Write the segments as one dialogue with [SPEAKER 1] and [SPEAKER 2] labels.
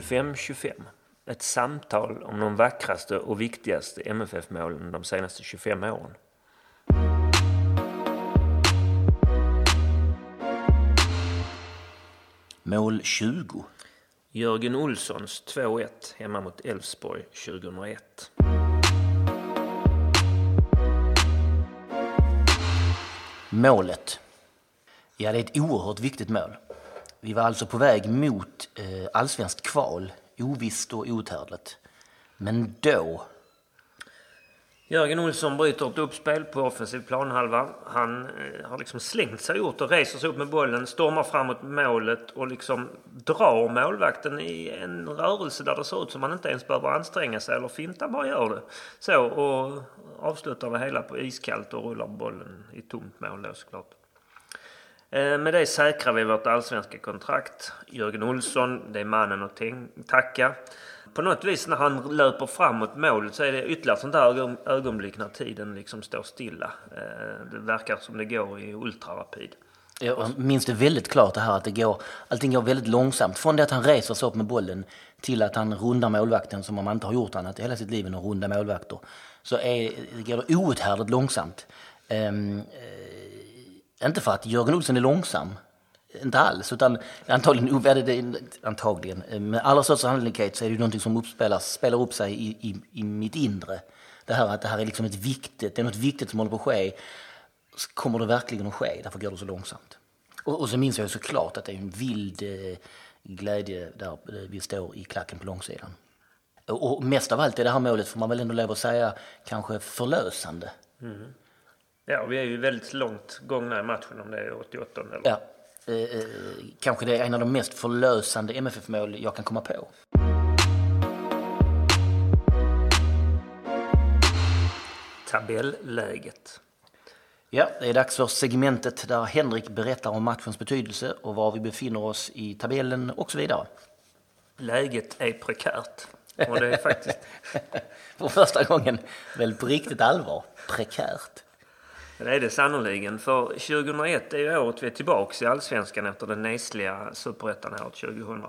[SPEAKER 1] 25-25. Ett samtal om de vackraste och viktigaste MFF-målen de senaste 25 åren.
[SPEAKER 2] Mål 20.
[SPEAKER 1] Jörgen Olssons 2-1 hemma mot Elfsborg 2001.
[SPEAKER 2] Målet. Ja, det är ett oerhört viktigt mål. Vi var alltså på väg mot eh, allsvenskt kval, ovisst och outhärdligt. Men då...
[SPEAKER 1] Jörgen Olsson bryter ett uppspel på offensiv planhalva. Han eh, har liksom slängt sig ut och reser sig upp med bollen, stormar framåt målet och liksom drar målvakten i en rörelse där det ser ut som man inte ens behöver anstränga sig eller finta, bara gör det. Så och avslutar det hela på iskallt och rullar bollen i tomt mål då såklart. Eh, med det säkrar vi vårt allsvenska kontrakt. Jörgen Olsson, det är mannen att tacka. På något vis när han löper framåt målet så är det ytterligare sånt där ögonblick när tiden liksom står stilla. Eh, det verkar som det går i ultrarapid.
[SPEAKER 2] Jag minns det väldigt klart det här att det går, allting går väldigt långsamt. Från det att han reser sig upp med bollen till att han rundar målvakten som om han inte har gjort annat i hela sitt liv än att runda målvakter. Så är, det går det outhärdligt långsamt. Um, inte för att Jörgen Olsson är långsam, inte alls, utan antagligen, antagligen eh, med allra största sannolikhet så är det någonting som uppspelas, spelar upp sig i, i, i mitt inre. Det här att det här är liksom ett viktigt, det är något viktigt som håller på att ske. Kommer det verkligen att ske? Därför går det så långsamt. Och, och så minns jag såklart att det är en vild eh, glädje där eh, vi står i klacken på långsidan. Och, och mest av allt är det här målet, får man väl ändå lov att säga, kanske förlösande. Mm.
[SPEAKER 1] Ja, vi är ju väldigt långt gångna i matchen om det är 88 eller?
[SPEAKER 2] Ja. Eh, eh, kanske det är en av de mest förlösande MFF-mål jag kan komma på.
[SPEAKER 1] Tabelläget.
[SPEAKER 2] Ja, det är dags för segmentet där Henrik berättar om matchens betydelse och var vi befinner oss i tabellen och så vidare.
[SPEAKER 1] Läget är prekärt. Och det är faktiskt...
[SPEAKER 2] för första gången väl på riktigt allvar, prekärt.
[SPEAKER 1] Det är det sannoliken. För 2001 är ju året vi är tillbaka i Allsvenskan efter den nesliga superettan-året 2000.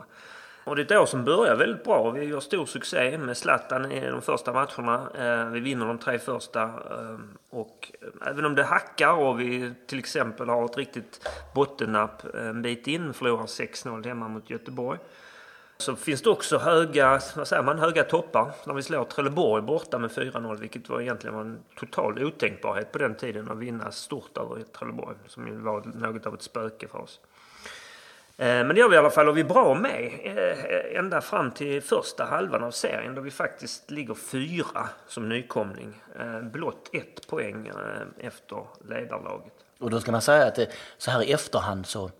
[SPEAKER 1] Och det är ett år som börjar väldigt bra. Vi gör stor succé med Zlatan i de första matcherna. Eh, vi vinner de tre första. Eh, och eh, även om det hackar och vi till exempel har ett riktigt bottennapp en bit in, förlorar 6-0 hemma mot Göteborg. Så finns det också höga, vad säger man, höga toppar. När vi slår Trelleborg borta med 4-0, vilket var egentligen var en total otänkbarhet på den tiden att vinna stort över Trelleborg, som ju var något av ett spöke för oss. Eh, men det gör vi i alla fall och vi är bra med eh, ända fram till första halvan av serien då vi faktiskt ligger fyra som nykomling. Eh, blott ett poäng efter ledarlaget.
[SPEAKER 2] Och då ska man säga att det, så här i efterhand så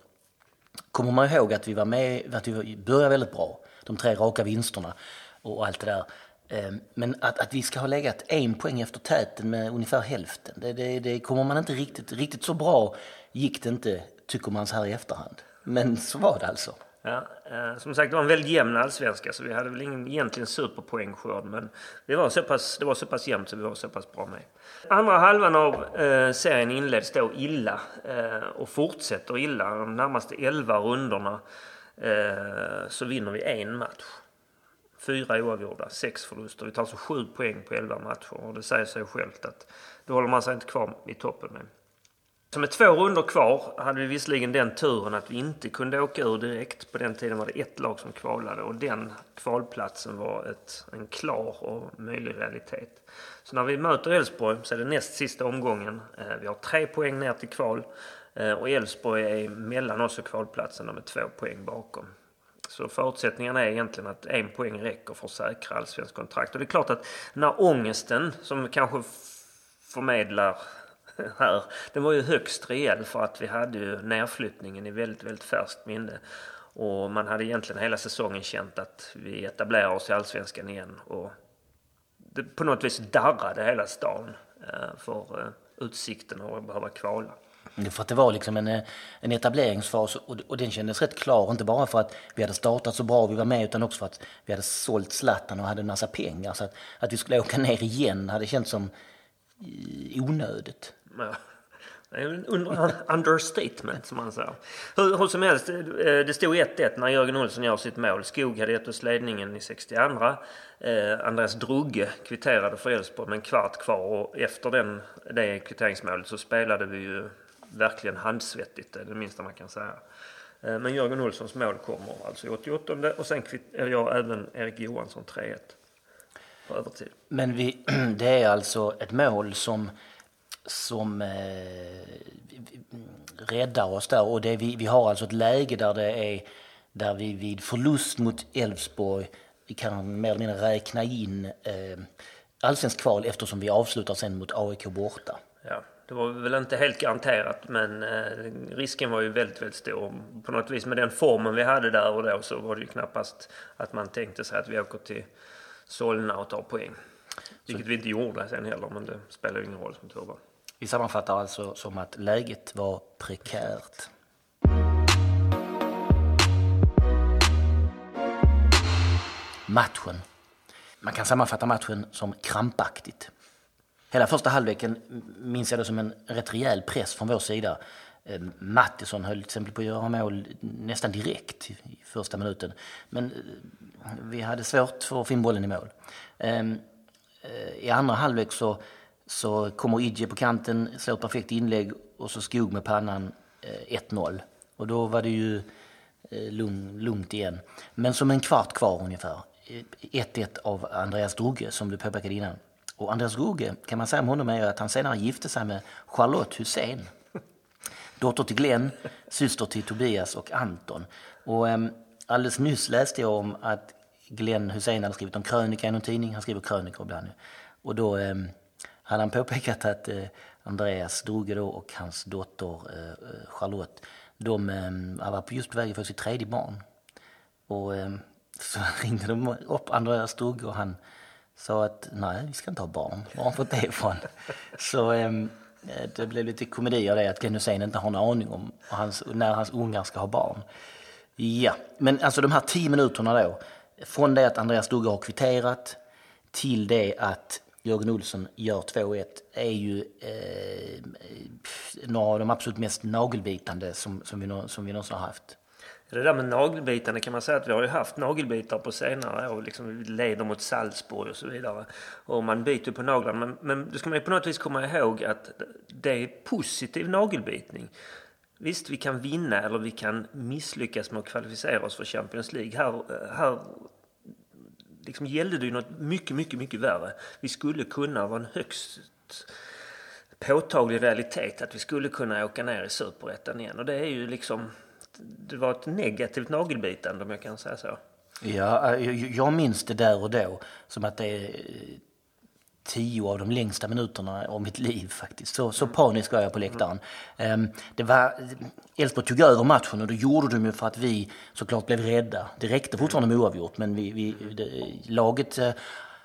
[SPEAKER 2] kommer man ihåg att vi var med, att vi började väldigt bra. De tre raka vinsterna och allt det där. Ehm, men att, att vi ska ha legat en poäng efter täten med ungefär hälften, det, det, det kommer man inte riktigt, riktigt så bra gick det inte, tycker man så här i efterhand. Men så var det alltså.
[SPEAKER 1] Ja, eh, som sagt, det var en väldigt jämn allsvenska så vi hade väl ingen egentligen superpoängskörd men det var, så pass, det var så pass jämnt så vi var så pass bra med. Andra halvan av eh, serien inleds då illa eh, och fortsätter illa. De närmaste 11 rundorna eh, så vinner vi en match. Fyra oavgjorda, sex förluster. Vi tar alltså sju poäng på 11 matcher och det säger sig självt att då håller man sig inte kvar i toppen med. Så med två runder kvar hade vi visserligen den turen att vi inte kunde åka ur direkt. På den tiden var det ett lag som kvalade och den kvalplatsen var ett, en klar och möjlig realitet. Så när vi möter Elfsborg så är det näst sista omgången. Eh, vi har tre poäng ner till kval eh, och Elfsborg är mellan oss och kvalplatsen med två poäng bakom. Så förutsättningarna är egentligen att en poäng räcker för att säkra allsvensk kontrakt. Och det är klart att när ångesten som kanske förmedlar här. Den var ju högst rejäl för att vi hade ju nedflyttningen i väldigt, väldigt färskt minne. Och man hade egentligen hela säsongen känt att vi etablerar oss i Allsvenskan igen. Och det på något vis darrade hela stan eh, för eh, utsikten att behöva kvala.
[SPEAKER 2] Mm, för att det var liksom en, eh, en etableringsfas och, och den kändes rätt klar. Inte bara för att vi hade startat så bra och vi var med utan också för att vi hade sålt Zlatan och hade en massa pengar. Så att, att vi skulle åka ner igen hade känts som onödigt
[SPEAKER 1] med. Det är en under, understatement som man säger. Hur, hur som helst, eh, det stod 1-1 när Jörgen Olsson gör sitt mål. Skog hade gett oss ledningen i 62. Eh, Andreas Drugge kvitterade för Elfsborg med en kvart kvar och efter den, det kvitteringsmålet så spelade vi ju verkligen handsvettigt, det är det minsta man kan säga. Eh, men Jörgen Olssons mål kommer alltså i 88 och sen gör eh, även Erik Johansson 3-1 på övertid.
[SPEAKER 2] Men vi, det är alltså ett mål som, som eh, räddar oss där och det, vi, vi har alltså ett läge där det är där vi vid förlust mot Elfsborg kan mer eller mindre räkna in eh, allsvensk kval eftersom vi avslutar sen mot AIK borta.
[SPEAKER 1] Ja, det var väl inte helt garanterat men eh, risken var ju väldigt, väldigt stor. På något vis med den formen vi hade där och då så var det ju knappast att man tänkte sig att vi åker till Solna och tar poäng. Vilket vi inte gjorde sen heller men det spelar ingen roll som tur var.
[SPEAKER 2] Vi sammanfattar alltså som att läget var prekärt. Matchen. Man kan sammanfatta matchen som krampaktigt. Hela första halvleken minns jag det som en rätt rejäl press från vår sida. Eh, Mattisson höll till exempel på att göra mål nästan direkt i första minuten. Men eh, vi hade svårt för att få in bollen i mål. Eh, I andra halvlek så, så kommer Idje på kanten, slår ett perfekt inlägg och så Skog med pannan eh, 1-0. Och då var det ju eh, lugnt igen. Men som en kvart kvar ungefär, 1-1 av Andreas Drugge som du påpekade innan. Och Andreas Drugge kan man säga om honom är att han senare gifte sig med Charlotte Hussein. Dotter till Glenn, syster till Tobias och Anton. Och um, alldeles nyss läste jag om att Glenn Hussein hade skrivit om krönika i någon tidning. Han skriver krönikor ibland. Och då ehm, hade han påpekat att eh, Andreas Droge då och hans dotter eh, eh, Charlotte, de ehm, var just på väg att få sitt tredje barn. Och ehm, så ringde de upp Andreas Droge och han sa att nej, vi ska inte ha barn. Var har han fått det ifrån? Så det blev lite komedi av det att Glenn Hussein inte har en aning om hans, när hans ungar ska ha barn. Ja, men alltså de här tio minuterna då, från det att Andreas Dugge har kvitterat till det att Jörgen Olsson gör 2-1 är ju eh, några av de absolut mest nagelbitande som, som, vi, som vi någonsin har haft.
[SPEAKER 1] Det där med nagelbitarna kan man säga att vi har ju haft nagelbitar på senare år. Liksom leder mot Salzburg och så vidare. Och man byter på naglarna. Men, men då ska man ju på något vis komma ihåg att det är positiv nagelbitning. Visst, vi kan vinna eller vi kan misslyckas med att kvalificera oss för Champions League. Här, här liksom gällde det ju något mycket, mycket, mycket värre. Vi skulle kunna vara en högst påtaglig realitet att vi skulle kunna åka ner i superettan igen. Och det är ju liksom det var ett negativt nagelbitande om jag kan säga så.
[SPEAKER 2] Ja, jag minns det där och då som att det tio av de längsta minuterna av mitt liv faktiskt. Så, så panisk var jag på läktaren. Mm. Det var, Elfsborg tog över matchen och det gjorde de ju för att vi såklart blev rädda. Det räckte fortfarande med oavgjort men vi, vi det, laget eh,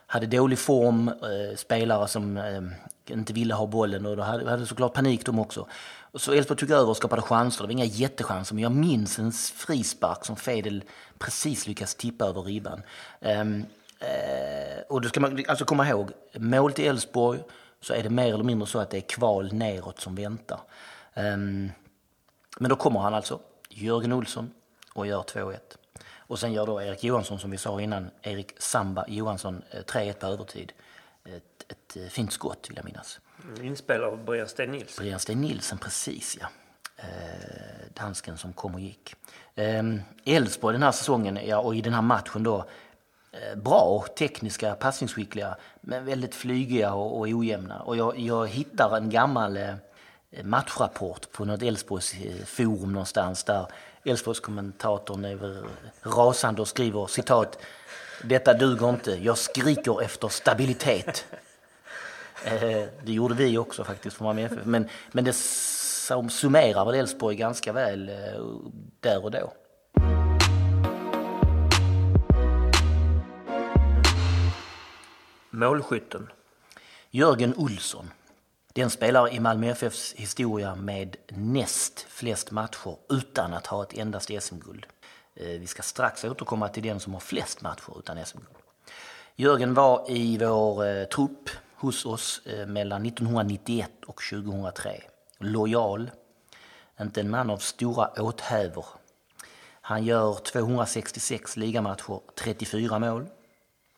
[SPEAKER 2] hade dålig form, eh, spelare som eh, inte ville ha bollen och då hade, hade såklart panik de också. Så Elfsborg tog över och skapade chanser. Det var inga jättechanser, men jag minns en frispark som Fedel precis lyckas tippa över ribban. Um, uh, och då ska man alltså komma ihåg, mål till Elfsborg så är det mer eller mindre så att det är kval neråt som väntar. Um, men då kommer han alltså, Jörgen Olsson, och gör 2-1. Och sen gör då Erik Johansson, som vi sa innan, Erik Samba Johansson 3-1 eh, på övertid. Ett, ett eh, fint skott vill jag minnas.
[SPEAKER 1] Inspelad av Brian Sten Nilsson.
[SPEAKER 2] Brian Sten Nilsson, precis ja. Eh, dansken som kom och gick. Eh, Elfsborg den här säsongen, ja, och i den här matchen då, eh, Eh, bra tekniska, passningsskickliga, men väldigt flygiga och, och ojämna. Och jag, jag hittar en gammal eh, matchrapport på något Elfsborgs forum någonstans där Elfsborgskommentatorn är rasande och skriver citat Detta duger inte, jag skriker efter stabilitet. Eh, det gjorde vi också faktiskt från Malmö FF. Men, men det summerar väl Elfsborg ganska väl eh, där och då.
[SPEAKER 1] Målskytten?
[SPEAKER 2] Jörgen Olsson. Den spelare i Malmö FFs historia med näst flest matcher utan att ha ett endast SM-guld. Eh, vi ska strax återkomma till den som har flest matcher utan SM-guld. Jörgen var i vår eh, trupp hos oss eh, mellan 1991 och 2003. lojal, inte en man av stora åthävor. Han gör 266 ligamatcher, 34 mål.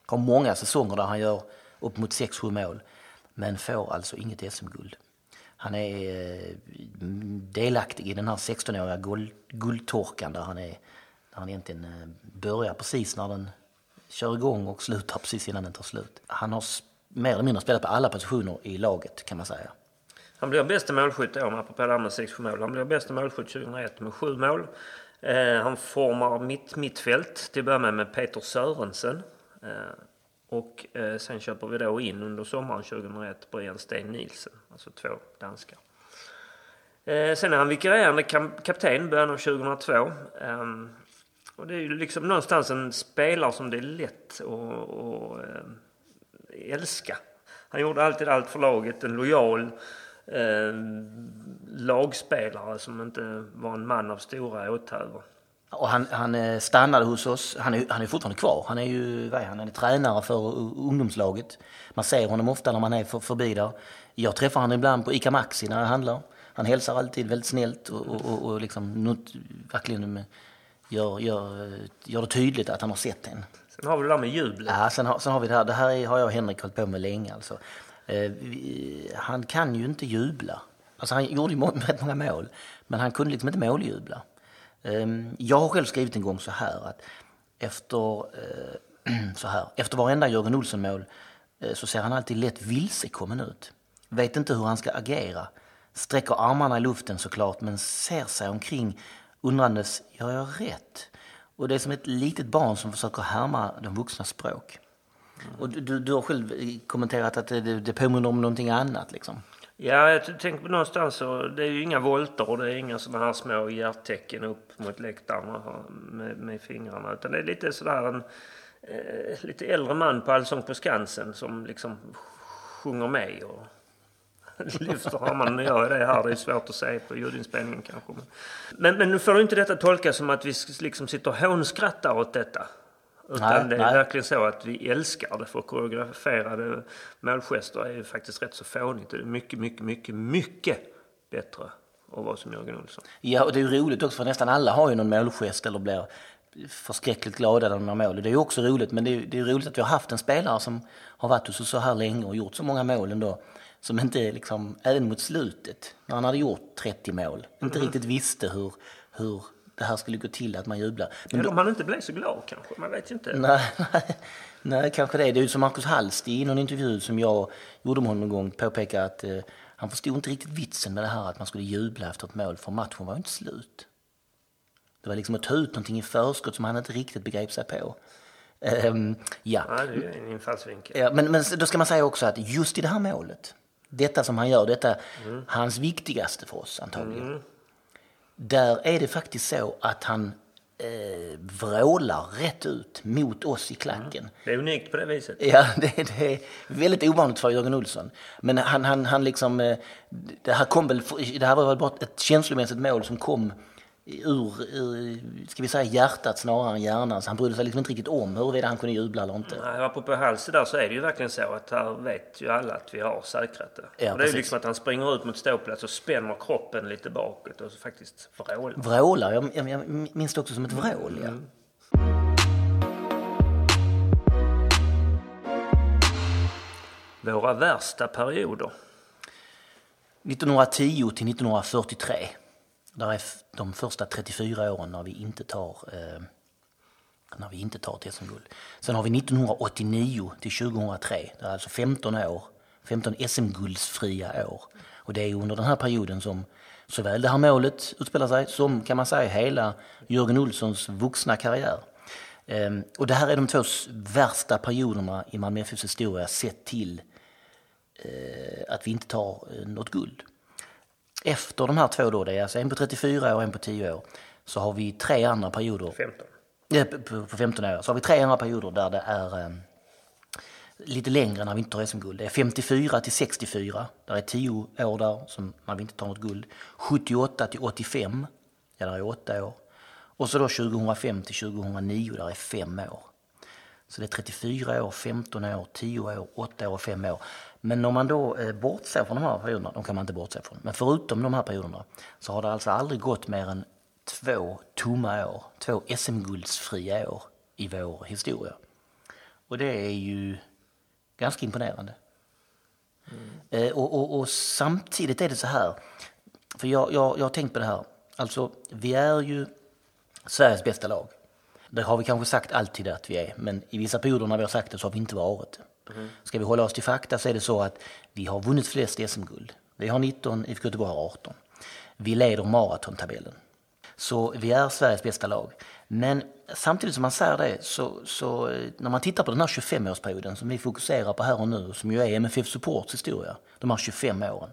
[SPEAKER 2] Har många säsonger där han gör upp mot 6-7 mål, men får alltså inget SM-guld. Han är eh, delaktig i den här 16-åriga guld, guldtorkan där han, är, där han egentligen eh, börjar precis när den kör igång och slutar precis innan den tar slut. Han har mer eller mindre spelat på alla positioner i laget kan man säga.
[SPEAKER 1] Han blir bästa målskytt i år, apropå det här med 6-7 mål. Han blir bästa målskytt 2001 med 7 mål. Eh, han formar mitt, mittfält till att börja med med Peter Sörensen. Eh, och eh, sen köper vi då in under sommaren 2001 Brian Sten Nielsen, alltså två danskar. Eh, sen är han vikarierande kapten början av 2002. Ehm, och det är ju liksom någonstans en spelare som det är lätt att, älska. Han gjorde alltid allt för laget, en lojal lagspelare som inte var en man av stora åthävor.
[SPEAKER 2] Och han, han eh, stannade hos oss. Han är, han är fortfarande kvar. Han är ju vad är han? Han är tränare för ungdomslaget. Man ser honom ofta när man är för, förbi där. Jag träffar honom ibland på ICA Maxi när jag handlar. Han hälsar alltid väldigt snällt och, och, och, och liksom not, verkligen gör, gör, gör det tydligt att han har sett en.
[SPEAKER 1] Sen har vi det där med jublet.
[SPEAKER 2] Ja, sen har, sen har vi det här. Det här har jag och Henrik hållit på med länge. Alltså. Eh, vi, han kan ju inte jubla. Alltså, han gjorde ju må, rätt många mål, men han kunde liksom inte måljubla. Ehm, jag har själv skrivit en gång så här att efter, eh, så här, efter varenda Jörgen Olsson-mål eh, så ser han alltid lätt vilsekommen ut. Vet inte hur han ska agera. Sträcker armarna i luften såklart, men ser sig omkring undrandes, gör jag rätt? Och det är som ett litet barn som försöker härma de vuxnas språk. Mm. Och du, du har själv kommenterat att det, det påminner om någonting annat liksom.
[SPEAKER 1] Ja, jag tänker någonstans så, det är ju inga volter och det är inga sådana här små hjärttecken upp mot läktaren med, med fingrarna. Utan det är lite sådär en eh, lite äldre man på Allsång på Skansen som liksom sjunger med och lyfter armarna. gör det här. Det är svårt att se på ljudinspelningen kanske. Men, men nu får du inte detta tolkas som att vi liksom sitter och hånskrattar åt detta. Utan nej, det är nej. verkligen så att vi älskar det. För koreograferade målgester är ju faktiskt rätt så fånigt. Det är mycket, mycket, mycket, mycket bättre att vara som Jörgen Olsson.
[SPEAKER 2] Ja, och det är ju roligt också för nästan alla har ju någon målgest eller blir förskräckligt glada när de har mål. Det är ju också roligt, men det är, det är roligt att vi har haft en spelare som har varit hos oss så här länge och gjort så många mål ändå som inte liksom, även mot slutet, när han hade gjort 30 mål, inte mm. riktigt visste hur, hur det här skulle gå till att man jublar.
[SPEAKER 1] Men Eller om han inte blev så glad kanske, man vet ju inte.
[SPEAKER 2] Nej, nej, nej kanske det. Det är ju som Marcus Hallst i någon intervju som jag gjorde med honom en gång påpekade att eh, han förstod inte riktigt vitsen med det här att man skulle jubla efter ett mål för matchen var ju inte slut. Det var liksom att ta ut någonting i förskott som han inte riktigt begrep sig på. Um,
[SPEAKER 1] ja. ja, det är en infallsvinkel.
[SPEAKER 2] Ja, men, men då ska man säga också att just i det här målet detta som han gör, detta mm. hans viktigaste för oss antagligen. Mm. Där är det faktiskt så att han eh, vrålar rätt ut mot oss i klacken. Mm.
[SPEAKER 1] Det är unikt på det viset.
[SPEAKER 2] Ja, det, det, är väldigt ovanligt för Jörgen Olsson. Men han, han, han liksom, eh, det här kom väl, det här var väl bara ett känslomässigt mål som kom ur, ur, ska vi säga hjärtat snarare än hjärnan. Så han brydde sig liksom inte riktigt om huruvida han kunde jubla eller inte.
[SPEAKER 1] Nej, apropå Halse där så är det ju verkligen så att här vet ju alla att vi har säkrat det. Ja, och det är ju liksom att han springer ut mot ståplats och spänner kroppen lite bakåt och så faktiskt vrålar.
[SPEAKER 2] Vrålar? Jag, jag, jag minns det också som ett vrål, ja. Mm.
[SPEAKER 1] Våra värsta perioder?
[SPEAKER 2] 1910 till 1943. Där är de första 34 åren när vi inte tar, eh, när vi inte tar ett SM-guld. Sen har vi 1989 till 2003, det är alltså 15 år, 15 SM-guldsfria år. Och det är under den här perioden som såväl det här målet utspelar sig som kan man säga hela Jörgen Olssons vuxna karriär. Ehm, och det här är de två värsta perioderna i Malmö FFs historia sett till eh, att vi inte tar eh, något guld. Efter de här två då, det är alltså en på 34 år och en på 10 år, så har vi tre andra perioder.
[SPEAKER 1] 15.
[SPEAKER 2] Ja, på, på 15 år. Så har vi tre andra perioder där det är eh, lite längre när vi inte tar SM-guld. Det är 54 till 64, där är 10 år där som när vi inte tar något guld. 78 till 85, ja där är 8 år. Och så då 2005 till 2009, där är 5 år. Så det är 34 år, 15 år, 10 år, 8 år och 5 år. Men om man då eh, bortser från de här perioderna, de kan man inte bortse från, men förutom de här perioderna så har det alltså aldrig gått mer än två tomma år, två SM-guldsfria år i vår historia. Och det är ju ganska imponerande. Mm. och, och, och, samtidigt är det så här, för jag, jag, jag har tänkt på det här, alltså vi är ju Sveriges bästa lag. Det har vi kanske sagt alltid att vi är, men i vissa perioder när vi har sagt det så har vi inte varit det. Mm. Ska vi hålla oss till fakta så är det så att vi har vunnit flest SM-guld. Vi har 19, IFK Göteborg har 18. Vi leder maratontabellen. Så vi är Sveriges bästa lag. Men samtidigt som man säger det så, så när man tittar på den här 25-årsperioden som vi fokuserar på här och nu, som ju är MFF Supports historia, de här 25 åren.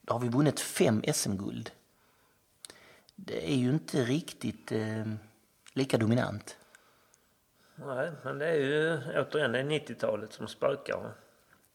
[SPEAKER 2] Då har vi vunnit fem SM-guld. Det är ju inte riktigt eh, lika dominant.
[SPEAKER 1] Nej, men det är ju återigen det är 90-talet som spökar.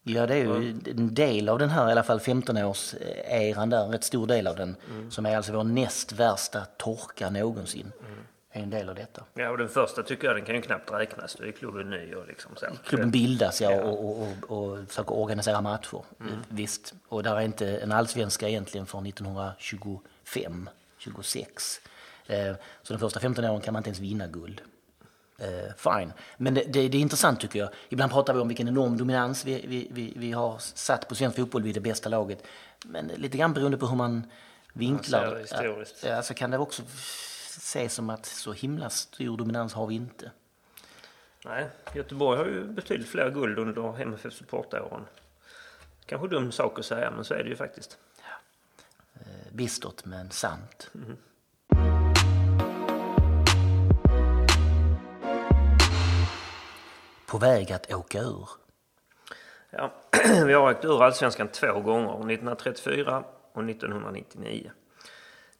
[SPEAKER 2] Ja, det är ju en del av den här i alla fall 15-års-eran där, en rätt stor del av den, mm. som är alltså vår näst värsta torka någonsin. Mm. Är en del av detta.
[SPEAKER 1] Ja, och den första tycker jag den kan ju knappt räknas. Då är klubben ny och liksom så.
[SPEAKER 2] Klubben bildas ja, ja. Och, och, och, och försöker organisera matcher. Mm. Visst. Och där är inte en allsvenska egentligen från 1925, 26. Eh, så de första 15 åren kan man inte ens vinna guld. Uh, fine. Men det, det, det, är intressant tycker jag. Ibland pratar vi om vilken enorm dominans vi, vi, vi, vi har satt på svensk fotboll vid det bästa laget. Men lite grann beroende på hur man vinklar
[SPEAKER 1] det historiskt.
[SPEAKER 2] Ja, så kan det också ses som att så himla stor dominans har vi inte.
[SPEAKER 1] Nej, Göteborg har ju betydligt fler guld under MFF supportåren. Kanske dum sak att säga, men så är det ju faktiskt. Ja.
[SPEAKER 2] Eh, bistert men sant. Mm. På väg att åka ur?
[SPEAKER 1] Ja, vi har åkt ur allsvenskan två gånger, 1934 och 1999.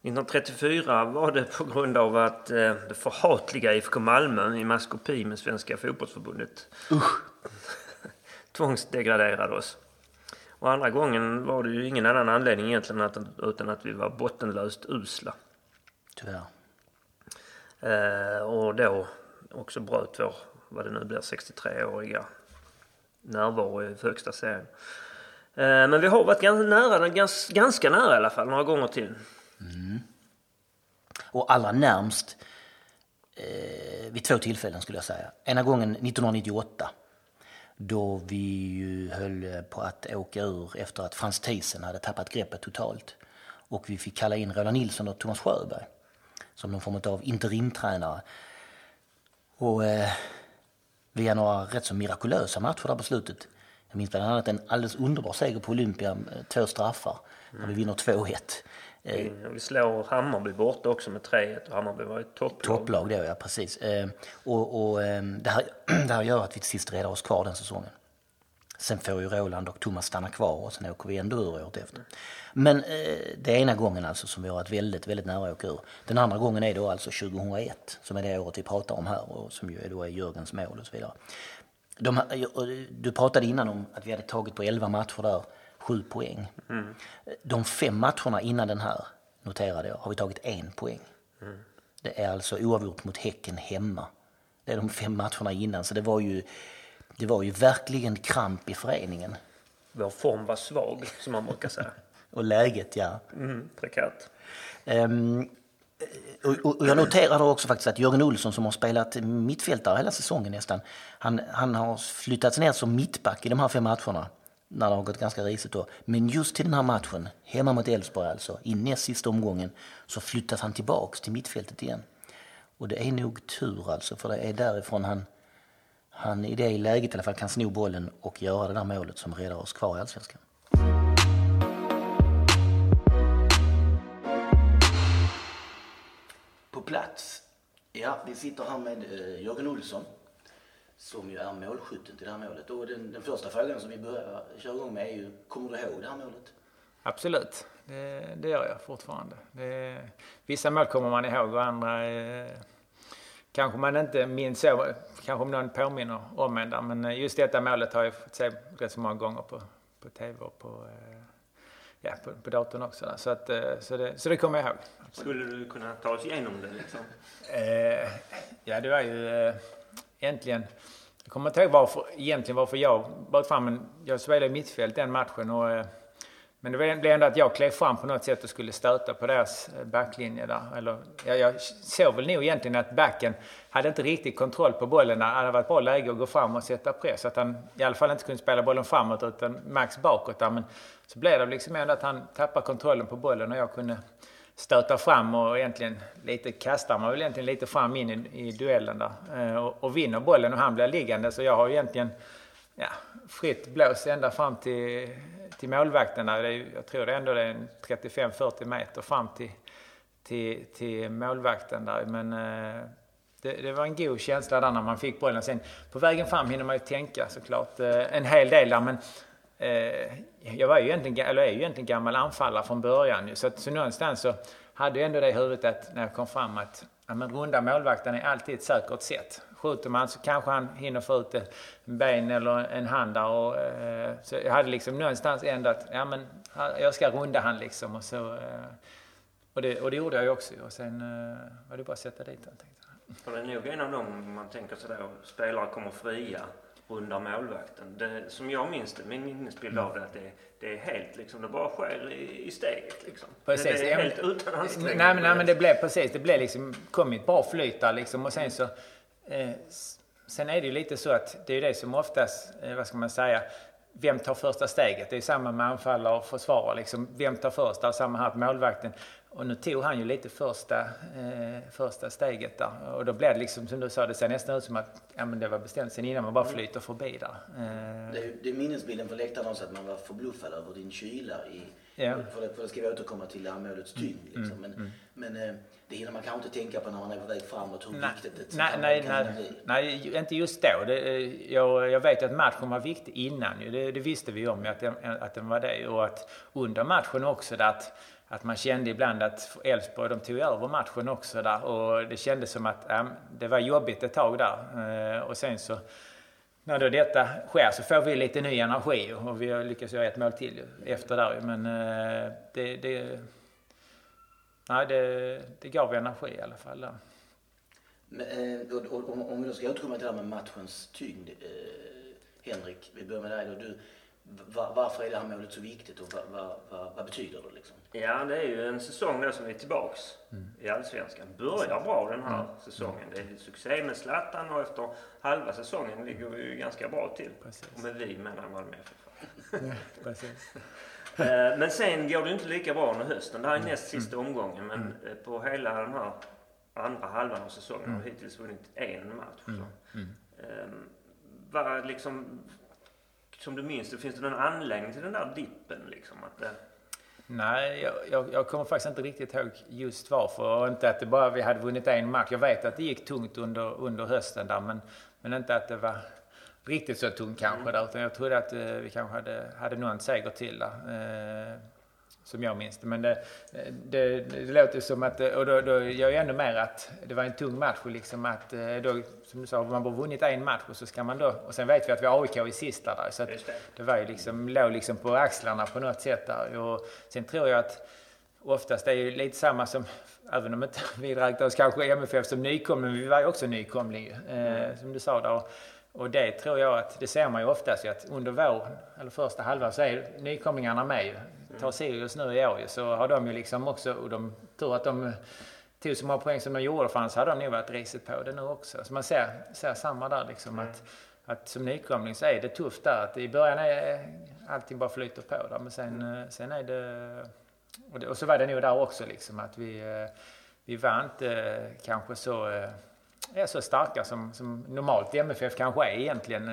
[SPEAKER 1] 1934 var det på grund av att eh, det förhatliga IFK Malmö i maskopi med Svenska fotbollsförbundet Usch. tvångsdegraderade oss. Och andra gången var det ju ingen annan anledning egentligen utan att vi var bottenlöst usla.
[SPEAKER 2] Tyvärr.
[SPEAKER 1] Eh, och då också bröt vår vad det nu blir, 63-åriga närvaro i högsta serien. Eh, men vi har varit ganska nära, ganska, ganska nära i alla fall, några gånger till. Mm.
[SPEAKER 2] Och allra närmst eh, vid två tillfällen skulle jag säga. Ena gången 1998 då vi ju höll på att åka ur efter att Frans Thiesen hade tappat greppet totalt. Och vi fick kalla in Roland Nilsson och Thomas Sjöberg som någon form av interimtränare. Och eh, via några rätt så mirakulösa matcher där på slutet. Jag minns bland annat en alldeles underbar seger på Olympia, två straffar, mm. vi vinner 2-1.
[SPEAKER 1] Eh, vi slår Hammarby borta också med 3-1 och Hammarby var ett topplag.
[SPEAKER 2] Topplag då, ja precis. Eh, och, och eh, det, här, det här gör att vi till sist räddar oss kvar den säsongen. Sen får ju Roland och Thomas stanna kvar och sen åker vi ändå ur året efter. Men eh, det är ena gången alltså som vi har varit väldigt, väldigt nära att åka ur. Den andra gången är då alltså 2001 som är det året vi pratar om här och som ju då är Jörgens mål och så vidare. De, du pratade innan om att vi hade tagit på 11 matcher där, 7 poäng. Mm. De fem matcherna innan den här, noterade jag, har vi tagit en poäng. Mm. Det är alltså oavgjort mot Häcken hemma. Det är de fem matcherna innan, så det var ju det var ju verkligen kramp i föreningen.
[SPEAKER 1] Vår form var svag, som man brukar säga.
[SPEAKER 2] och läget, ja.
[SPEAKER 1] Mm, prekärt.
[SPEAKER 2] Um, och, och jag noterar också faktiskt att Jörgen Olsson som har spelat mittfältare hela säsongen nästan, han, han har flyttats ner som mittback i de här fem matcherna när det har gått ganska risigt då. Men just till den här matchen, hemma mot Elfsborg alltså, i näst sista omgången, så flyttas han tillbaks till mittfältet igen. Och det är nog tur alltså, för det är därifrån han han i det läget i alla fall kan sno bollen och göra det där målet som räddar oss kvar i Allsvenskan. På plats, ja vi sitter här med eh, Jörgen Olsson som ju är målskytten till det här målet. Och den, den första frågan som vi börjar köra igång med är ju, kommer du ihåg det här målet?
[SPEAKER 3] Absolut, det, det gör jag fortfarande. Det, vissa mål kommer man ihåg och andra eh, kanske man inte minns så, kanske om någon påminner om en där. Men just detta målet har jag fått se rätt så många gånger på, på tv och på, eh, ja, på, på datorn också. Där. Så, att, eh, så, det, så det kommer jag ihåg.
[SPEAKER 1] Skulle du kunna ta oss igenom det liksom?
[SPEAKER 3] Eh, ja, det var ju eh, egentligen jag kommer inte ihåg varför, egentligen varför jag började fram, men jag spelade mittfält den matchen. Och, eh, men det blev ändå att jag klev fram på något sätt och skulle stöta på deras eh, backlinje där. Eller, jag, jag såg väl nog egentligen att backen hade inte riktigt kontroll på bollen. Det hade varit bra läge att gå fram och sätta press. Att han i alla fall inte kunde spela bollen framåt utan max bakåt där. Men så blev det liksom ändå att han tappade kontrollen på bollen och jag kunde stöta fram och egentligen lite kastar man väl egentligen lite fram in i, i duellen där. Eh, och, och vinner bollen och han blir liggande. Så jag har egentligen ja, fritt blås ända fram till, till målvakterna. Det är, jag tror det ändå är 35-40 meter fram till, till, till målvakten där. Men eh, det, det, var en god känsla där när man fick bollen. Sen på vägen fram hinner man ju tänka såklart eh, en hel del där. Men eh, jag var ju egentligen, eller är ju egentligen gammal anfallare från början. Så, att, så någonstans så hade jag ändå det i huvudet att när jag kom fram att ja, men runda målvakten är alltid ett säkert sätt. Skjuter man så kanske han hinner få ut en ben eller en hand där. Och, eh, så jag hade liksom någonstans ändå att ja, men, jag ska runda han liksom. Och, så, eh, och, det, och det gjorde jag ju också. Och sen eh, var det bara att sätta dit den.
[SPEAKER 1] För det är nog en av dem man tänker sådär, spelare kommer fria runda målvakten. Det, som jag minns det, min minnesbild av det, att det, det är helt liksom, det bara sker i, i steget liksom.
[SPEAKER 3] Precis.
[SPEAKER 1] Det, det är helt utan
[SPEAKER 3] ansträngning. Nej, nej, men det blev precis, det blev liksom, kom ett bra flyt där liksom och sen så eh, Sen är det ju lite så att det är det som oftast, eh, vad ska man säga, vem tar första steget? Det är samma med anfallare och försvarare. Liksom. Vem tar första? Samma här på målvakten. Och nu tog han ju lite första, eh, första steget där. Och då blev det liksom, som du sa, det ser nästan ut som att ja, men det var bestämt sen innan man bara flyter förbi där.
[SPEAKER 2] Eh. Det, det är minnesbilden från läktaren också, att man var förbluffad över din kyla i, ja. för, det, för det ska vi återkomma till det här målets tyngd. Liksom. Mm, men, mm. men eh, det hinner man kanske inte tänka på när man är på väg framåt, hur nej, viktigt ett
[SPEAKER 3] nej, nej, kan nej, bli. Nej, inte just då. Det, jag, jag vet att matchen var viktig innan. Det, det visste vi om, att att den var det. Och att under matchen också, att att man kände ibland att Elfsborg, de tog över matchen också där och det kändes som att ja, det var jobbigt ett tag där. Eh, och sen så när då detta sker så får vi lite ny energi och vi har lyckats göra ett mål till efter där. Men eh, det, det, nej, det, det gav energi i alla fall. Där.
[SPEAKER 2] Men, eh, och, och, om vi då ska återkomma till det här med matchens tyngd. Eh, Henrik, vi börjar med dig då. Du, varför är det här målet så viktigt och vad, vad, vad, vad, betyder det? Liksom?
[SPEAKER 1] Ja, det är ju en säsong då som är tillbaks mm. i Allsvenskan. Börjar bra den här mm. säsongen. Det är succé med Zlatan och efter halva säsongen ligger vi ju ganska bra till. Precis. Och med vi menar Malmö FF. Eh, men sen går det inte lika bra under hösten. Det här är mm. näst sista mm. omgången. Men mm. Eh, på hela den här andra halvan av säsongen mm. har vi hittills vunnit en match. Mm. Mm. Um, vad liksom som du minns det, finns det någon anledning till den där dippen? Liksom, att det...
[SPEAKER 3] Nej, jag, jag, jag, kommer faktiskt inte riktigt ihåg just varför. Och inte att det bara vi hade vunnit en match. Jag vet att det gick tungt under, under hösten där, men, men inte att det var riktigt så tungt kanske mm. där. Utan jag trodde att eh, vi kanske hade, hade någon seger till där. Eh, som jag minns det. Men det, det, det låter som att, och då, då gör jag ännu mer att det var en tung match liksom att eh, då, som du sa, man har vunnit en match och så ska man då, och sen vet vi att vi har AIK i sista där. Så det. det. var ju liksom, låg liksom på axlarna på något sätt där. Och sen tror jag att oftast är det lite samma som, även om inte vi räknar oss kanske MFF som nykomling, men vi var ju också nykomling eh, mm. som du sa där. Och det tror jag att, det ser man ju oftast ju att under vår, eller första halvan så är nykomlingarna med ta Sirius nu i år så har de ju liksom också, och de tur att de tog så många poäng som de gjorde, för annars hade de nog varit risigt på det nu också. Så man ser, ser samma där liksom mm. att, att som nykomling så är det tufft där. Att I början är allting bara flyter på där, men sen, mm. sen är det och, det, och så var det nog där också liksom att vi, vi var inte kanske så, är så starka som, som normalt MFF kanske är egentligen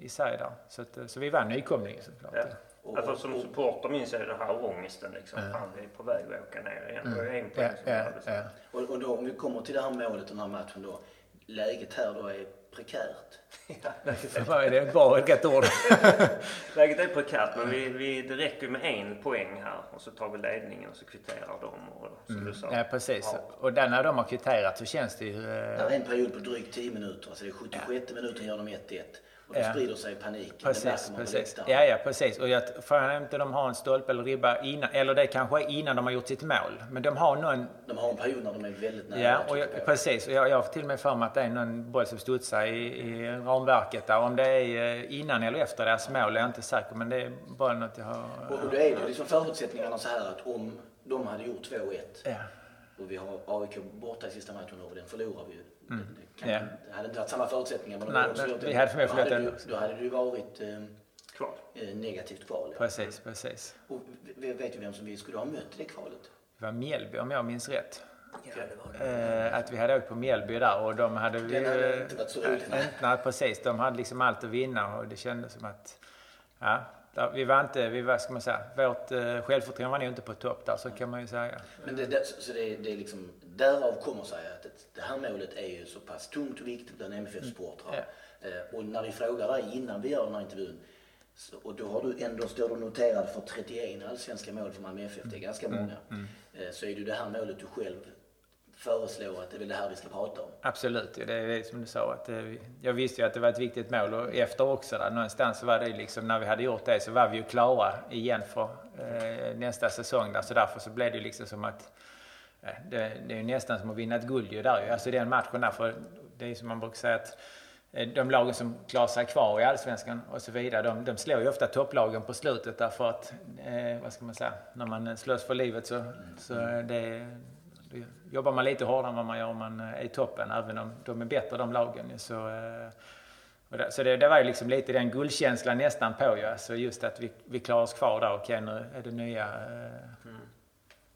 [SPEAKER 3] i sig där. Så, att, så vi var nykomling såklart. Ja.
[SPEAKER 1] Och, alltså, som supporter minns jag den här ångesten liksom. Ja. Fan, vi är på väg att åka ner igen. Mm. Det en poäng
[SPEAKER 2] ja, ja, ja. Och, och då, om vi kommer till det här målet, den här matchen då. Läget här då är prekärt.
[SPEAKER 3] Ja. det är bra rätt ord.
[SPEAKER 1] Läget är prekärt men vi, vi, det räcker med en poäng här och så tar vi ledningen och så kvitterar de. Och, som mm. du sa,
[SPEAKER 3] ja precis. Ja. Och där när de har kvitterat så känns det ju...
[SPEAKER 2] Eh... Det är en period på drygt 10 minuter. Alltså det är 76 ja. minuten gör de 1-1. Och då
[SPEAKER 3] Ja.
[SPEAKER 2] sprider sig paniken. det
[SPEAKER 3] Precis, precis. Ja, ja, precis. Och jag får inte de har en stolpe eller ribba innan, eller det kanske är innan de har gjort sitt mål. Men de har någon,
[SPEAKER 2] De har en period när de är väldigt nära
[SPEAKER 3] ja, och jag, precis. Och jag, jag har till och med för mig att det är någon boll som studsar i, i ramverket där. Om det är eh, innan eller efter deras mål är jag inte säker, men det är bara något jag har...
[SPEAKER 2] Och, och då är det liksom förutsättningarna så här att om de hade gjort 2-1
[SPEAKER 3] Ja.
[SPEAKER 2] och vi har AIK borta i sista matchen och den förlorar vi ju. Det, kan, det hade inte varit samma förutsättningar. Men
[SPEAKER 3] Nej, men
[SPEAKER 2] gjort
[SPEAKER 3] vi
[SPEAKER 2] det.
[SPEAKER 3] hade förmodligen
[SPEAKER 2] då, hade
[SPEAKER 3] förlorat också.
[SPEAKER 2] då hade ju varit eh,
[SPEAKER 1] Kvar.
[SPEAKER 2] eh, negativt kval. Ja.
[SPEAKER 3] Precis, precis.
[SPEAKER 2] Och vi vet ju vem som vi skulle ha mött i det kvalet.
[SPEAKER 3] Det var Mjällby om jag minns rätt.
[SPEAKER 1] Ja, det var det.
[SPEAKER 3] Eh, att vi hade åkt på Mjällby där och de hade...
[SPEAKER 2] Den hade inte varit så rolig.
[SPEAKER 3] Nej, precis. De hade liksom allt att vinna och det kändes som att... Ja, där, vi var inte... Vi var, ska man säga, vårt eh, självförtroende var nog inte på topp där, så kan man ju säga.
[SPEAKER 2] Men det, det, så det, det är liksom, därav kommer sig att det, här målet är ju så pass tungt och viktigt bland MFF-supportrar. Eh, och när vi frågar dig innan vi gör den här intervjun, så, och då har du ändå, står du noterad för 31 allsvenska mål för Malmö FF, det är ganska många. Eh, så är det ju det här målet du själv föreslår att det är det här vi ska prata om.
[SPEAKER 3] Absolut, det är det som du sa. Att, eh, jag visste ju att det var ett viktigt mål och efter också där, någonstans var det liksom, när vi hade gjort det så var vi ju klara igen för eh, nästa säsong där. Så därför så blev det ju liksom som att eh, det, det är ju nästan som att vinna ett guld ju där ju. Alltså den matchen där, för det är som man brukar säga att eh, de lagen som klarar sig kvar i Allsvenskan och så vidare, de, de slår ju ofta topplagen på slutet därför att, eh, vad ska man säga, när man slåss för livet så, så det, då jobbar man lite hårdare än vad man gör om man eh, är i toppen, även om de är bättre de lagen. Så, eh, och det, så det, det var ju liksom lite den guldkänslan nästan på ju. Alltså just att vi, vi klarar oss kvar där. Okej, nu är det nya... Eh. Mm.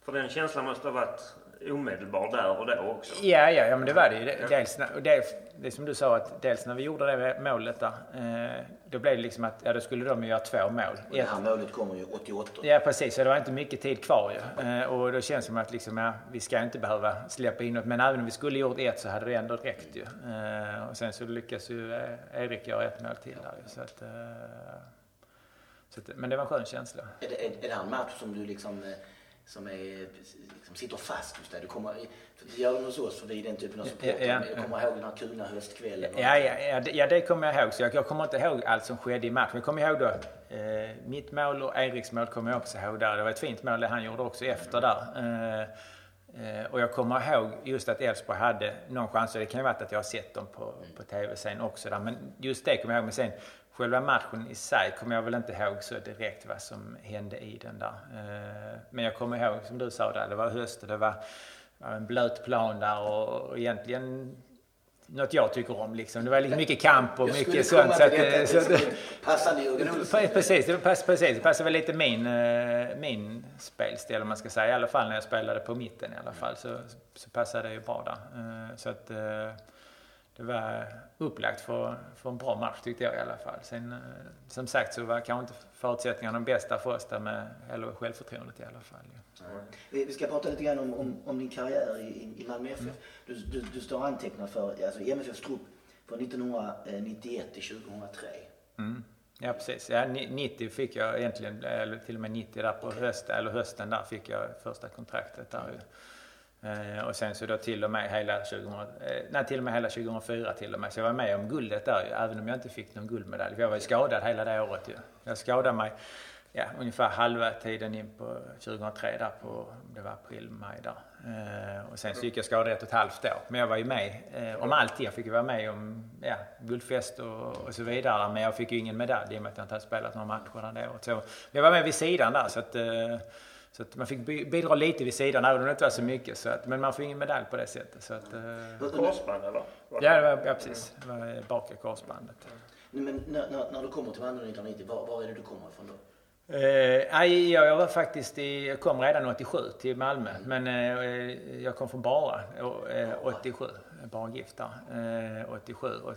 [SPEAKER 1] För den känslan måste ha varit omedelbar där och då också.
[SPEAKER 3] Ja, ja, ja men det var det ju. Dels, dels, det är som du sa, att dels när vi gjorde det målet där, eh, då blev det liksom att, ja då skulle de ju göra två mål.
[SPEAKER 2] Och det
[SPEAKER 3] Ett,
[SPEAKER 2] här målet kommer ju 88.
[SPEAKER 3] Ja precis, så det var inte mycket tid kvar ju. Eh, och då känns det som att liksom, ja, vi ska inte behöva släppa in något. Men även om vi skulle gjort ett så hade det ändå räckt ju. Eh, och sen så lyckas ju Erik göra ett mål till där ju. Så att, så att, men det var en skön känsla.
[SPEAKER 2] Är det, är, det här en match som du liksom, som är, liksom sitter fast hos dig? Du kommer, för det gör de hos oss, för vi är den typen av supportrar.
[SPEAKER 3] Ja, ja.
[SPEAKER 2] Jag kommer ihåg den här kulna höstkvällen.
[SPEAKER 3] Ja, ja, ja, det, ja, det kommer jag ihåg. Så jag, jag kommer inte ihåg allt som skedde i matchen. Jag kommer ihåg då eh, mitt mål och Eriks mål kommer jag också ihåg där. Det var ett fint mål det han gjorde också efter där. Eh, eh, och jag kommer ihåg just att Elfsborg hade någon chans. Det kan ju varit att jag har sett dem på, på tv sen också. Där. Men just det kommer jag ihåg. Men sen själva matchen i sig kommer jag väl inte ihåg så direkt vad som hände i den där. Eh, men jag kommer ihåg som du sa där. Det var höst och det var en blöt plan där och, egentligen något jag tycker om. Liksom. Det var liksom mycket kamp och
[SPEAKER 2] Jag
[SPEAKER 3] mycket sånt. Så att,
[SPEAKER 2] det
[SPEAKER 3] så att,
[SPEAKER 2] skulle passa Jörgen Olsson.
[SPEAKER 3] precis, det passar, precis, det passar väl lite min, eh, min spelstil om man ska säga. I alla fall när jag spelade på mitten i alla fall så, så passade det ju bra där. Eh, Så att det var upplagt för, för en bra match tyckte jag i alla fall. Sen, eh, som sagt så var kanske inte förutsättningarna de bästa för oss där med eller självförtroendet i alla fall. ju.
[SPEAKER 2] Vi vi ska prata lite grann om, om, om din karriär i, i- Malmö FF. Du, du, du står antecknad för alltså, MFFs trupp från 1991 till 2003.
[SPEAKER 3] Mm. Ja precis. Ja, ni- 90 fick jag egentligen, eller till och med 90 där på hösten, eller hösten där fick jag första kontraktet där ju. Eh, och sen så då till och med hela 2000, eh, nej till och med hela 2004 till och med. Så jag var med om guldet där ju, även om jag inte fick någon guldmedalj. För jag var ju skadad hela det året ju. Jag skadade mig ja, ungefär halva tiden in på 2003 där på, det var april, maj där. Eh, och sen så gick jag skadad ett och ett halvt år. Men jag var ju med eh, om allting. Jag fick ju vara med om ja, guldfest och, och så vidare. Men jag fick ju ingen medalj i och med att jag inte hade spelat några matcher det året. Så jag var med vid sidan där. Så att, eh, så att man fick bi- bidra lite vid sidan, även om det inte var så mycket. Så att, men man får ingen medalj på det sättet. Så att, eh,
[SPEAKER 1] Korsband eller?
[SPEAKER 3] ja, det var, ja, precis. Det var eh, baka korsbandet.
[SPEAKER 2] Men när, när, när du kommer till Malmö 1990, var, var är det du kommer ifrån då?
[SPEAKER 3] Eh, nej, jag, jag var faktiskt i, jag kom redan 87 till Malmö. Men eh, jag kom från Bara eh, 87. Bara gift där. Eh, 87. Och,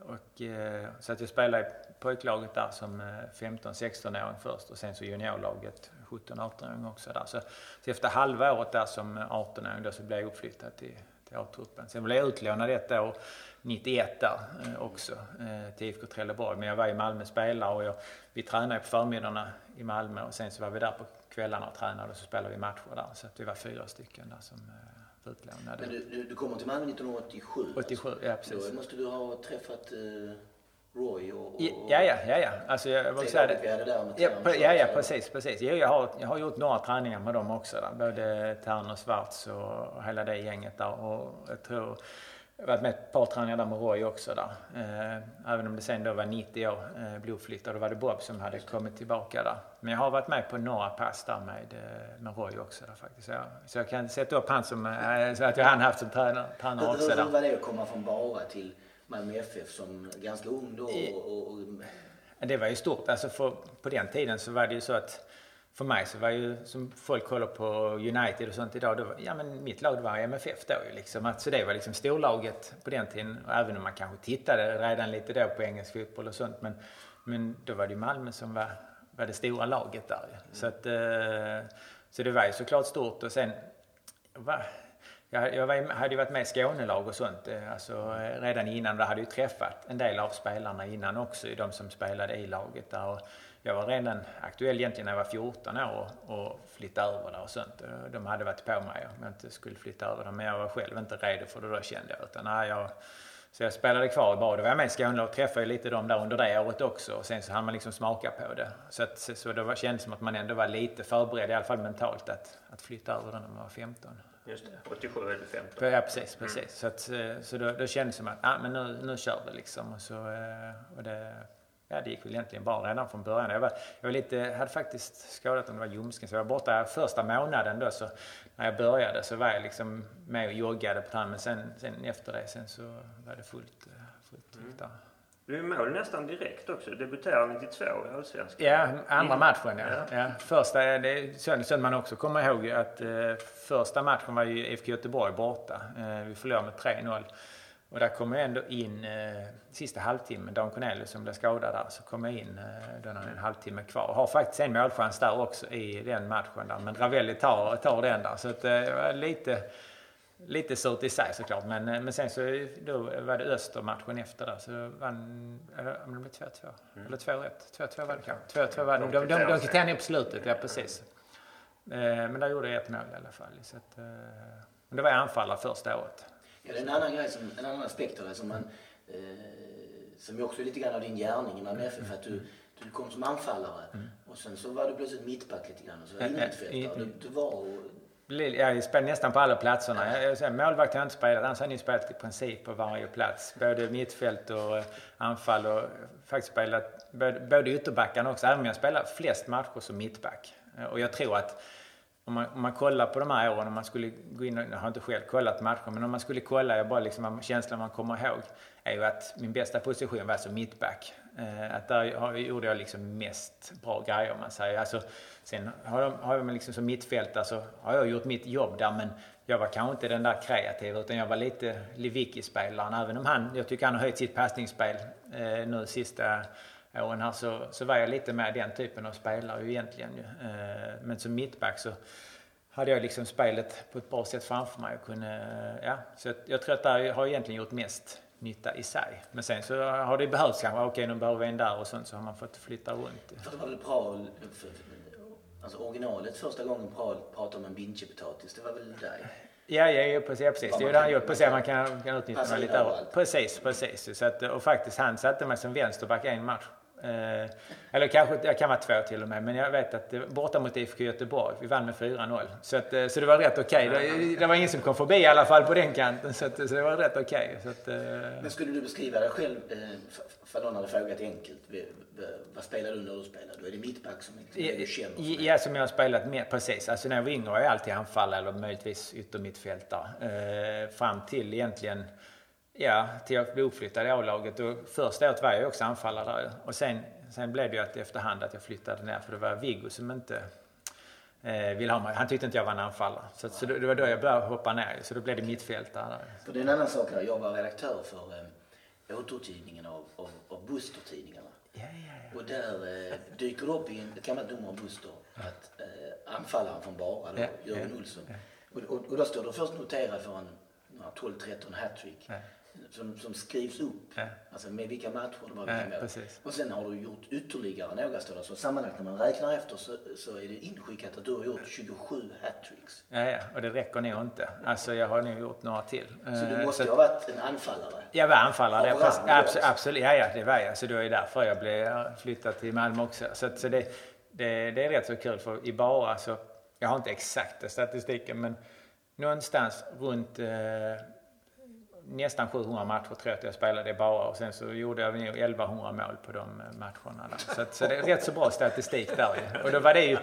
[SPEAKER 3] och, eh, så att jag spelade i pojklaget där som eh, 15-16-åring först och sen så juniorlaget 17-18-åring också där. Så, så efter halva året där som 18-åring då så blev jag uppflyttad till, till A-truppen. Sen blev jag utlånad ett år 91 där eh, också eh, till IFK Trelleborg. Men jag var i Malmö spelare och jag, vi tränade på förmiddagarna i Malmö och sen så var vi där på kvällarna och tränade och så spelade vi matcher där. Så att vi var fyra stycken där som eh, var utlånade.
[SPEAKER 2] Men du, du, du kommer till Malmö 1987?
[SPEAKER 3] 87, ja
[SPEAKER 2] Då
[SPEAKER 3] precis.
[SPEAKER 2] måste du ha träffat eh, Roy och... och
[SPEAKER 3] ja, ja, ja, ja. Alltså jag vill säga det.
[SPEAKER 2] Vi hade där med
[SPEAKER 3] Ja, på, ja, ja, precis, precis. Jo, jag, har, jag har gjort några träningar med dem också. Där. Både Tern och Schwarz och hela det gänget där. Och jag tror jag har varit med ett par träningar där med Roy också där. Eh, även om det sen då var 90 år eh, blodflytt och då var det Bob som hade kommit tillbaka där. Men jag har varit med på några pass där med, eh, med Roy också där faktiskt. Så jag, så jag kan sätta upp han som, eh, så att jag han haft som tränare, tränare också
[SPEAKER 2] Hur, hur
[SPEAKER 3] där.
[SPEAKER 2] var det att komma från Bara till Malmö FF som ganska ung då? Och, och,
[SPEAKER 3] Det var ju stort. Alltså för, på den tiden så var det ju så att för mig så var ju som folk kollar på United och sånt idag. Var- ja men mitt lag var MFF då ju liksom. Att, så det var liksom storlaget på den tiden. Och även om man kanske tittade redan lite då på engelsk fotboll och sånt. Men, men då var det ju Malmö som var, var det stora laget där ju. Så att, eh, så det var ju såklart stort och sen va, jag, jag var, hade ju varit med i Skånelag och sånt eh, alltså, eh, redan innan. Jag hade ju träffat en del av spelarna innan också, de som spelade i laget där. Och jag var redan aktuell egentligen när jag var 14 år och, och flyttade över där och sånt. Eh, de hade varit på mig om jag inte skulle flytta över där, men jag var själv inte redo för det då kände jag. Utan, nej, jag så jag spelade kvar i Bad. Då var jag med i Skånelag och träffade ju lite dem där under det året också. Och sen så hann man liksom smaka på det. Så, att, så det var, kändes som att man ändå var lite förberedd, i alla fall mentalt, att, att flytta över den när man var 15.
[SPEAKER 1] Just det. 87 eller 15.
[SPEAKER 3] Ja, precis. precis. Så, att, eh, så då, då kändes det som att ah, men nu, nu kör vi liksom. Och så, eh, och det, ja, det gick väl egentligen bra redan från början. Jag, var, jag var lite, hade faktiskt skadat om det var ljumsken, så jag var borta första månaden då. Så när jag började så var jag liksom med och joggade på träningen. Men sen, sen efter det sen så var det fullt, eh, fullt tryck där.
[SPEAKER 1] Du är mål nästan direkt också. Debuterar 92 i Allsvenskan.
[SPEAKER 3] Ja, andra
[SPEAKER 1] Mm.
[SPEAKER 3] matchen ja. ja. Första, det är som man också kommer ihåg att eh, första matchen var ju IFK Göteborg borta. Eh, vi förlorade med 3-0. Och där kom jag ändå in eh, sista halvtimmen, Dan Cornelius som blev skadad där, så kom jag in eh, då är en halvtimme kvar. Har faktiskt en målchans där också i den matchen där, men Ravelli tar, tar den där. Så att, eh, lite, lite surt i sig såklart. Men, eh, men sen så då var det Öster matchen efter där, så vann, eller om det blev 2-2. Eller 2-1. 2-2 var det kanske. 2-2 var det. De, de, de, de kvitterade ner på slutet, ja precis. Eh, men där gjorde jag ett mål i alla fall. Så att, eh, men det var jag anfallare första året.
[SPEAKER 2] Ja, det är en annan grej, som, en annan aspekt av det som man, eh, som också är lite grann av din gärning i Malmö FF, att du, du kom som anfallare och sen så var du plötsligt mittback lite grann och så
[SPEAKER 3] Ja, ja,
[SPEAKER 2] innermittfältare. Du, du var och,
[SPEAKER 3] jag spelade nästan på alla platserna. Jag, målvakt har jag inte spelat, annars har jag spelat i princip på varje plats. Både mittfält och eh, anfall och faktiskt spelat både, både ytterbackarna också, även om jag spelar flest matcher som mittback. Eh, och jag tror att om man, om man kollar på de här åren, om man skulle gå in, och- jag har inte själv kollat matcher, men om man skulle kolla, jag bara liksom, känslan man kommer ihåg, är ju att min bästa position var som mittback. Eh, att där gjorde jag liksom mest bra grejer om man säger. Alltså, sen har jag, har jag liksom som mittfältare så alltså, har jag gjort mitt jobb där, men jag var kanske inte den där kreativa, utan jag var lite Lewicki-spelaren. Även om han, jag tycker han har höjt sitt passningsspel eh, nu sista åren här så, så var jag lite mer den typen av spelare ju egentligen. Ju. Eh, men som mittback så hade jag liksom spelet på ett bra sätt framför mig. Och kunde, ja, så jag, jag tror att där har jag egentligen gjort mest nytta i sig. Men sen så har det behövts kanske, okej nu behöver vi en där och sånt så har man fått flytta runt.
[SPEAKER 2] för det var väl bra, för, alltså originalet första gången Prahl pratade om en binchepotatis, det var väl dig?
[SPEAKER 3] Ja, ja, ja precis. Ja, precis. Det är ju det han gjort. Precis, man kan, kan utnyttja lite
[SPEAKER 2] överallt.
[SPEAKER 3] Precis, precis. Så att, och faktiskt, han satte mig som vänsterback en match. Eh, eller kanske, jag kan vara två till och med, men jag vet att det borta mot IFK Göteborg, vi vann med 4-0. Så, att, eh, så det var rätt okej. Det, det var ingen som kom förbi i alla fall på den kanten, så, att, så det var rätt okej. Så att, eh,
[SPEAKER 2] Men skulle du beskriva dig själv, för någon hade frågat enkelt, vad spelar du när du spelar? Då är det mittback som det du känner.
[SPEAKER 3] Ja, som jag har spelat med. Precis. Alltså när jag var yngre var jag alltid anfall eller möjligtvis yttermittfältare. Eh, fram till egentligen, ja, till jag blev uppflyttad i A-laget. Och första året var jag också anfallare. Och sen, sen blev det ju att efterhand att jag flyttade ner för det var Viggo som inte eh, ville ha mig. Han tyckte inte jag var en anfallare. Så, så det, det var då jag började hoppa ner. Så då blev det mittfältare.
[SPEAKER 2] För det är en annan sak här, jag var redaktör för eh, återutgivningen av, av, av Buster-tidningarna.
[SPEAKER 3] Ja, ja, ja.
[SPEAKER 2] Och där eh, dyker det upp i en- ett gammalt nummer av Buster att eh, anfallaren från Bara, då, Jörgen Olsson. Och, och, och då står det först noterad för en ja, 12-13 hattrick. Som, som skrivs upp.
[SPEAKER 3] Ja.
[SPEAKER 2] Alltså med vilka matcher det var
[SPEAKER 3] Ja, precis.
[SPEAKER 2] Och sen har du gjort ytterligare några sådana. Så sammanlagt när man räknar efter så, så är det inskickat att du har gjort 27 hattricks.
[SPEAKER 3] Ja, ja, och det räcker nog inte. Alltså jag har nog gjort några till.
[SPEAKER 2] Så du
[SPEAKER 3] Eh,
[SPEAKER 2] måste
[SPEAKER 3] så-
[SPEAKER 2] ha varit en anfallare.
[SPEAKER 3] Jag var anfallare.
[SPEAKER 2] Ja,
[SPEAKER 3] fast,
[SPEAKER 2] bra, bra.
[SPEAKER 3] abs- absolut, ja, ja, det var jag. Så det ju därför jag blev flyttad till Malmö också. Så, så det, det, det är rätt så kul för i bara så, jag har inte exakta statistiken men någonstans runt eh, nästan 700 matcher tror jag att jag spelade bara och sen så gjorde jag nog 1100 mål på de eh, matcherna. Där. Så, att, så det är rätt så bra statistik där ju. Och då var det ju,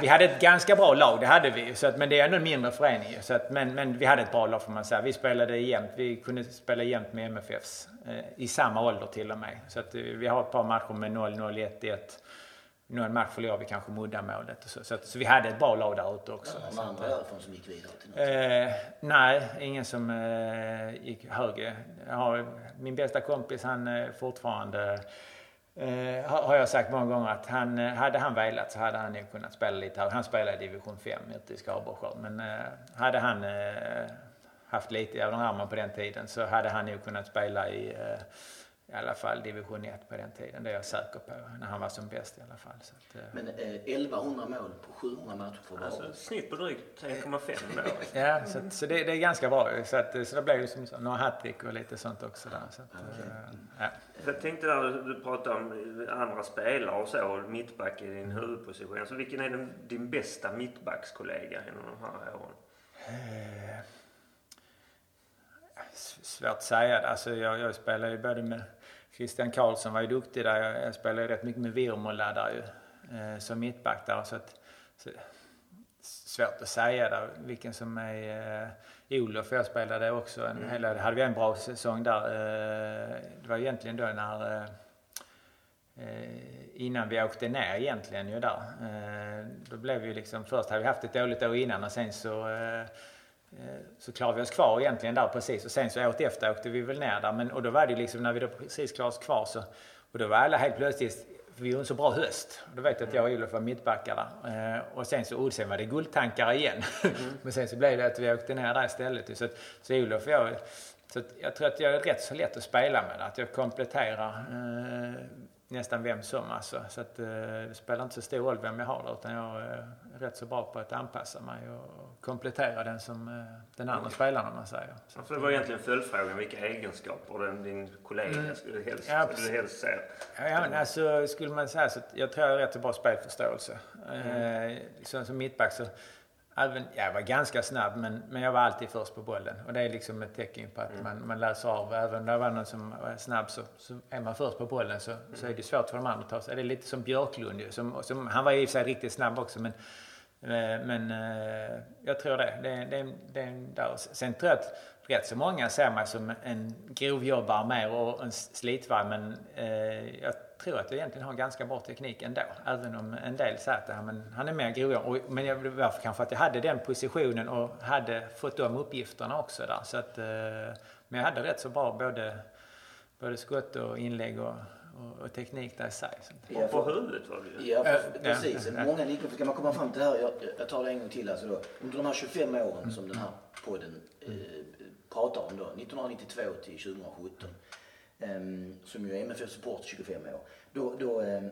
[SPEAKER 3] vi hade ett ganska bra lag, det hade vi ju. Så att, men det är ändå en mindre förening ju. Så att, men, men vi hade ett bra lag får man säga. Vi spelade jämnt, vi kunde spela jämnt med MFFs. Eh, I samma ålder till och med. Så att eh, vi har ett par matcher med 0-0, 1-1. Någon match förlorade vi kanske muddamålet. och Så, så, så vi hade ett bra lag där ute också. Att,
[SPEAKER 2] andra därifrån som gick vidare till något.
[SPEAKER 3] Eh, nej, ingen som eh, gick högre. Har, min bästa kompis, han eh, fortfarande... Eh, har jag sagt många gånger att han, eh, hade han velat så hade han nog kunnat spela lite här. Han spelade i division 5 ute i Skaraborg Men eh, hade han eh, haft lite i armen på den tiden så hade han nog kunnat spela i eh, i alla fall division 1 på den tiden. Det är jag säker på. När han var som bäst i alla fall. Så att, eh,
[SPEAKER 2] Men eh, 1100 mål på 700 matcher för Varberg.
[SPEAKER 1] Alltså, snitt på drygt 1,5 mål.
[SPEAKER 3] Ja, så, så det, det är ganska bra. Så, att, så det blev liksom så, några hattrick och lite sånt också där. Så att, eh, ja.
[SPEAKER 1] Jag tänkte där du pratade om andra spelare och så, och mittback i din huvudposition. Så vilken är den, din bästa mittbackskollega inom de här åren?
[SPEAKER 3] S- Svårt att säga. Alltså, jag, jag spelar ju både med Christian Karlsson var ju duktig där. Jag, ju rätt mycket med Virmola där ju. Eh, som mittback där. Så att, så, svårt att säga där vilken som är eh, Olof. Jag spelade också en
[SPEAKER 1] Mm.
[SPEAKER 3] hela, hade vi en bra säsong där. Eh, det var egentligen då när eh, eh, innan vi åkte ner egentligen ju där. Eh, då blev vi liksom, först hade vi haft ett dåligt år innan och sen så eh, så klarade vi oss kvar egentligen där precis och sen så året efter åkte vi väl ner där men och då var det liksom när vi då precis klarade oss kvar så och då var alla helt plötsligt för vi gjorde en så bra höst. Och då vet jag att jag och Olof var mittbackar där. Eh, och sen så och sen var det guldtankar igen. men sen så blev det att vi åkte ner där istället. Så, så Olof och jag så jag tror att jag är rätt så lätt att spela med. Att jag kompletterar eh, nästan vem som alltså. Så att eh, det spelar inte så stor roll vem jag har där, utan jag är rätt så bra på att anpassa mig och komplettera den som eh, den andra spelaren om man säger. Så,
[SPEAKER 1] Alltså det var egentligen följdfrågan. Vilka egenskaper den, din kollega skulle helst,
[SPEAKER 3] Ja,
[SPEAKER 1] skulle helst se?
[SPEAKER 3] Ja, ja, men alltså skulle man säga så jag tror jag har rätt så bra spelförståelse. Eh, så, som mittback så, även, jag var ganska snabb men, men jag var alltid först på bollen. Och det är liksom ett tecken på att man, man läser av. Även om det var någon som var snabb så, så är man först på bollen så, så är det svårt för de andra att ta sig. Det är lite som Björklund ju. Som, som, han var i och för sig riktigt snabb också men Eh, Men eh, jag tror det. det, det, det där. Sen tror jag att rätt så många ser mig som en grovjobbare mer och en slitvarg. Men eh, jag tror att jag egentligen har ganska bra teknik ändå. Även om en del säger att "Ja, men han är mer. Och- Men jag, det var kanske att jag hade den positionen och hade fått de uppgifterna också där. Så att, eh, men jag hade rätt så bra både, både skott och inlägg och, och, och teknik där i sig.
[SPEAKER 2] Ja,
[SPEAKER 1] På huvudet var det ju.
[SPEAKER 2] Ja, för, precis.
[SPEAKER 3] ja.
[SPEAKER 2] Många liknelser. Ska man komma fram till det här, jag, jag tar det en gång till. Alltså då, under de här 25 åren som den här podden eh, pratar om då, 1992 till 2017, ehm, som ju är MFF Support 25 år, då, då ehm,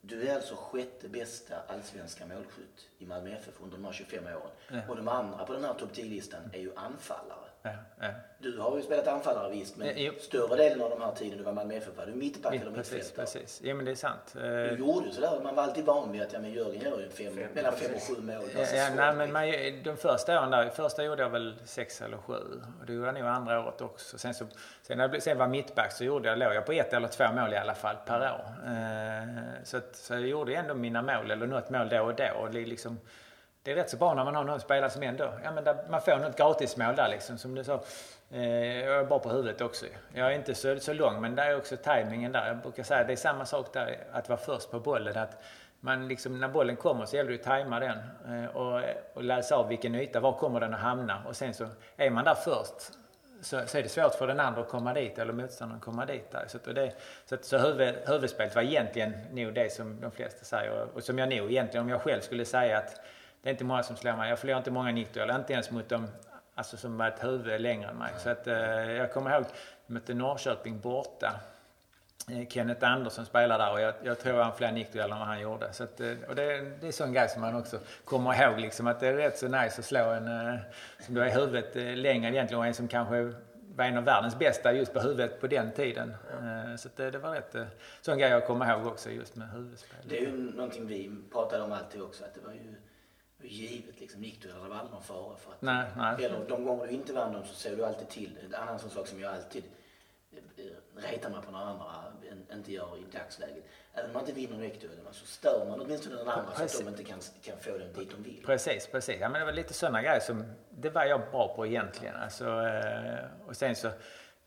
[SPEAKER 2] du är alltså sjätte bästa allsvenska målskytt i Malmö FF under de här 25 åren. Och de andra på den här topp 10-listan är ju anfallare.
[SPEAKER 3] Ja, ja.
[SPEAKER 2] Du har ju spelat anfallare visst, men
[SPEAKER 3] jo.
[SPEAKER 2] större delen av de här tiden du var Malmö FF var du mittback eller mittfältare.
[SPEAKER 3] precis. Ja men det är sant.
[SPEAKER 2] Du
[SPEAKER 3] Eh,
[SPEAKER 2] gjorde ju sådär, man var alltid van vid att ja, men Jörgen gör ju fem,
[SPEAKER 1] Fem,
[SPEAKER 2] mellan fem och sju mål
[SPEAKER 3] Ja, ja, nej, men man, de första åren där, första gjorde jag väl sex eller sju. Och det gjorde jag nog andra året också. Sen, så, sen när jag sen var mittback så gjorde jag, låg jag på ett eller två mål i alla fall per år. Eh, så, att, så jag gjorde ändå mina mål, eller något mål då och då. Och liksom, det är rätt så bra när man har någon spelare som ändå, ja men där, man får något gratismål där liksom. Som du sa, eh, jag är bra på huvudet också. Jag är inte så, så lång men där är också tajmingen där. Jag brukar säga det är samma sak där, att vara först på bollen. Att man liksom, när bollen kommer så gäller det att tajma den eh, och, och läsa av vilken yta, var kommer den att hamna? Och sen så är man där först så, så är det svårt för den andra att komma dit eller motståndaren att komma dit. Där. Så, att, det, så, att, så huvud, huvudspelet var egentligen nog det som de flesta säger och, och som jag nog egentligen om jag själv skulle säga att det är inte många som slår mig. Jag förlorar inte många 90 eller inte ens mot de Alltså som var ett huvud längre än mig. Så att, eh, jag kommer ihåg, vi mötte Norrköping borta. Eh, Kenneth Andersson spelar där och jag, jag tror han fler nickdueller än vad han gjorde. Så att, eh, och det, det är sån grej som man också kommer ihåg liksom att det är rätt så nice att slå en eh, som då är huvudet längre egentligen och en som kanske var en av världens bästa just på huvudet på den tiden. Ja. Så det, det var rätt sån grej jag kommer ihåg också just med huvudspel.
[SPEAKER 2] Det är ju någonting vi pratade om alltid också att det var ju givet liksom. Nickdueller var aldrig någon fara för att...
[SPEAKER 3] Nej, nej.
[SPEAKER 2] Eller de gånger du inte vann dem så såg du alltid till. En annan sån sak som jag alltid retar man på några andra inte gör i dagsläget. Även om man inte vinner nyckelduellerna så stör man åtminstone den andra precis. så att de inte kan, kan få den dit de vill.
[SPEAKER 3] Precis, precis. Ja, men det var lite sådana grejer som, det var jag bra på egentligen. Alltså, eh, och sen så,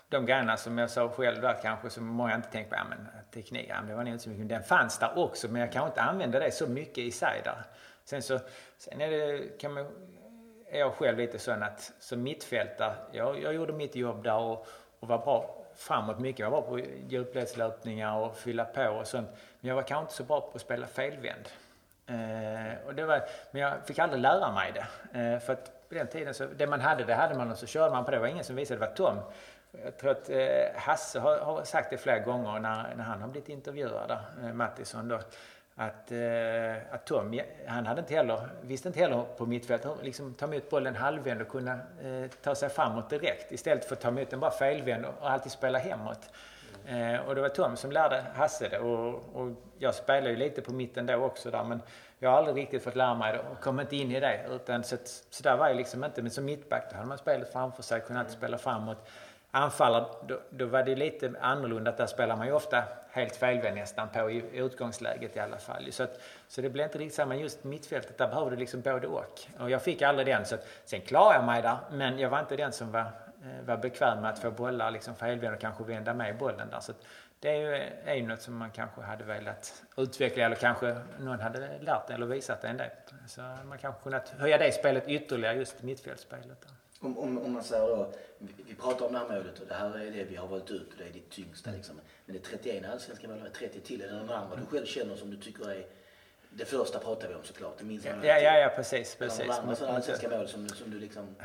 [SPEAKER 3] de grejerna som jag sa själv där kanske som många inte tänkte på, ja men teknik, ja, det var inte så mycket. Den fanns där också men jag kanske inte använde det så mycket i sig där. Sen så, sen är det, kan man, är jag själv lite sån att som mittfältare, jag, jag gjorde mitt jobb där och, och var bra framåt mycket. Jag var bra på djupledslöpningar och fylla på och sånt. Men jag var kanske inte så bra på att spela felvänd. Eh, och det var, men jag fick aldrig lära mig det. Eh, för att på den tiden, så, det man hade, det hade man och så körde man på det. Det var ingen som visade, det var Tom. Jag tror att eh, Hasse har, har, sagt det flera gånger när, när han har blivit intervjuad eh, Mattisson då att, eh, att Tom, han hade inte heller, visste inte heller på mittfältet liksom ta emot bollen halvvänd och kunna eh, ta sig framåt direkt istället för att ta emot den bara felvänd och alltid spela hemåt. Eh, och det var Tom som lärde Hasse det och, och jag spelade ju lite på mitten då också där men jag har aldrig riktigt fått lära mig det och kom inte in i det. Utan så, så där var jag liksom inte. Men som mittback då hade man spelat framför sig, kunnat spela framåt anfallare, då, då, var det lite annorlunda. Där spelar man ju ofta helt felvänd nästan på i utgångsläget i alla fall. Så, att, så det blev inte riktigt samma. Just mittfältet, där behövde du liksom både och. Och jag fick aldrig den. Så att, sen klarade jag mig där, men jag var inte den som var, eh, var bekväm med att få bollar liksom felvänd och kanske vända med bollen där. Så att, det är ju är något som man kanske hade velat utveckla eller kanske någon hade lärt eller visat en del. Så man kanske kunnat höja det spelet ytterligare, just mittfältsspelet. Där.
[SPEAKER 2] Om, om, om man säger då, vi pratar om det här målet och det här är det vi har valt ut och det är ditt tyngsta liksom. Men det är 31 allsvenska mål, 30 till. Är det någon andra du själv känner som du tycker är det första pratar vi om såklart, det minns
[SPEAKER 3] man Ja, ja, ja, precis. precis.
[SPEAKER 2] Några andra sådana allsvenska mål som, som du liksom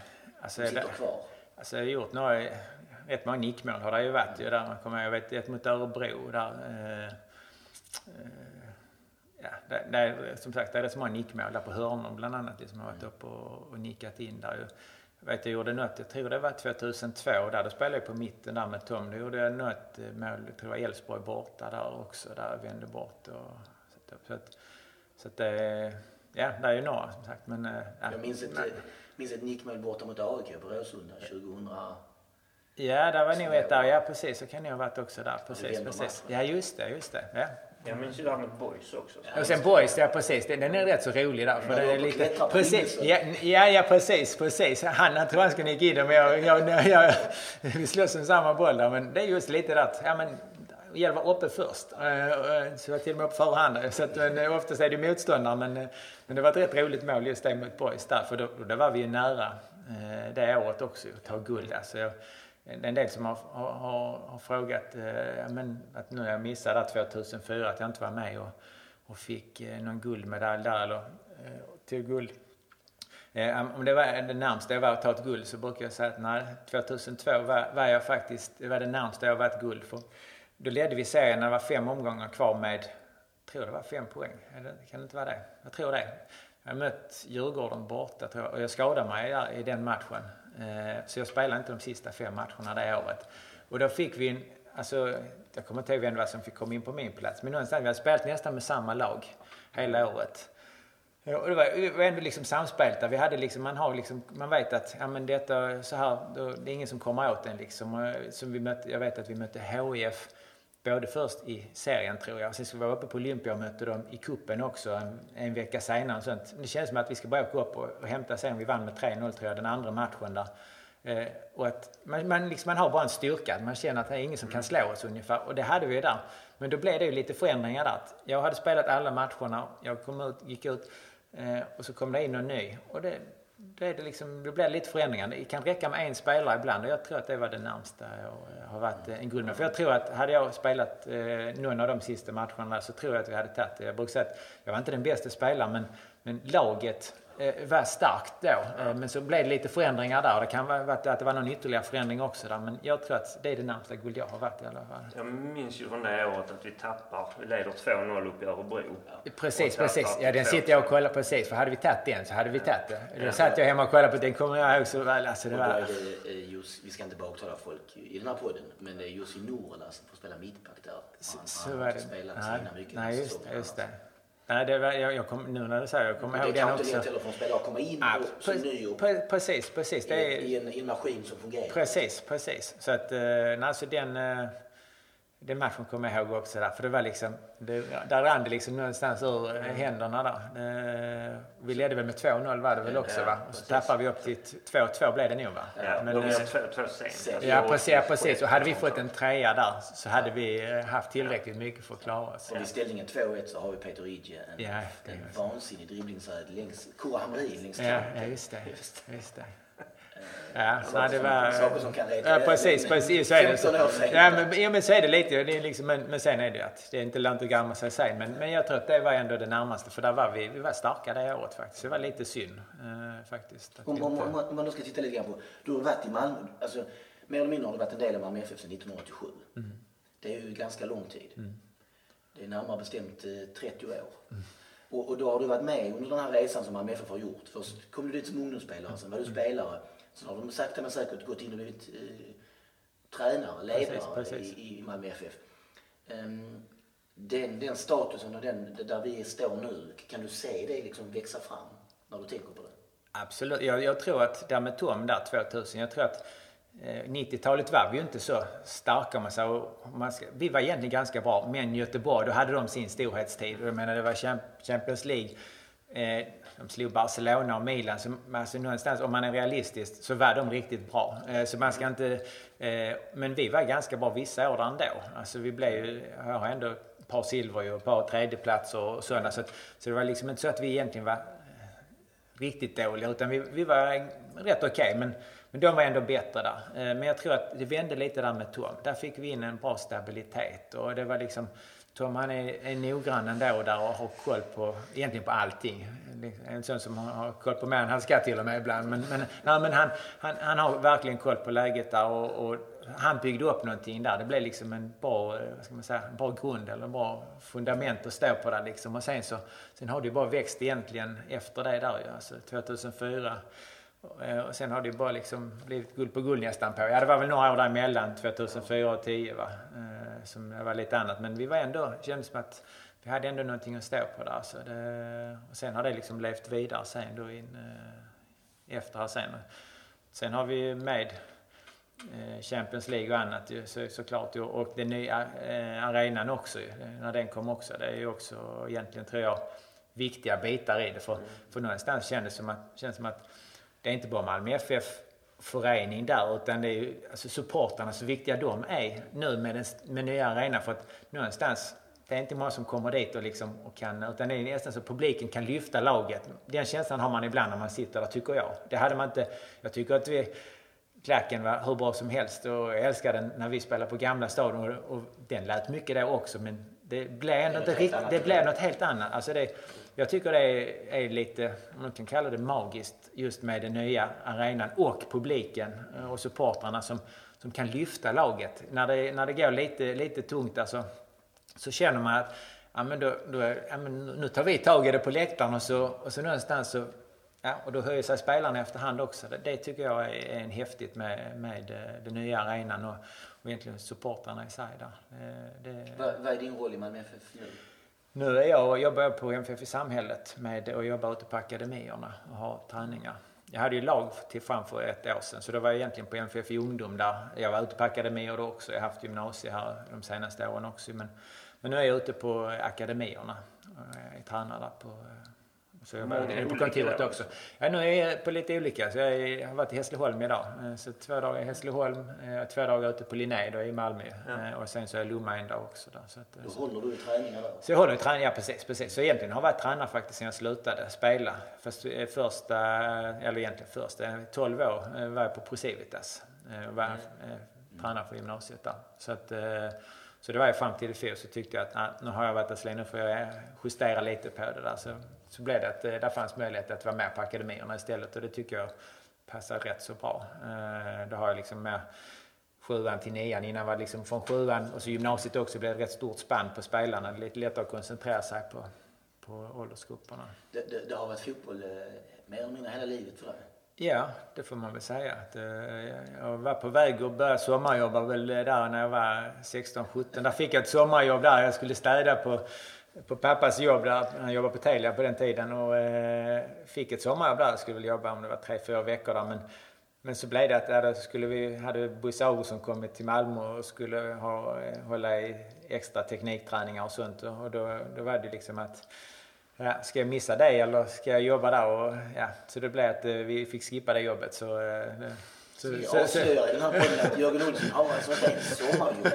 [SPEAKER 2] alltså, sitter det, kvar?
[SPEAKER 3] Alltså jag har gjort några, rätt många nickmål har det ju varit ju där man kommer, jag vet ett mot Örebro där. Eh, eh, ja, det, det, som sagt det är rätt många nickmål där på hörnor bland annat, det som har varit uppe och, och nickat in där ju vet jag gjorde något, jag tror det var 2002, där då spelade jag på mitten där med Tom. Då gjorde jag något mål, jag tror det var Elfsborg borta där också, där jag vände bort. Och, så att, så att det, ja, det är ju några som sagt. Men,
[SPEAKER 2] eh, ja, jag minns ett, minns ett nickmål borta mot AIK på Råsunda 2000.
[SPEAKER 3] Ja, där var nog ett där. Ja, precis. Så kan ni ha varit också där. Precis, precis. Ja, just det, just det. Ja.
[SPEAKER 1] Jag minns ju det här med Boys också. Ja,
[SPEAKER 3] och sen Boys, ja precis. Den, är rätt så rolig där. För det är lite, precis, ja, ja, ja, precis, precis. Han, han tror han skulle nicka in det, men jag, jag, jag, vi slåss om samma boll där. Men det är just lite där ja men att vara uppe först. Eh, eh, så jag var till och med uppe före han. Så att, eh, oftast är det motståndare, men, men det var ett rätt roligt mål just det mot Boys där. För då, då var vi ju nära det året också, att ta guld. Alltså, jag, det är en del som har, har, har frågat eh, men, att nu jag missade 2004, att jag inte var med och, och fick eh, någon guldmedalj där eller eh, tog guld. Eh, om det var det närmsta jag var att ta ett guld så brukar jag säga att nej, 2002 var, var jag faktiskt, det var det närmsta jag var ett guld. För då ledde vi serien när det var fem omgångar kvar med, tror det var fem poäng. Eller, kan det inte vara det? Jag tror det. Jag mött Djurgården borta tror jag, och jag skadade mig i den matchen. Eh, så jag spelade inte de sista fem matcherna det året. Och då fick vi en, alltså, jag kommer inte ihåg vem det var som fick komma in på min plats, men någonstans, vi hade spelat nästan med samma lag hela året. Eh, och det var, det var ändå liksom samspelt där. Vi hade liksom, man, har liksom, man vet att ja, men detta, så här, då, det är ingen som kommer åt en. Liksom. Eh, som vi mötte, jag vet att vi mötte HIF både först i serien tror jag, sen ska vi vara uppe på Olympia och mötte dem i kuppen också en, en vecka senare. Och sånt. Det känns som att vi ska börja gå upp och, och hämta sen. Vi vann med 3-0 tror jag, den andra matchen där. Eh, och att man, man, liksom, man har bara en styrka, man känner att det är ingen som kan slå oss ungefär. Och det hade vi ju där. Men då blev det ju lite förändringar där. Jag hade spelat alla matcherna, jag kom ut, gick ut eh, och så kom det in någon ny. Och det, då, är det liksom, då blir det lite förändringar. Det kan räcka med en spelare ibland och jag tror att det var det närmsta jag eh, har varit eh, en guldmedalj. För jag tror att hade jag spelat eh, någon av de sista matcherna så tror jag att vi hade tagit det. Jag brukar säga att jag var inte den bästa spelaren men, men laget var starkt då. Eh, Men så blev det lite förändringar där. Det kan vara att det var någon ytterligare förändring också där. Men jag tror att det är det närmsta guld jag har varit i alla fall.
[SPEAKER 1] Jag minns ju från det året att vi tappar. Vi leder 2-0 upp i Örebro.
[SPEAKER 3] Precis,
[SPEAKER 1] Och
[SPEAKER 3] precis. Ja, den sitter jag och kollar precis. För hade vi tagit den så hade vi tagit det. Då satt jag hemma och kollade på den. kommer jag ihåg så väl. Alltså, det
[SPEAKER 2] Och
[SPEAKER 3] var...
[SPEAKER 2] det eh, just, vi ska inte baktala folk i den här podden, men det är Jussi Norrala som får spela mittback där. Han,
[SPEAKER 3] Så
[SPEAKER 2] han
[SPEAKER 3] var
[SPEAKER 2] har
[SPEAKER 3] det.
[SPEAKER 2] inte spelat
[SPEAKER 3] Nej,
[SPEAKER 2] sina mycket
[SPEAKER 3] nej just, just
[SPEAKER 2] annars.
[SPEAKER 3] det. Nej, det var, jag, jag kom, nu när du säger jag kommer
[SPEAKER 2] Det
[SPEAKER 3] ihåg den
[SPEAKER 2] inte
[SPEAKER 3] också.
[SPEAKER 2] lätt heller för en spelare att komma in
[SPEAKER 3] Ja,
[SPEAKER 2] och, som ny och,
[SPEAKER 3] pre- precis, precis. Det är,
[SPEAKER 2] i, en, i en maskin som fungerar.
[SPEAKER 3] Precis, precis. Så att, eh, nej, alltså den, eh, den matchen kommer jag ihåg också där. För det var liksom, det, där rann det liksom någonstans ur eh, händerna där. Eh, vi ledde väl med 2-0 var det väl också
[SPEAKER 1] Ja,
[SPEAKER 3] va? Och så
[SPEAKER 1] precis.
[SPEAKER 3] tappade vi upp till 2-2 blev det nog va?
[SPEAKER 1] Ja,
[SPEAKER 3] Men,
[SPEAKER 1] de är
[SPEAKER 3] eh,
[SPEAKER 1] två, två sent.
[SPEAKER 3] ja precis, ja, precis. Och hade vi fått en trea där så hade vi eh, haft tillräckligt mycket för att klara oss.
[SPEAKER 2] Och vid ställningen 2-1 så har vi Peter Idje, en,
[SPEAKER 3] Ja,
[SPEAKER 2] en vansinnig dribblingsräd längs Kora Hamrin längs
[SPEAKER 3] Ja, ja just det. Just det. Ja, så
[SPEAKER 2] Saker
[SPEAKER 3] det var...
[SPEAKER 2] saker som kan reta
[SPEAKER 3] Ja, precis, precis. Så är det.
[SPEAKER 2] 15 år senare.
[SPEAKER 3] Ja, men, ja, men så är det lite. Det är liksom, men, men sen är det ju att det är inte lönt att gamla sig sig. Men, men jag tror att det var ändå det närmaste. För där var vi, vi var starka det året faktiskt. Det var lite synd eh, faktiskt.
[SPEAKER 2] Om,
[SPEAKER 3] vi
[SPEAKER 2] om,
[SPEAKER 3] inte-
[SPEAKER 2] om, man- om man då ska titta lite grann på, du har varit i Malmö, alltså mer eller mindre har du varit en del av Malmö FF sedan 1987.
[SPEAKER 3] Mm.
[SPEAKER 2] Det är ju ganska lång tid. Det är närmare bestämt eh, 30 år.
[SPEAKER 3] Mm.
[SPEAKER 2] Och, och då har du varit med under den här resan som Malmö FF har gjort. Först kom du dit som ungdomsspelare, sen var
[SPEAKER 3] Mm.
[SPEAKER 2] du spelare. Sen har de sakta men säkert gått in och blivit eh, tränare, ledare
[SPEAKER 3] Precis, precis.
[SPEAKER 2] I, i Malmö FF. Ehm, den, den statusen och den, där vi står nu, kan du se det liksom växa fram när du tänker på det?
[SPEAKER 3] Absolut. Jag, jag tror att där med Tom där 2000, jag tror att eh, 90-talet var vi ju inte så starka om man säger. Vi var egentligen ganska bra, men Göteborg, då hade de sin storhetstid. Och Jag menar, det var Champ- Champions League. De slog Barcelona och Milan. Så, alltså någonstans, om man är realistisk, så var de riktigt bra. Eh, så man ska inte... Eh, men vi var ganska bra vissa år ändå. Alltså vi blev ju... Jag har ändå ett par silver och ett par tredjeplatser och sådana. Så, så det var liksom inte så att vi egentligen var riktigt dåliga. Utan vi, vi var rätt okej. men, men de var ändå bättre där. Eh, men jag tror att det vände lite där med Tom. Där fick vi in en bra stabilitet. Och det var liksom... Tom han är, är noggrann ändå där och har koll på egentligen på allting. En sån som har, koll på mer än han ska till och med ibland. Men, men, nej, men han, han, han har verkligen koll på läget där och, och han byggde upp någonting där. Det blev liksom en bra, vad ska man säga, en bra grund eller en bra fundament att stå på där liksom. Och sen så sen har det ju bara växt egentligen efter det där ju. Alltså 2004 Eh, och sen har det ju bara liksom blivit guld på guld nästan på. Ja, det var väl några år däremellan, 2004 och 2010 va. Eh, som det var lite annat. Men vi var ändå, kändes som att vi hade ändå någonting att stå på där. Så det, och sen har det liksom levt vidare sen då in, eh, efter här sen. Sen har vi ju med Champions League och annat ju, så, såklart. Och den nya arenan också ju, när den kom också. Det är ju också egentligen, tror jag, viktiga bitar i det. För, för någonstans kändes det som att, känns som att det är inte bara Malmö FF förening där utan det är ju alltså supportarna så viktiga de är nu med, den, med nya arenan för att någonstans det är inte många som kommer dit och, liksom, och kan, utan det är nästan så publiken kan lyfta laget. Den känslan har man ibland när man sitter där, tycker jag. Det hade man inte... Jag tycker att vi... Klacken var hur bra som helst och jag älskar den när vi spelade på gamla stadion och, och den lät mycket där också men det blev ändå
[SPEAKER 2] något
[SPEAKER 3] inte
[SPEAKER 2] helt
[SPEAKER 3] riktigt...
[SPEAKER 2] annat.
[SPEAKER 3] Det blev något helt annat. Alltså det, jag tycker det är, är lite, om man kan kalla det magiskt, just med den nya arenan och publiken eh, och supportrarna som, som kan lyfta laget. När det, när det går lite, lite tungt alltså, så känner man att ja, men då, då, ja, men nu tar vi tag i det på läktaren och så, och så någonstans så Ja, och då höjer sig spelarna efterhand också. Det, det tycker jag är, är en häftigt med, med eh, den nya arenan och, och egentligen supportrarna i sig där. Det, det,
[SPEAKER 2] Vad, vad är din roll i Malmö FF nu?
[SPEAKER 3] Nu är jag och jobbar på MFF i samhället med och jobbar ute på akademierna och har träningar. Jag hade ju lag till framför ett år sedan så då var jag egentligen på MFF i ungdom där. Jag var ute på akademier då också. Jag har haft gymnasie här de senaste åren också. Men, men nu är jag ute på akademierna. och Jag är tränare där på eh, så jag var på kontoret
[SPEAKER 1] då,
[SPEAKER 3] också. Ja, nu är jag på lite olika. Så jag har varit i Hässleholm idag. Eh, Så två dagar i Hässleholm, eh, två dagar ute på Linné då i Malmö.
[SPEAKER 1] Ja.
[SPEAKER 3] Eh, Och sen så är jag i Lomma en dag också. Där. Så, att,
[SPEAKER 2] Då
[SPEAKER 3] så.
[SPEAKER 2] håller du i träningar där.
[SPEAKER 3] Så jag håller i träning, ja precis, precis. Så egentligen har jag varit tränare faktiskt sedan jag slutade spela. Fast första, eller egentligen första, 12 år var jag på Procivitas. Var eh, tränare för gymnasiet där. Så att, Så det var ju fram till i fjol så tyckte jag att ah, nu har jag varit där så länge, nu får jag justera lite på det där. Så, så blev det att det där fanns möjlighet att vara med på akademierna istället och det tycker jag passar rätt så bra. Eh, då har jag liksom med sjuan till nian. Innan var det liksom från sjuan och så gymnasiet också blev det rätt stort spann på spelarna. Det är lite lättare att koncentrera sig på, på åldersgrupperna.
[SPEAKER 2] Det, det, det har varit fotboll eh, mer eller mindre hela livet för dig?
[SPEAKER 3] Ja, det får man väl säga. Eh, jag var på väg att börja sommarjobba väl där när jag var 16-17. Där fick jag ett sommarjobb där. Jag skulle städa på, på pappas jobb där. Han jobbade på Telia på den tiden. Och eh, fick ett sommarjobb där. Jag skulle väl jobba om det var tre, fyra veckor där. Men, men så blev det att där skulle vi, hade Bosse Augustsson kommit till Malmö och skulle ha, eh, hålla i extra teknikträningar och sånt. Och då, då var det liksom att ja, ska jag missa det eller ska jag jobba där? Och, ja, så det blev att eh, vi fick skippa det jobbet. Så, eh,
[SPEAKER 2] så, så, avslöjar i den här podden att Jörgen Olsson har alltså inte ens sommarjobb.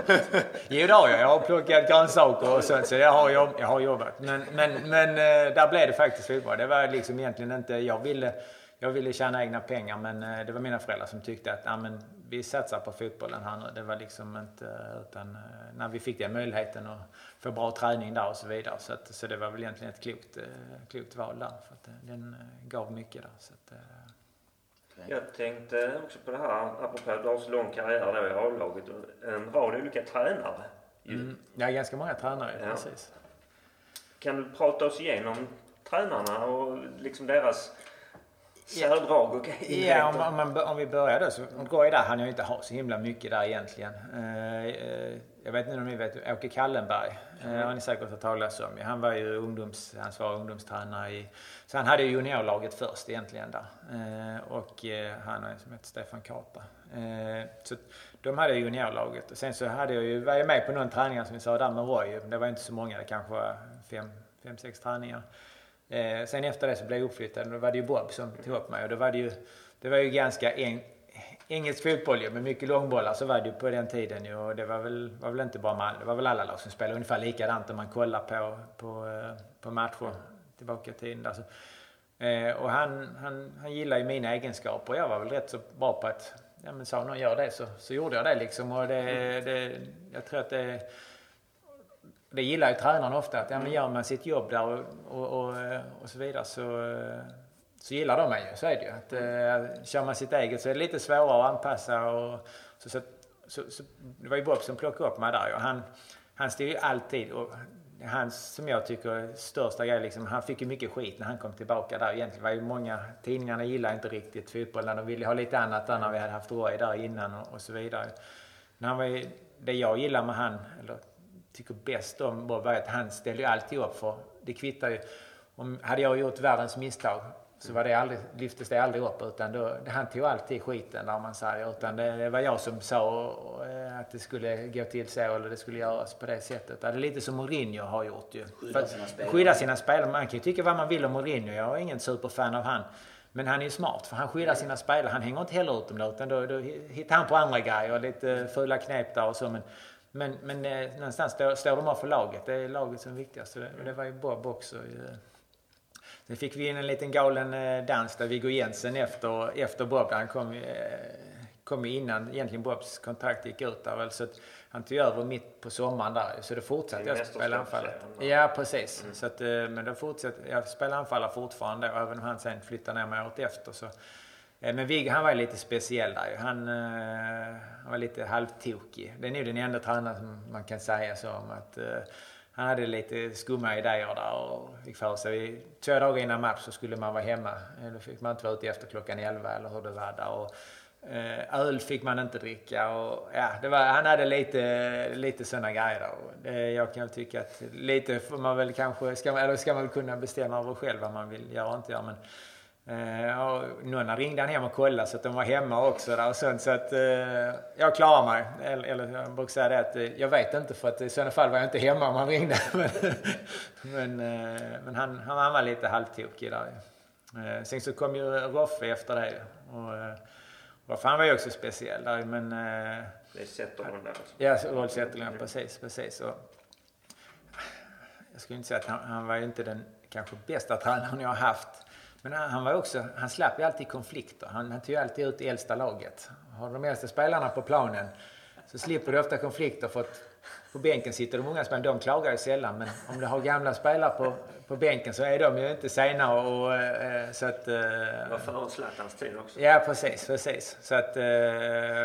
[SPEAKER 3] jo det har jag. Jag har plockat grönsaker och sånt så jag har, jobb, jag har jobbat. Men, men, men eh, där blev det faktiskt fotboll. Det var liksom egentligen inte, jag ville, jag ville tjäna egna pengar men det var mina föräldrar som tyckte att ja, men, vi satsar på fotbollen här nu. Det var liksom inte, utan när vi fick den möjligheten att få bra träning där och så vidare. Så, att, så det var väl egentligen ett klokt, eh, klokt val där. För att eh, den eh, gav mycket där. Så att,
[SPEAKER 1] jag tänkte också på det här, apropå att du har så lång karriär då i A-laget en rad olika tränare.
[SPEAKER 3] Mm. Ja, ganska många tränare, ja. precis.
[SPEAKER 1] Kan du prata oss igenom tränarna och liksom deras särdrag och
[SPEAKER 3] Ja, om, om, om, vi börjar då så Goy där han jag inte ha så himla mycket där egentligen jag vet inte om ni vet Åke Kallenberg. Mm. har ni säkert hört talas om. Han var ju ungdomsansvarig ungdomstränare i... Så han hade ju juniorlaget först egentligen där. Eh, och eh, han som heter Stefan Kapa. Eh, så de hade juniorlaget. Och sen så hade jag ju, var jag med på någon träning som vi sa där med Roy. Det var inte så många, det kanske var fem, fem sex träningar. Eh, sen efter det så blev jag uppflyttad och då var det ju Bob som tog upp mig och då var det ju, det var ju ganska enkelt engelsk fotboll ju, med mycket långbollar så alltså, var det ju på den tiden ju. Och det var väl, var väl inte bara man, det var väl alla lag som spelade ungefär likadant om man kollar på, på, eh, på matcher tillbaka i tiden. Alltså. Eh, och han, han, han gillade ju mina egenskaper och jag var väl rätt så bra på att, ja men sa någon gör det så, så gjorde jag det liksom. Och det, det, jag tror att det det gillar ju tränaren ofta, att ja, men gör man sitt jobb där och, och, och, och så vidare så eh, så gillar de mig ju. Så är det ju. Att, eh, kör man sitt eget så är det lite svårare att anpassa. Och, så, så, så, så det var ju Bob som plockade upp mig där. Och han, han stod ju alltid och hans, som jag tycker, största grej, liksom, han fick ju mycket skit när han kom tillbaka där. Egentligen var ju många, tidningarna gillade inte riktigt fotbollen. De ville ha lite annat där när vi hade haft Roy där innan och, och så vidare. Men han var ju, det jag gillar med han, eller tycker bäst om Bob, var att han ställde ju alltid upp för det kvittar ju. Om, hade jag gjort världens misstag så var det aldrig, lyftes det aldrig upp utan då, han tog alltid skiten där man säger. Utan det, det var jag som sa eh, att det skulle gå till så eller det skulle göras på det sättet. Det är lite som Mourinho har gjort ju.
[SPEAKER 2] Skydda sina spelare.
[SPEAKER 3] Skydda sina spelare. Man kan ju tycka vad man vill om Mourinho. Jag är ingen superfan av han. Men han är ju smart för han skyddar sina spelare. Han hänger inte heller ut dem då utan då, då hittar han på andra grejer. Lite fula knep där och så. Men, men, men eh, någonstans står, står de av för laget. Det är laget som är viktigast. Och det var ju Bob också. Sen fick vi in en liten galen eh, dans där Viggo Jensen efter, efter Bob. Han kom, eh, kom innan egentligen Bobs kontrakt gick ut där väl. Så han tog över mitt på sommaren där. Så då fortsatte jag spela anfallare. Ja, precis. Mm. Så att, eh, men då fortsatte jag spela anfallare fortfarande. även om han sen flyttade ner mig året efter. Så. Men Viggo han var lite speciell där han, han var lite halvtokig. Det är nog den enda tränaren som man kan säga så om. att han hade lite skumma idéer där och fick för sig. Två dagar innan match så skulle man vara hemma. Eh, då fick man inte vara ute efter klockan 11 eller hur det var där. Och, eh, öl fick man inte dricka och ja, det var, han hade lite, lite sådana grejer där. Och det, jag kan tycka att lite får man väl kanske, ska man, eller ska man väl kunna bestämma över själv vad man vill göra och inte göra. Men, Eh, någon ringde han hem och kollade så att de var hemma också där och sånt. Så att eh, jag klarar mig. Eller, eller jag brukar säga det att eh, jag vet inte för att i sådana fall var jag inte hemma om han ringde. men eh, men han, han var lite halvtokig där. Eh, sen så kom ju Roffe efter det. Och, eh, Roffe han var ju också speciell där men... Eh,
[SPEAKER 1] det är Zetterlund där alltså.
[SPEAKER 3] Ja, Rolf Zetterlund, precis. precis. Och, jag skulle inte säga att han, han var inte den kanske bästa tränaren jag har haft. Men han, var också, han slapp ju alltid konflikter. Han, han tog ju alltid ut äldsta laget. Har de äldsta spelarna på planen så slipper du ofta konflikter för att på bänken sitter det många spelare. De klagar ju sällan. Men om du har gamla spelare på, på bänken så är de ju inte sena. Och, eh, så att, eh,
[SPEAKER 1] Det var före Zlatans tid också.
[SPEAKER 3] Ja, precis. precis. Så att, eh,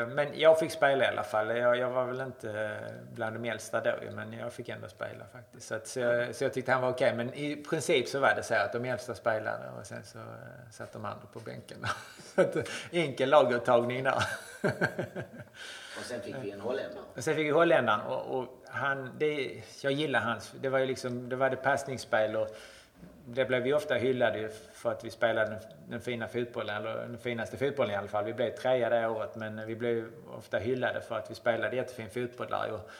[SPEAKER 3] men jag fick spela i alla fall. Jag, jag var väl inte eh, bland de äldsta då men jag fick ändå spela faktiskt. Så, att, så, jag, så jag tyckte han var okej. Men i princip så var det så att de äldsta spelade och sen så eh, satt de andra på bänken. så att, enkel laguttagning där.
[SPEAKER 2] Och sen fick vi en holländare.
[SPEAKER 3] Och sen fick vi holländaren och, och han, det, jag gillar hans, det var ju liksom, det var det passningsspel och det blev vi ofta hyllade för att vi spelade den, den, fina fotbollen, eller den finaste fotbollen i alla fall. Vi blev trea det året men vi blev ofta hyllade för att vi spelade jättefin fotboll där. Och,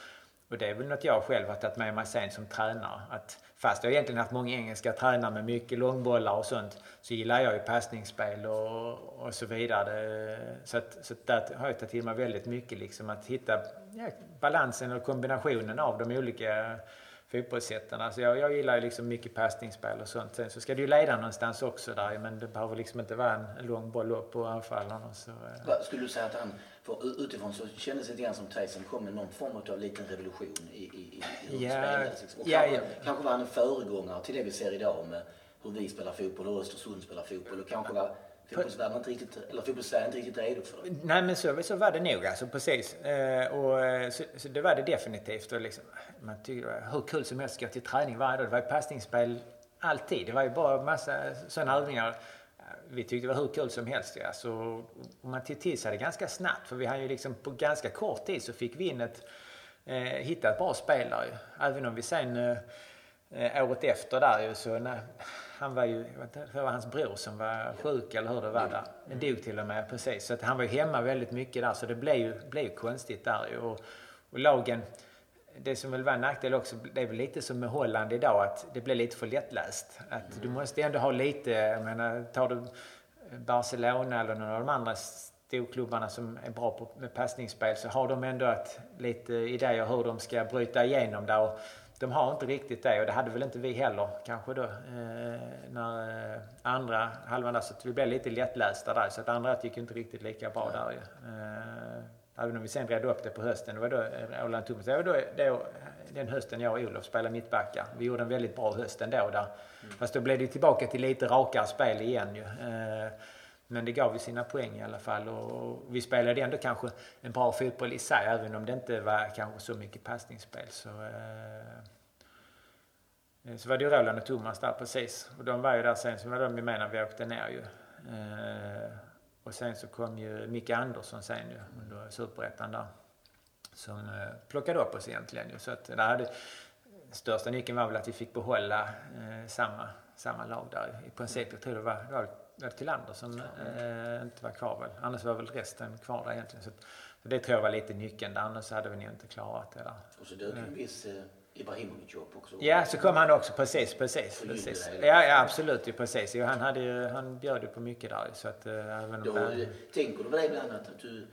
[SPEAKER 3] och det är väl något jag själv har tagit med mig sen som tränare. Att fast jag egentligen haft många engelska tränare med mycket långbollar och sånt så gillar jag ju passningsspel och, och så vidare. Så, att, så att där har jag tagit till mig väldigt mycket liksom att hitta ja, balansen och kombinationen av de olika fotbollssätten. Alltså jag, jag gillar ju liksom mycket passningsspel och sånt. Sen så ska det ju leda någonstans också där men det behöver liksom inte vara en, en lång boll upp på anfallarna. Så, eh.
[SPEAKER 2] Vad Skulle du säga att han, för utifrån så kändes det lite grann som Tyson kom med någon form av liten revolution i, i, i hur
[SPEAKER 3] Ja,
[SPEAKER 2] spelades. Liksom. Och
[SPEAKER 3] ja,
[SPEAKER 2] kanske,
[SPEAKER 3] ja.
[SPEAKER 2] kanske var han en föregångare till det vi ser idag med hur vi spelar fotboll och Östersund spelar fotboll. Och kanske var fotbollsvärlden inte riktigt, eller fotbollssverige inte riktigt redo för det.
[SPEAKER 3] Nej men så, så var det nog alltså, precis. Eh, och, eh, så, så det var det definitivt. Och liksom, man tyckte det var eh, hur kul som helst att gå till träning varje dag. Det var ju passningsspel alltid. Det var ju bara massa sådana övningar. Eh, vi tyckte det var hur kul som helst. Ja. Så, och man tog till sig det ganska snabbt. För vi hade ju liksom på ganska kort tid så fick vi in ett, eh, hitta ett bra spelare ju. Även om vi sen eh, eh, året efter där ju så när, han var ju, det var hans bror som var sjuk eller hur det var där. Han dog till och med precis. Så att han var ju hemma väldigt mycket där så det blev ju, blev ju konstigt där. Och, och lagen, det som väl var en nackdel också, det är väl lite som med Holland idag att det blir lite för lättläst. Att du måste ändå ha lite, jag menar tar du Barcelona eller någon av de andra storklubbarna som är bra på med passningsspel så har de ändå ett, lite idéer hur de ska bryta igenom där. Och de har inte riktigt det och det hade väl inte vi heller kanske då eh, när eh, andra halvan där så vi blev lite lättlästa där så att andra gick inte riktigt lika bra där ju. Eh, även om vi sen redde upp det på hösten. Det var då eh, Roland Thomas, det var då, då, den hösten jag och Olof spelade mittbackar. Vi gjorde en väldigt bra höst ändå där. Mm. Fast då blev det tillbaka till lite rakare spel igen ju. Eh, men det gav ju sina poäng i alla fall och vi spelade ändå kanske en bra fotboll i sig även om det inte var kanske så mycket passningsspel. Så, eh, eh, så var det ju Roland och Thomas där precis. Och de var ju där sen, så var de ju med när vi åkte ner ju. Eh, och sen så kom ju Micke Andersson sen ju under Superettan där. Som eh, plockade upp oss egentligen ju. Så att där hade, största nyckeln var väl att vi fick behålla eh, samma, samma lag där i princip. Jag tror det var, det var Tillander som eh, inte var kvar väl. Annars var väl resten kvar där egentligen. Så, så det tror jag var lite nyckeln där. Annars hade vi nog inte klarat det där.
[SPEAKER 2] Och så dök en viss eh, Ibrahimovic upp också.
[SPEAKER 3] Ja, så kom han också. Precis, precis. precis. Ja, ja, absolut. Ju, precis. Jo, han, hade ju, han bjöd ju på mycket där. Så att, eh, även
[SPEAKER 2] Då, där... Tänker du på det ibland att du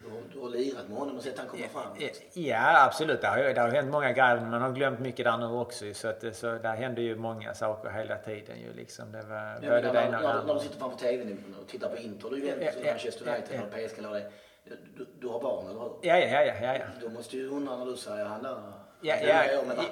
[SPEAKER 2] du har, du har lirat med honom och sett han komma fram?
[SPEAKER 3] Ja, absolut. Det har, det har hänt många grejer. Man har glömt mycket där nu också. Så, att, så där händer ju många saker hela tiden. Ju, liksom. det var,
[SPEAKER 2] ja, när, det när, när, när du sitter framför TVn och tittar på Inter, du Juventus, ja, ja, Manchester United ja, ja. och PSG. Eller du, du har barn, eller hur?
[SPEAKER 3] Ja, ja, ja. ja, ja.
[SPEAKER 2] Då måste ju undra när du säger han där
[SPEAKER 3] Ja, ja,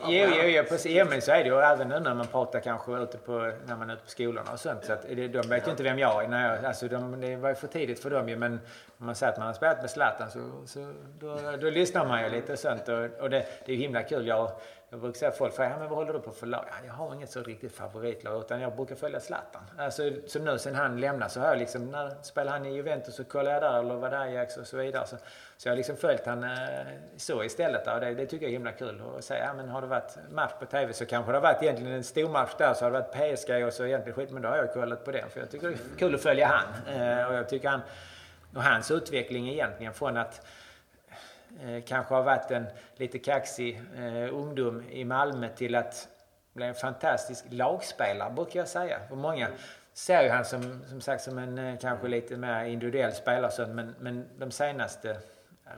[SPEAKER 3] jo, jo, jo, precis. Ja, men så är det ju även nu när man pratar kanske ute på, när man är ute på skolorna och sånt. Så att de vet ju inte vem jag är. När jag, alltså de, det var ju för tidigt för dem ju. Men om man säger att man har spelat med Zlatan så, så då, då lyssnar man ju lite och sånt. Och, och det, det är ju himla kul. Jag, jag brukar säga folk frågar, ja, men vad håller du på för lag? Ja, jag har inget så riktigt favoritlag utan jag brukar följa Zlatan. Alltså så nu sen han lämnade så har jag liksom, när spelar han i Juventus så kollar jag där eller var det Ajax och så vidare. Så, så jag har liksom följt han eh, så istället. Och det, det tycker jag är himla kul att säga, ja men har det varit match på TV så kanske det har varit egentligen en stor match där så har det varit PSG och så egentligen skit. Men då har jag kollat på den för jag tycker det är kul att följa han. Eh, och jag tycker han, och hans utveckling egentligen från att kanske ha varit en lite kaxig eh, ungdom i Malmö till att bli en fantastisk lagspelare, brukar jag säga. För många ser ju han som, som sagt som en eh, kanske lite mer individuell spelare, men, men de senaste,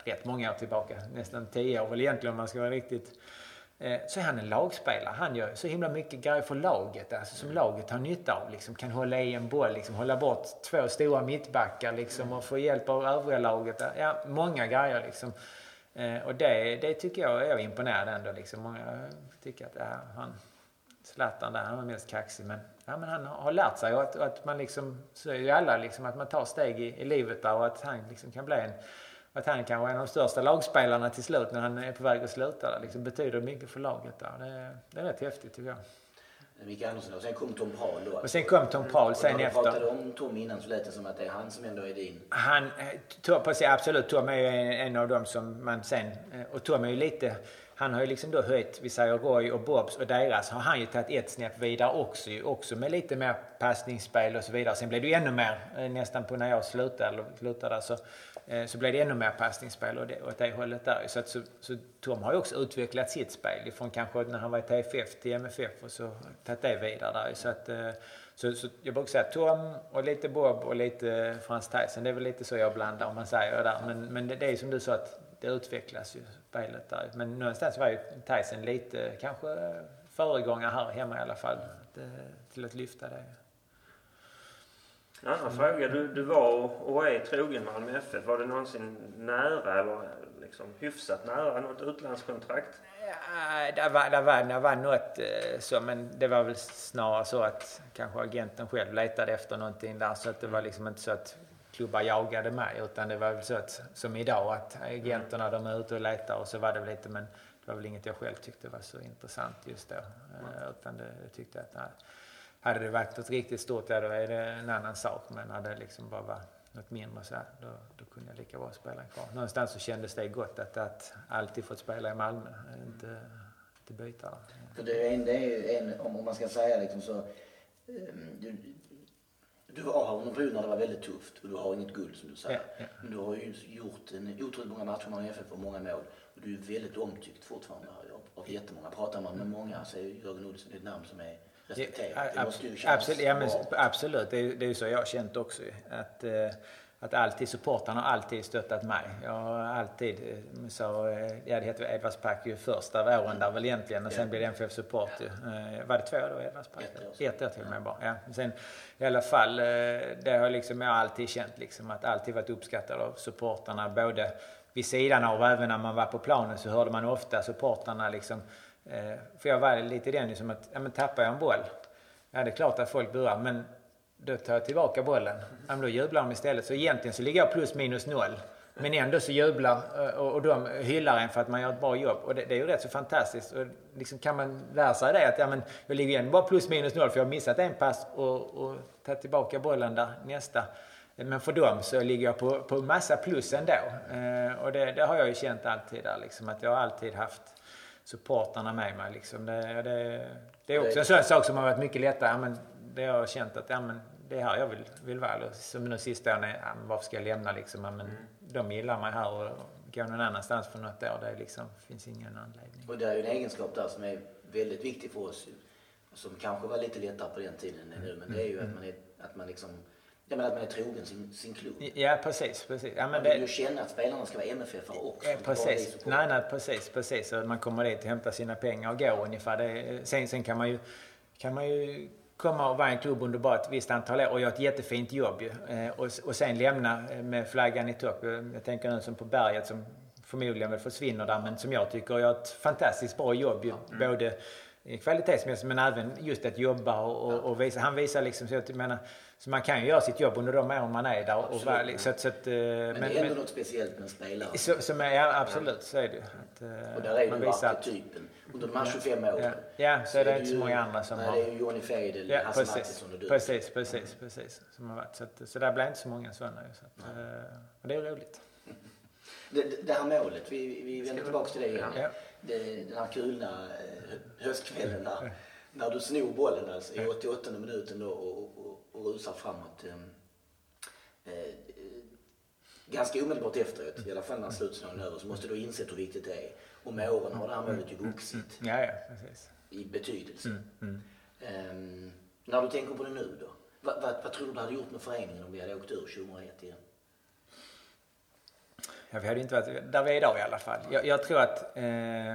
[SPEAKER 3] rätt många år tillbaka, nästan tio år väl egentligen om man ska vara riktigt eh, så är han en lagspelare. Han gör så himla mycket grejer för laget, alltså som laget har nytta av. Liksom, kan hålla i en boll, liksom, hålla bort två stora mittbackar liksom, och få hjälp av övriga laget. Ja, många grejer liksom. Eh, och det, det tycker jag, jag är imponerad ändå. Liksom. Många tycker att ja, han, Zlatan där, han var mest kaxig. Men, ja, men han har lärt sig och att, och att man liksom, så är ju alla liksom, att man tar steg i, i livet där och att han liksom kan bli en att han kanske är en av de största lagspelarna till slut när han är på väg att sluta. Det liksom betyder mycket för laget där. Det, det är rätt häftigt tycker jag.
[SPEAKER 2] Micke Andersson och sen kom Tom Paul då.
[SPEAKER 3] Och sen kom Tom Paul sen
[SPEAKER 2] och när
[SPEAKER 3] efter.
[SPEAKER 2] du pratade om Tom innan så lät det som att det är han som ändå är din.
[SPEAKER 3] Han, eh, Tom, precis, absolut, Tom är ju en, en av dem som man sen, eh, och Tom är ju lite, han har ju liksom då höjt, vi säger Roy och Bobs och deras, har han ju tagit ett snäpp vidare också också med lite mer passningsspel och så vidare. Sen blev det ju ännu mer, eh, nästan på när jag slutade, eller slutade så, eh, Eh, så blev det ännu mer passningsspel och det, åt det hållet där. Så, att, så, så Tom har ju också utvecklat sitt spel från kanske när han var i TFF till MFF och så tagit det vidare där. Så att, eh, så, så jag brukar säga Tom och lite Bob och lite Frans Tyson. Det är väl lite så jag blandar om man säger det där. Men, men det, det är som du sa att det utvecklas ju spelet där. Men någonstans var ju Tyson lite kanske föregångare här hemma i alla fall. Eh, till att lyfta det.
[SPEAKER 1] En annan fråga. Du, du var och är trogen Malmö FF. Var det någonsin nära eller liksom hyfsat nära något utlandskontrakt?
[SPEAKER 3] Ja, det var, det var, det var något eh, så, men det var väl snarare så att kanske agenten själv letade efter någonting där. Så att det var liksom inte så att klubbar jagade mig utan det var väl så att som idag att agenterna de är ute och letar och så var det väl lite men det var väl inget jag själv tyckte var så intressant just då. Mm. Utan det, jag tyckte att nej, hade det varit något riktigt stort ja, då är det en annan sak men hade det liksom bara varit något mindre så här, då, då kunde jag lika bra spela kvar. Någonstans så kändes det gott att, att alltid fått spela i Malmö, inte, inte byta.
[SPEAKER 2] För det är en, det är en om man ska säga liksom så, du, du har under perioder när det var väldigt tufft och du har inget guld som du säger.
[SPEAKER 3] Ja, ja.
[SPEAKER 2] Men du har ju gjort en otroligt många matcher med FF och många mål. Och du är väldigt omtyckt fortfarande av jättemånga. Pratar man med många så är Jörgen Olsson ett namn som är respekterat. Det måste ju kännas
[SPEAKER 3] absolut, ja, men,
[SPEAKER 2] bra.
[SPEAKER 3] absolut. det är, det är ju så jag har känt också. Att, eh, att alltid supportarna har alltid stöttat mig. Jag har alltid, eh, så, eh, ja, det hette Edvardspark ju första åren där väl egentligen och sen blev det MFF Support ju. Var det två år då Edvardspark?
[SPEAKER 2] Ett.
[SPEAKER 3] Ett år till och med bara. Ja. Sen i alla fall, det har liksom, jag alltid känt liksom att alltid varit uppskattad av supportarna både vid sidan av och även när man var på planen så hörde man ofta supportarna liksom Eh, för jag var lite i den som att, ja men tappar jag en boll, ja det är klart att folk burar men då tar jag tillbaka bollen. Ja, men då jublar de istället. Så egentligen så ligger jag plus minus noll. Men ändå så jublar eh, och, de hyllar en för att man gör ett bra jobb. Och det, det är ju rätt så fantastiskt. Och liksom kan man lära sig det att ja, men jag ligger ändå bara plus minus noll för jag har missat en pass och, och tagit tillbaka bollen där nästa. Men för dem så ligger jag på, på massa plus ändå. Eh, och det, det har jag ju känt alltid där liksom. Att jag har alltid haft supportarna med mig liksom. Det, det, det är också en sån sak som har varit mycket lättare. Men det jag har känt att ja, men det är här jag vill, vill vara. Eller Som nu sista åren, ja, varför ska jag lämna liksom? Ja, men De gillar mig här och går någon annanstans för något år. Det liksom, finns ingen anledning.
[SPEAKER 2] Och det är ju en egenskap där som är väldigt viktig för oss. Som kanske var lite lättare på den tiden än nu. Men det är ju att man är, att man liksom, ja, men att man är trogen sin, sin klubb.
[SPEAKER 3] Ja, precis. precis. Ja, men
[SPEAKER 2] Man vill ju
[SPEAKER 3] det,
[SPEAKER 2] känna att spelarna ska vara MFF också.
[SPEAKER 3] Ja, precis. Nej, nej, precis, precis. Man kommer dit och hämtar sina pengar och går ungefär. Det, sen, sen kan man ju, kan man ju komma och vara en klubb under bara ett visst antal år och göra ett jättefint jobb ju. Eh, och, och sen lämna eh, med flaggan i topp. Eh, Jag tänker nu som på berget som förmodligen väl försvinner där men som jag tycker gör ett fantastiskt bra jobb ju. Både kvalitetsmässigt men även just att jobba och, och, och visa. Han visar liksom så att jag menar, så man kan ju göra sitt jobb under de åren man är där. Och,
[SPEAKER 2] Absolut.
[SPEAKER 3] vara, så, att- så att, eh,
[SPEAKER 2] Men, det är ändå något speciellt med en spelare.
[SPEAKER 3] så, som är, ja, absolut, så är det ju. Att, eh,
[SPEAKER 2] Och där är
[SPEAKER 3] man att-
[SPEAKER 2] arketypen. Under de här 25 åren.
[SPEAKER 3] Ja, ja så är det
[SPEAKER 2] är
[SPEAKER 3] inte så
[SPEAKER 2] ju-
[SPEAKER 3] många andra som
[SPEAKER 2] nej,
[SPEAKER 3] har...
[SPEAKER 2] det är ju Johnny Feidel,
[SPEAKER 3] Ja,
[SPEAKER 2] Hasse. Mattisson och du.
[SPEAKER 3] Precis, precis, precis. Som har varit. Så, att, så där blir inte så många sådana. ju, Så att, eh, och det är roligt.
[SPEAKER 2] Det, det- det här målet, vi, vi vänder tillbaka till det igen.
[SPEAKER 3] Ja.
[SPEAKER 2] Det, den här kulna eh, höstkvällen där. När du snor bollen alltså i 88 minuten då och, och, rusar framåt. Eh, eh, ganska omedelbart efteråt, i alla fall när slutsignalen är över, så måste du ha insett hur viktigt det är. Och med åren har det här målet ju vuxit
[SPEAKER 3] Ja, ja, precis.
[SPEAKER 2] i betydelse.
[SPEAKER 3] Mm,
[SPEAKER 2] Ehm, när du tänker på det nu då? Vad, vad, vad tror du det hade gjort med föreningen om vi hade åkt ur 2001 igen?
[SPEAKER 3] Ja, vi hade inte varit där vi är idag i alla fall. Jag, jag tror att eh,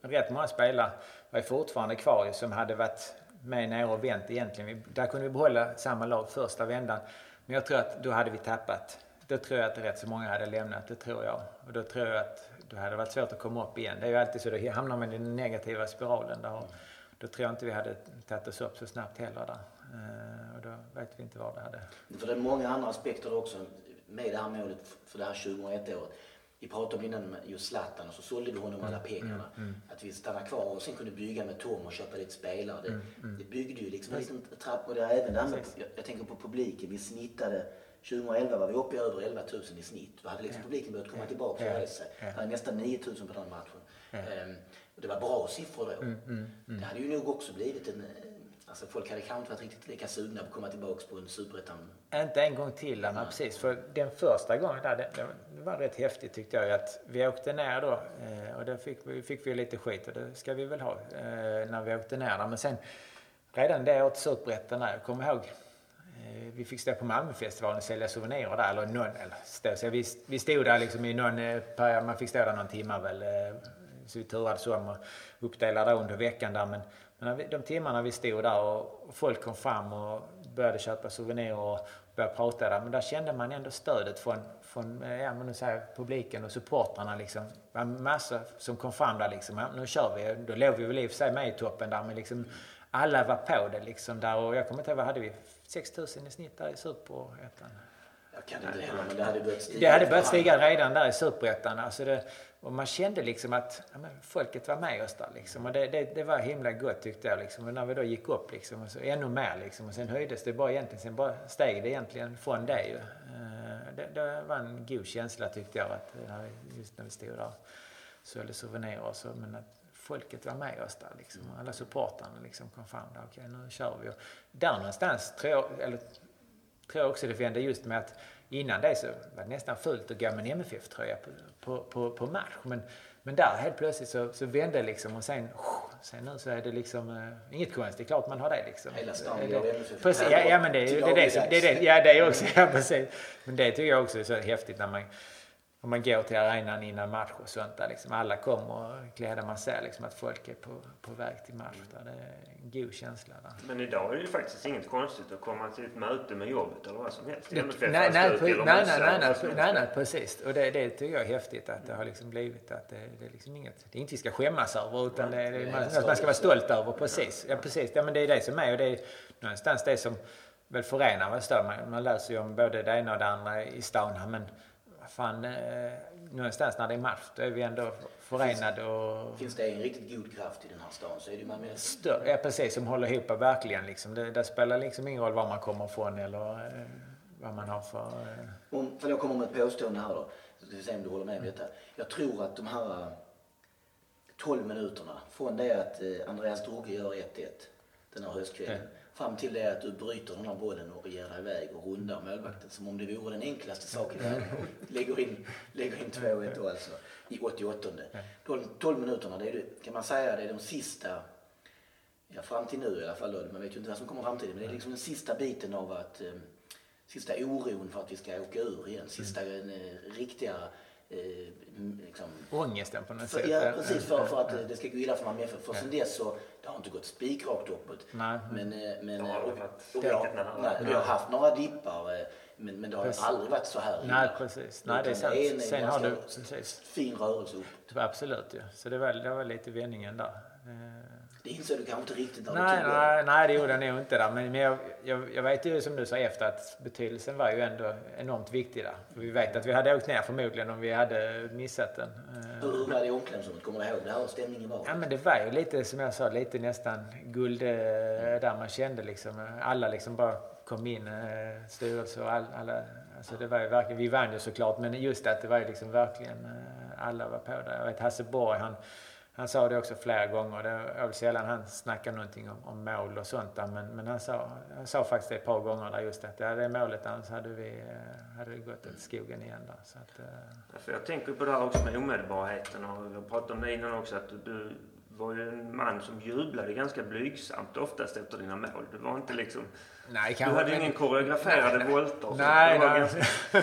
[SPEAKER 3] rätt många spelare var fortfarande kvar som hade varit med nere och vänt egentligen. Där kunde vi behålla samma lag första vändan. Men jag tror att då hade vi tappat. Då tror jag att rätt så många hade lämnat, det tror jag. Och då tror jag att då hade det varit svårt att komma upp igen. Det är ju alltid så, då hamnar man i den negativa spiralen. Där, då tror jag inte vi hade tagit oss upp så snabbt heller där. Eh, och då vet vi inte var det hade...
[SPEAKER 2] För det är många andra aspekter också med det här målet för det här 2001-året. Vi pratade om innan just Zlatan och så sålde vi honom alla pengarna. Mm, mm. Att vi stannade kvar och sen kunde bygga med Tom och köpa lite spelare. Det, mm, mm. det byggde ju liksom en liten trapp. Och det även där med, jag, jag, tänker på publiken. Vi snittade 2011 var vi uppe i över 11 000 i snitt. Då hade liksom publiken börjat komma tillbaka och resa sig. Det hade nästan 9 000 på den matchen. Um, och det var bra siffror då. Mm, mm, mm. Det hade ju nog också blivit en... Alltså folk hade kanske inte varit riktigt lika sugna på att komma tillbaka på en superettan.
[SPEAKER 3] Inte en gång till, Anna, precis. För den första gången där, det, det, var rätt häftigt tyckte jag att vi åkte ner då eh, och då fick, fick vi lite skit och det ska vi väl ha eh, när vi åkte ner där. Men sen redan det året superettan där, jag kommer ihåg eh, vi fick stå på Malmöfestivalen och sälja souvenirer där. Eller någon, eller stå, så vi, vi stod där liksom i någon, man fick stå där någon timme väl så vi turades om och uppdelade under veckan där. Men, men de timmarna vi stod där och folk kom fram och började köpa souvenirer och började prata där. Men där kände man ändå stödet från, från ja, men så här, publiken och supportrarna. Liksom. Det var massor som kom fram där liksom. Ja, nu kör vi. Då låg vi väl i och för sig med i toppen där men liksom alla var på det liksom där. Och jag kommer inte ihåg, vad hade vi? 6000 i snitt där i Superettan.
[SPEAKER 2] Jag kan inte heller, men det hade börjat stiga.
[SPEAKER 3] Det hade börjat stiga redan där i Superettan. Alltså det, och man kände liksom att ja, men folket var med oss där liksom. Och det, det, det, var himla gott tyckte jag liksom. Och när vi då gick upp liksom, och så ännu mer liksom. Och sen höjdes det bara egentligen, sen bara steg det egentligen från det ju. Eh, det, det var en god känsla tyckte jag att eh, just när vi stod där och sålde souvenirer och så. Men att folket var med oss där liksom. Alla supportrarna liksom kom fram där. Okej, nu kör vi. Och där någonstans tror jag, eller tror jag också det vände just med att Innan det så var det nästan fullt att gå med en MFF-tröja på, på, på, på, match. Men, men där helt plötsligt så, så vände det liksom och sen, sen nu så är det liksom uh, inget konstigt. Det är klart man har det liksom.
[SPEAKER 2] Hela stan går MFF.
[SPEAKER 3] Precis, ja, ja men det, det, det, det, det, det, ja, det också, ja precis. Men det tycker jag också är så häftigt när man om man går till arenan innan match och sånt där liksom alla kommer och gläder man ser liksom att folk är på, på väg till match. Där. Det är en god känsla där.
[SPEAKER 1] Men idag är det ju faktiskt inget konstigt att komma till ett möte med jobbet eller vad som helst.
[SPEAKER 3] Nej, nej, nej, nej, nej, nej, nej, nej, precis. Och det, det tycker jag är häftigt att det har liksom blivit att det, det är liksom inget, det är inget vi ska skämmas över utan det, det, man, man ska vara stolt över. Precis, ja precis. Ja men det är det som är och det är någonstans det som väl förenar oss då. Man, man läser ju om både det ena och det andra i stan men fan, eh, någonstans när det är match, då är vi ändå förenade och...
[SPEAKER 2] Finns det en riktigt god kraft i den här stan så är det man med.
[SPEAKER 3] Stör, ja, precis. Som håller ihop verkligen liksom. Det, det spelar liksom ingen roll var man kommer ifrån eller eh, vad man har för...
[SPEAKER 2] Eh... Om, för jag kommer med ett påstående här då. Så vi se om du håller med om detta. Jag tror att de här 12 eh, minuterna från det att eh, Andreas Droge gör 1-1 den här höstkvällen. Ja Fram till det att du bryter den här bollen och ger dig iväg och rundar målvakten som om det vore den enklaste saken i världen. Lägger in, lägger in 2-1 då alltså i 88. De 12 minuterna, det är, kan man säga, det är de sista, ja fram till nu i alla fall då, man vet ju inte vad som kommer framtiden, men det är liksom den sista biten av att, eh, sista oron för att vi ska åka ur igen, sista mm. eh, riktiga eh,
[SPEAKER 3] liksom, Ångesten på något sätt.
[SPEAKER 2] Ja, precis. För, för att det ska gå illa för Malmö FF. För sen dess så, det har inte gått spikrakt uppåt.
[SPEAKER 3] Nej.
[SPEAKER 2] Men, eh, men,
[SPEAKER 1] det har,
[SPEAKER 2] och,
[SPEAKER 1] och, och,
[SPEAKER 2] vi har haft några dippar. Eh, men, men det har precis. aldrig varit så här
[SPEAKER 3] illa. Nej, precis. Nej, det är sant. En,
[SPEAKER 2] Sen har du precis. fin rörelse upp.
[SPEAKER 3] Absolut, ja. Så det var, det var lite vändningen där.
[SPEAKER 2] Det insåg du kanske inte riktigt när
[SPEAKER 3] nej, du tog nej, nej, det gjorde jag nog inte där. Men, men jag, jag, jag, vet ju som du sa efter att betydelsen var ju ändå enormt viktig där. Vi vet att vi hade åkt ner förmodligen om vi hade missat den.
[SPEAKER 2] Hur var det i omklädningsrummet? Kommer du ihåg det här stämningen var?
[SPEAKER 3] Ja men det var ju lite som jag sa, lite nästan guld mm. där man kände liksom. Alla liksom bara kom in, eh, styrelse och all, alla. Alltså det var ju verkligen, vi vann ju såklart men just att det var ju liksom verkligen eh, alla var på där. Jag vet Hasse Borg han han sa det också flera gånger. Det var sällan han snackade någonting om, om mål och sånt där. Men, men han, sa, han sa faktiskt det ett par gånger där just att ja, det målet annars hade vi eh, hade det gått åt skogen igen där. Så att,
[SPEAKER 1] för jag tänker på det här också med omedelbarheten och vi pratade om det innan också att du var ju en man som jublade ganska blygsamt oftast efter dina mål. Du var inte liksom...
[SPEAKER 3] Nej,
[SPEAKER 1] du hade men... ingen koreograferade
[SPEAKER 3] nej,
[SPEAKER 1] volter.
[SPEAKER 3] Nej, nej. Ganska...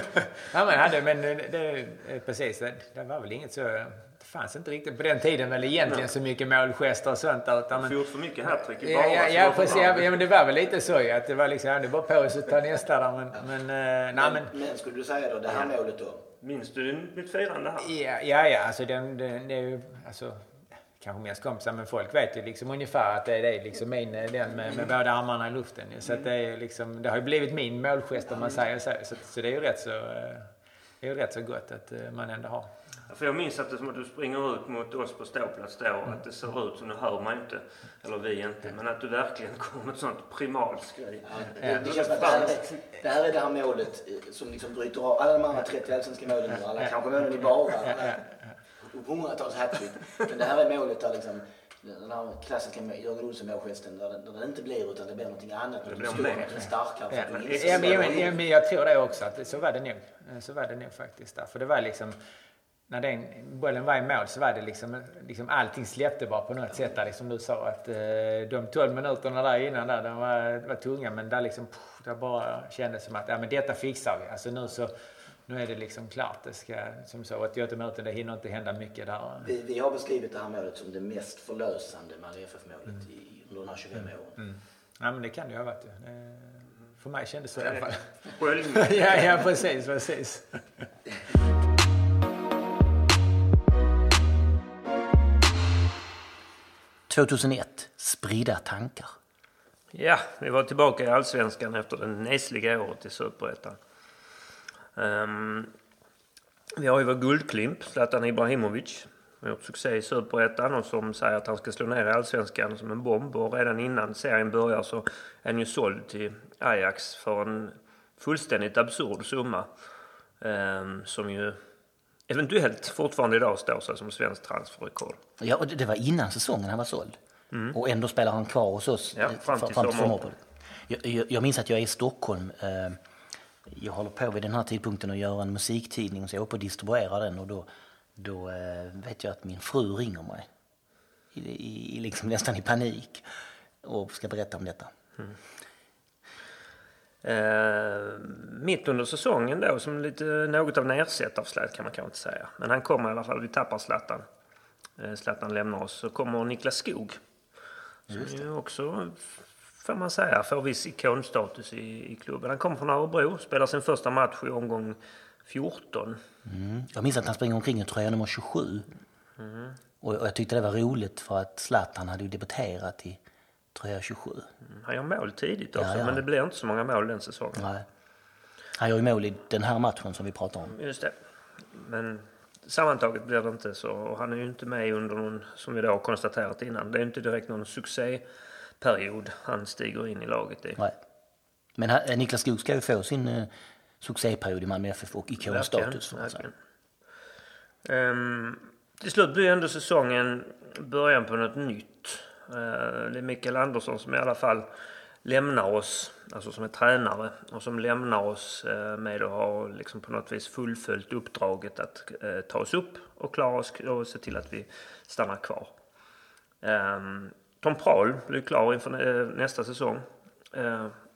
[SPEAKER 3] ja, men hade, men det, det, precis, det, det var väl inget så fanns inte riktigt på den tiden väl egentligen Nej. så mycket målgester och sånt där.
[SPEAKER 1] Utan, gjort för mycket hattrick
[SPEAKER 3] i bara. Ja, ja, precis, ja, men det var väl lite så att det var liksom, ja, det var på oss att ta nästa där. Men, men,
[SPEAKER 2] men,
[SPEAKER 3] nej,
[SPEAKER 2] men, men skulle du säga då, det här målet då,
[SPEAKER 1] Minns du mitt firande här?
[SPEAKER 3] Ja, ja, ja alltså den, den, det är ju, alltså, kanske mest kompisar, men folk vet ju liksom ungefär att det är det, liksom min, den med, med båda armarna i luften. Så att det, är liksom, det har ju blivit min målgest om man säger så. Så, så det är ju rätt så, eh, det är ju rätt så gott att eh, man ändå har.
[SPEAKER 1] För jag minns att det som att du springer ut mot oss på ståplats då och att det ser ut som, nu hör man inte, eller vi inte, men att du verkligen kommer med ett sånt primalskri.
[SPEAKER 2] Ja. Det, känns som att det, här är, det här är det här målet eh, som liksom bryter av alla de andra 30 allsvenska målen nu, alla kanske målen i bara, hundratals hattrick. Men det här är målet där liksom den här klassiska Jörgen Olsson målgesten där, där det inte blir utan det blir någonting annat.
[SPEAKER 1] Det blir mer.
[SPEAKER 2] starkare.
[SPEAKER 3] Ja, men, ja, men, ja, men jag tror det också. Att så var det nog. Så var det nog faktiskt. Där. För det var liksom när den bollen var i mål så var det liksom, liksom allting släppte bara på något sätt där, liksom du sa att eh, de 12 minuterna där innan där, de var, var tunga men där liksom, pff, det bara kändes som att ja, men detta fixar vi. Alltså nu så nu är det liksom klart. Det ska, som så, 88 minuter, det hinner inte hända mycket där.
[SPEAKER 2] Vi, vi har beskrivit det här målet som det mest förlösande Malmö FF-målet mm. under de här 25
[SPEAKER 3] mm.
[SPEAKER 2] åren.
[SPEAKER 3] Mm. Ja, men det kan det ju ha varit. För mig kändes det så i alla fall. Ja, ja, precis, precis.
[SPEAKER 2] 2001, Spridda tankar.
[SPEAKER 1] Ja, vi var tillbaka i Allsvenskan efter det nesliga året i Superettan. Um, vi har ju vår guldklimp, Zlatan Ibrahimovic. Han har gjort succé i Superettan och som säger att han ska slå ner i Allsvenskan som en bomb. Och redan innan serien börjar så är han ju såld till Ajax för en fullständigt absurd summa. Um, som ju eventuellt fortfarande idag står sig som svensk transferrekord.
[SPEAKER 2] Ja, och det var innan säsongen han var såld. Mm. Och ändå spelar han kvar hos oss
[SPEAKER 1] ja, fram till fram sommar.
[SPEAKER 2] Jag, jag, jag minns att jag är i Stockholm. Eh, jag håller på vid den här tidpunkten att göra en musiktidning så jag är uppe och distribuerar den och då, då eh, vet jag att min fru ringer mig. I, i, liksom nästan i panik och ska berätta om detta. Mm.
[SPEAKER 1] Eh, mitt under säsongen då, som lite något av nersättarslätt kan man kanske inte säga. Men han kommer i alla fall, vi tappar Zlatan. Eh, Zlatan lämnar oss. Så kommer Niklas Skog. Som ju också, får man säga, får viss ikonstatus i, i klubben. Han kommer från Örebro, spelar sin första match i omgång 14.
[SPEAKER 2] Mm. Jag minns att han springer omkring i tröja nummer 27. Mm. Och jag tyckte det var roligt för att Zlatan hade ju debuterat i tröja 27.
[SPEAKER 1] Mm, han gör mål tidigt också, ja, ja. men det blir inte så många mål den säsongen. Nej.
[SPEAKER 2] Han gör ju mål i den här matchen som vi pratar om.
[SPEAKER 1] Just det. Men sammantaget blir det inte så. Och han är ju inte med under någon, som vi då har konstaterat innan, det är inte direkt någon succéperiod han stiger in i laget i.
[SPEAKER 2] Nej. Men här, eh, Niklas Skog ska ju få sin uh, succéperiod i Malmö FF och ikonstatus.
[SPEAKER 1] Um, till slut blir ändå säsongen början på något nytt. Eh, det är Mikael Andersson som i alla fall lämnar oss, alltså som är tränare, och som lämnar oss eh, med att ha liksom på något vis fullföljt uppdraget att eh, ta oss upp och klara oss och se till att vi stannar kvar. Ehm, Tom Prahl blir klar inför nästa säsong.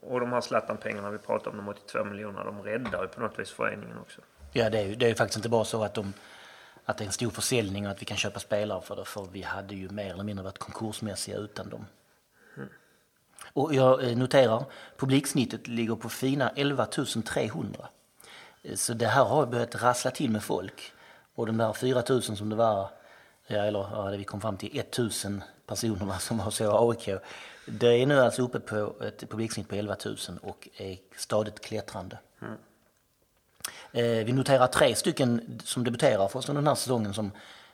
[SPEAKER 1] Och de här Zlatan-pengarna vi pratar om, de 82 miljonerna, de räddar ju på något vis föreningen också.
[SPEAKER 2] Ja, det är ju det är faktiskt inte bara så att, de, att det är en stor försäljning och att vi kan köpa spelare för det, för vi hade ju mer eller mindre varit konkursmässiga utan dem. Mm. Och jag eh, noterar, publiksnittet ligger på fina 11 300. Så det här har börjat rassla till med folk. Och de där 4 000 som det var, ja, eller ja, det vi kom fram till 1 000 personerna som har så AIK. Det är nu alltså uppe på ett publiksnitt på 11 000 och är stadigt klättrande. Mm. Eh, vi noterar tre stycken som debuterar för oss under den här säsongen som,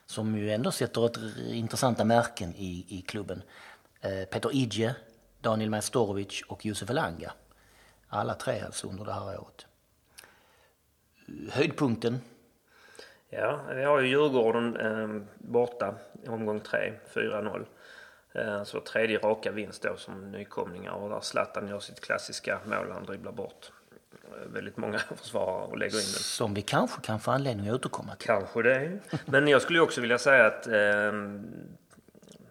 [SPEAKER 2] som ju ändå sätter ett intressanta märken i, i klubben. Eh, Peter Idje, Daniel Majstorovic och Josef Elanga. Alla tre alltså under det här året. Höjdpunkten?
[SPEAKER 1] Ja, vi har ju Djurgården eh, borta i omgång 3, 4-0. Eh, så tredje raka vinst då som nykomlingar och där Zlatan gör sitt klassiska mål. Han dribblar bort väldigt många försvarare och lägger in den.
[SPEAKER 2] Som vi kanske kan få anledning att återkomma till.
[SPEAKER 1] Kanske det. Men jag skulle också vilja säga att eh,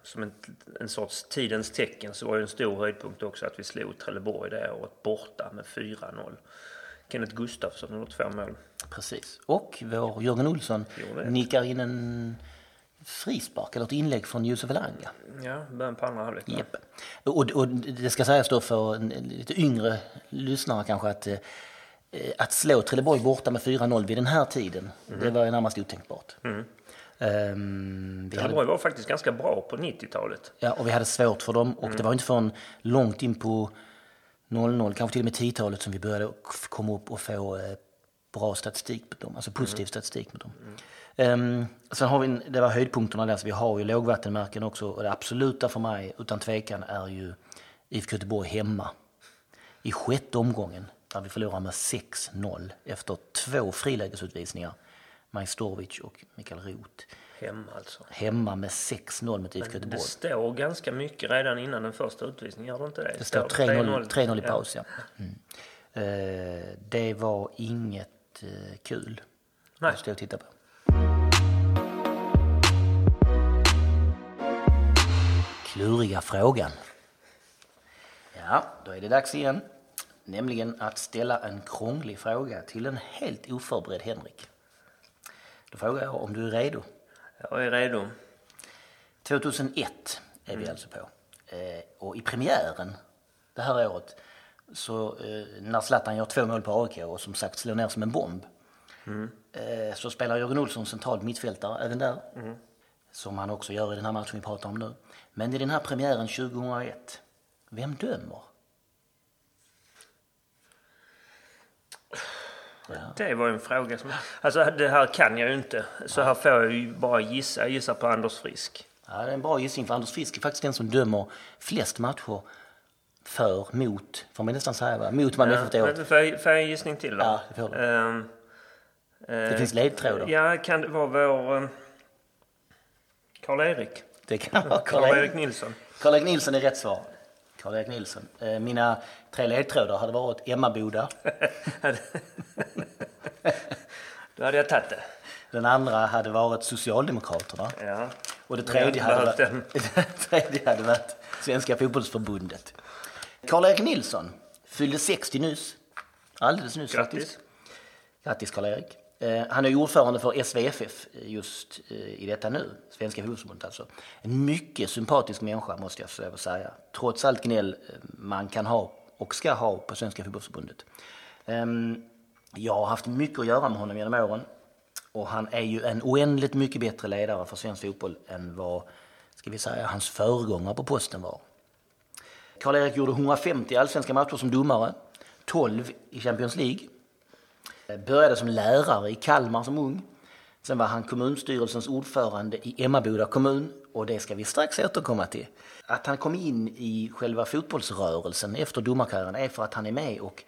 [SPEAKER 1] som en, en sorts tidens tecken så var ju en stor höjdpunkt också att vi slog Trelleborg det året borta med 4-0. Kenneth Gustafsson gjorde två mål.
[SPEAKER 2] Precis. Och vår Jörgen Olsson nickar in en frispark eller ett inlägg från Josef Elanga.
[SPEAKER 1] Ja, början på andra halvlek.
[SPEAKER 2] Yep. Och, och, det ska sägas då för en, lite yngre lyssnare kanske att eh, att slå Trelleborg borta med 4-0 vid den här tiden, det var närmast otänkbart. Vi hade,
[SPEAKER 1] Trelleborg var faktiskt ganska bra på 90-talet.
[SPEAKER 2] ja, och vi hade svårt för dem och det var inte förrän långt in på 00, kanske till och med 10-talet som vi började komma upp och få eh, bra statistik på dem, alltså positiv statistik med dem. Ehm, sen har vi, en- det var höjdpunkterna där, så vi har ju lågvattenmärken också och det absoluta för mig utan tvekan är ju IFK Göteborg hemma. I sjätte omgången, där vi förlorar med 6-0 efter två frilägesutvisningar, Majstorovic och Mikael Roth.
[SPEAKER 1] Hem alltså.
[SPEAKER 2] Hemma med 6-0 mot IFK
[SPEAKER 1] Det
[SPEAKER 2] Göteborg.
[SPEAKER 1] står ganska mycket redan innan den första utvisningen, gör det inte det?
[SPEAKER 2] Det står 3-0 3-0 i
[SPEAKER 1] Ja.
[SPEAKER 2] paus, ja. Mm. Eh, det var inget eh, kul
[SPEAKER 1] Nej.
[SPEAKER 2] att stå och titta på. Kluriga frågan. Ja, då är det dags igen. Nämligen att ställa en krånglig fråga till en helt oförberedd Henrik. Då frågar jag om du är redo.
[SPEAKER 1] Jag är redo.
[SPEAKER 2] 2001 är vi alltså på. Eh, och i premiären det här året, så eh, när Zlatan gör två mål på AIK och som sagt slår ner som en bomb, eh, så spelar Jörgen Olsson centralt mittfältare även där. Som han också gör i den här matchen vi pratar om nu. Men i den här premiären 2001, vem dömer?
[SPEAKER 1] Det var en fråga som... Alltså det här kan jag ju inte. Så här får jag ju bara gissa. Jag gissar på Anders Frisk.
[SPEAKER 2] Ja, det är en bra gissning för Anders Frisk är faktiskt den som dömer flest matcher för, mot, får man nästan säga va? Mot Malmö FF det året.
[SPEAKER 1] Får jag, en gissning till då?
[SPEAKER 2] Ja, det får du.
[SPEAKER 1] Ehm,
[SPEAKER 2] Det finns ledtrådar.
[SPEAKER 1] Ja, kan det vara vår... ehm, Karl-Erik?
[SPEAKER 2] Det kan vara
[SPEAKER 1] Karl-Erik Nilsson.
[SPEAKER 2] Karl-Erik Nilsson är rätt svar. Karl-Erik Nilsson. Eh, Mina tre ledtrådar hade varit Emmaboda.
[SPEAKER 1] Då hade jag tagit det.
[SPEAKER 2] Den andra hade varit Socialdemokraterna.
[SPEAKER 1] Ja.
[SPEAKER 2] Och det tredje
[SPEAKER 1] hade
[SPEAKER 2] varit, det tredje hade varit Svenska fotbollsförbundet. Karl-Erik Nilsson fyllde 60 nyss. Alldeles nyss
[SPEAKER 1] Grattis.
[SPEAKER 2] faktiskt. Grattis Karl-Erik. Eh, han är ordförande för SVFF just eh, i detta nu, Svenska fotbollsförbundet alltså. En mycket sympatisk människa måste jag säga. Trots allt gnäll eh, man kan ha och ska ha på Svenska fotbollsförbundet. Ehm, jag har haft mycket att göra med honom genom åren. Och han är ju en oändligt mycket bättre ledare för svensk fotboll än vad, ska vi säga, hans föregångare på posten var. Karl-Erik gjorde 150 allsvenska matcher som domare, 12 i Champions League. Eh, började som lärare i Kalmar som ung. Sen var han kommunstyrelsens ordförande i Emmaboda kommun och det ska vi strax återkomma till. Att han kom in i själva fotbollsrörelsen efter domarkarriären är för att han är med och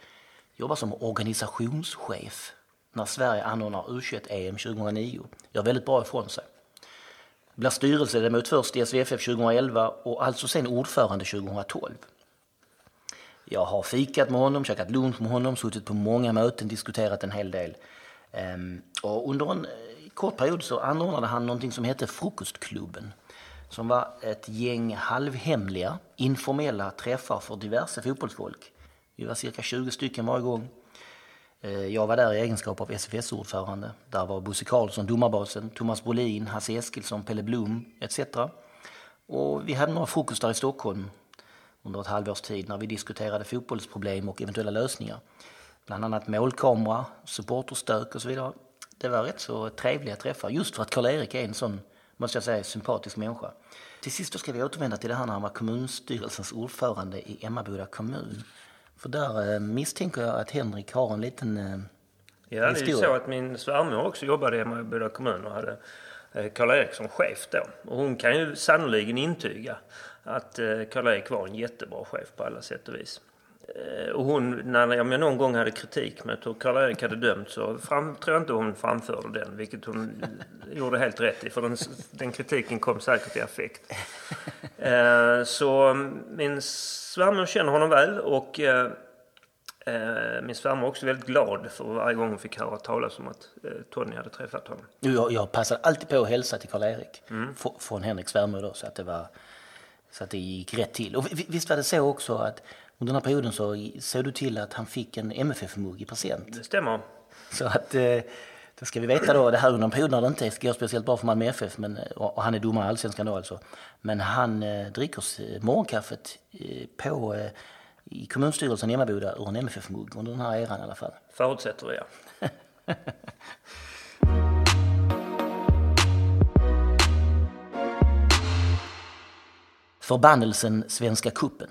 [SPEAKER 2] jobbar som organisationschef när Sverige anordnar U21-EM 2009. Gör väldigt bra ifrån sig. Blir styrelseledamot först i SVFF 2011 och alltså sen ordförande 2012. Jag har fikat med honom, käkat lunch med honom, suttit på många möten, diskuterat en hel del. Ehm, och under en eh, kort period så anordnade han någonting som hette Frukostklubben. Som var ett gäng halvhemliga, informella träffar för diverse fotbollsfolk. Vi var cirka 20 stycken varje gång. Eh, jag var där i egenskap av SFS-ordförande. Där var Bosse Karlsson, domarbasen, Thomas Brolin, Hasse Eskilsson, Pelle Blom etc. Och vi hade några frukostar i Stockholm under ett halvårs tid när vi diskuterade fotbollsproblem och eventuella lösningar. Bland annat målkamera, supporterstök och så vidare. Det var rätt så trevliga träffar just för att Karl-Erik är en sån, måste jag säga, sympatisk människa. Till sist ska vi återvända till det här när han var kommunstyrelsens ordförande i Emmaboda kommun. För där eh, misstänker jag att Henrik har en liten eh,
[SPEAKER 1] Ja, det är ju så att min svärmor också jobbade i Emmaboda kommun och hade eh, Karl-Erik som chef då. Och hon kan ju sannoliken intyga att eh, Karl-Erik var en jättebra chef på alla sätt och vis. Eh, Och hon, när jag någon gång hade kritik med hur Karl-Erik hade dömt så fram, tror jag inte hon framförde den, vilket hon gjorde helt rätt i. För den, den kritiken kom säkert i affekt. Eh, Så min svärmor känner honom väl och eh, Eh, Min svärmor var också väldigt glad för varje gång hon fick höra talas om att eh, Tony hade träffat honom.
[SPEAKER 2] Jag, jag passade alltid på att hälsa till Karl-Erik
[SPEAKER 1] Mm.
[SPEAKER 2] från Henriks svärmor då, så att det var så att det gick rätt till. Och vi- visst var det så också att under den här perioden så såg du till att han fick en MFF-mugg i present.
[SPEAKER 1] Det stämmer.
[SPEAKER 2] Så att eh, då ska vi veta då, det här under en period när det inte går speciellt bra för Malmö FF, men, eh, och han är domare i Allsvenskan då alltså. Men han eh, dricker s- morgonkaffet eh, på eh, i kommunstyrelsen i Emmaboda ur en MFF-mugg under den här eran i alla fall.
[SPEAKER 1] Förutsätter vi, ja.
[SPEAKER 2] Förbannelsen Svenska Kuppen.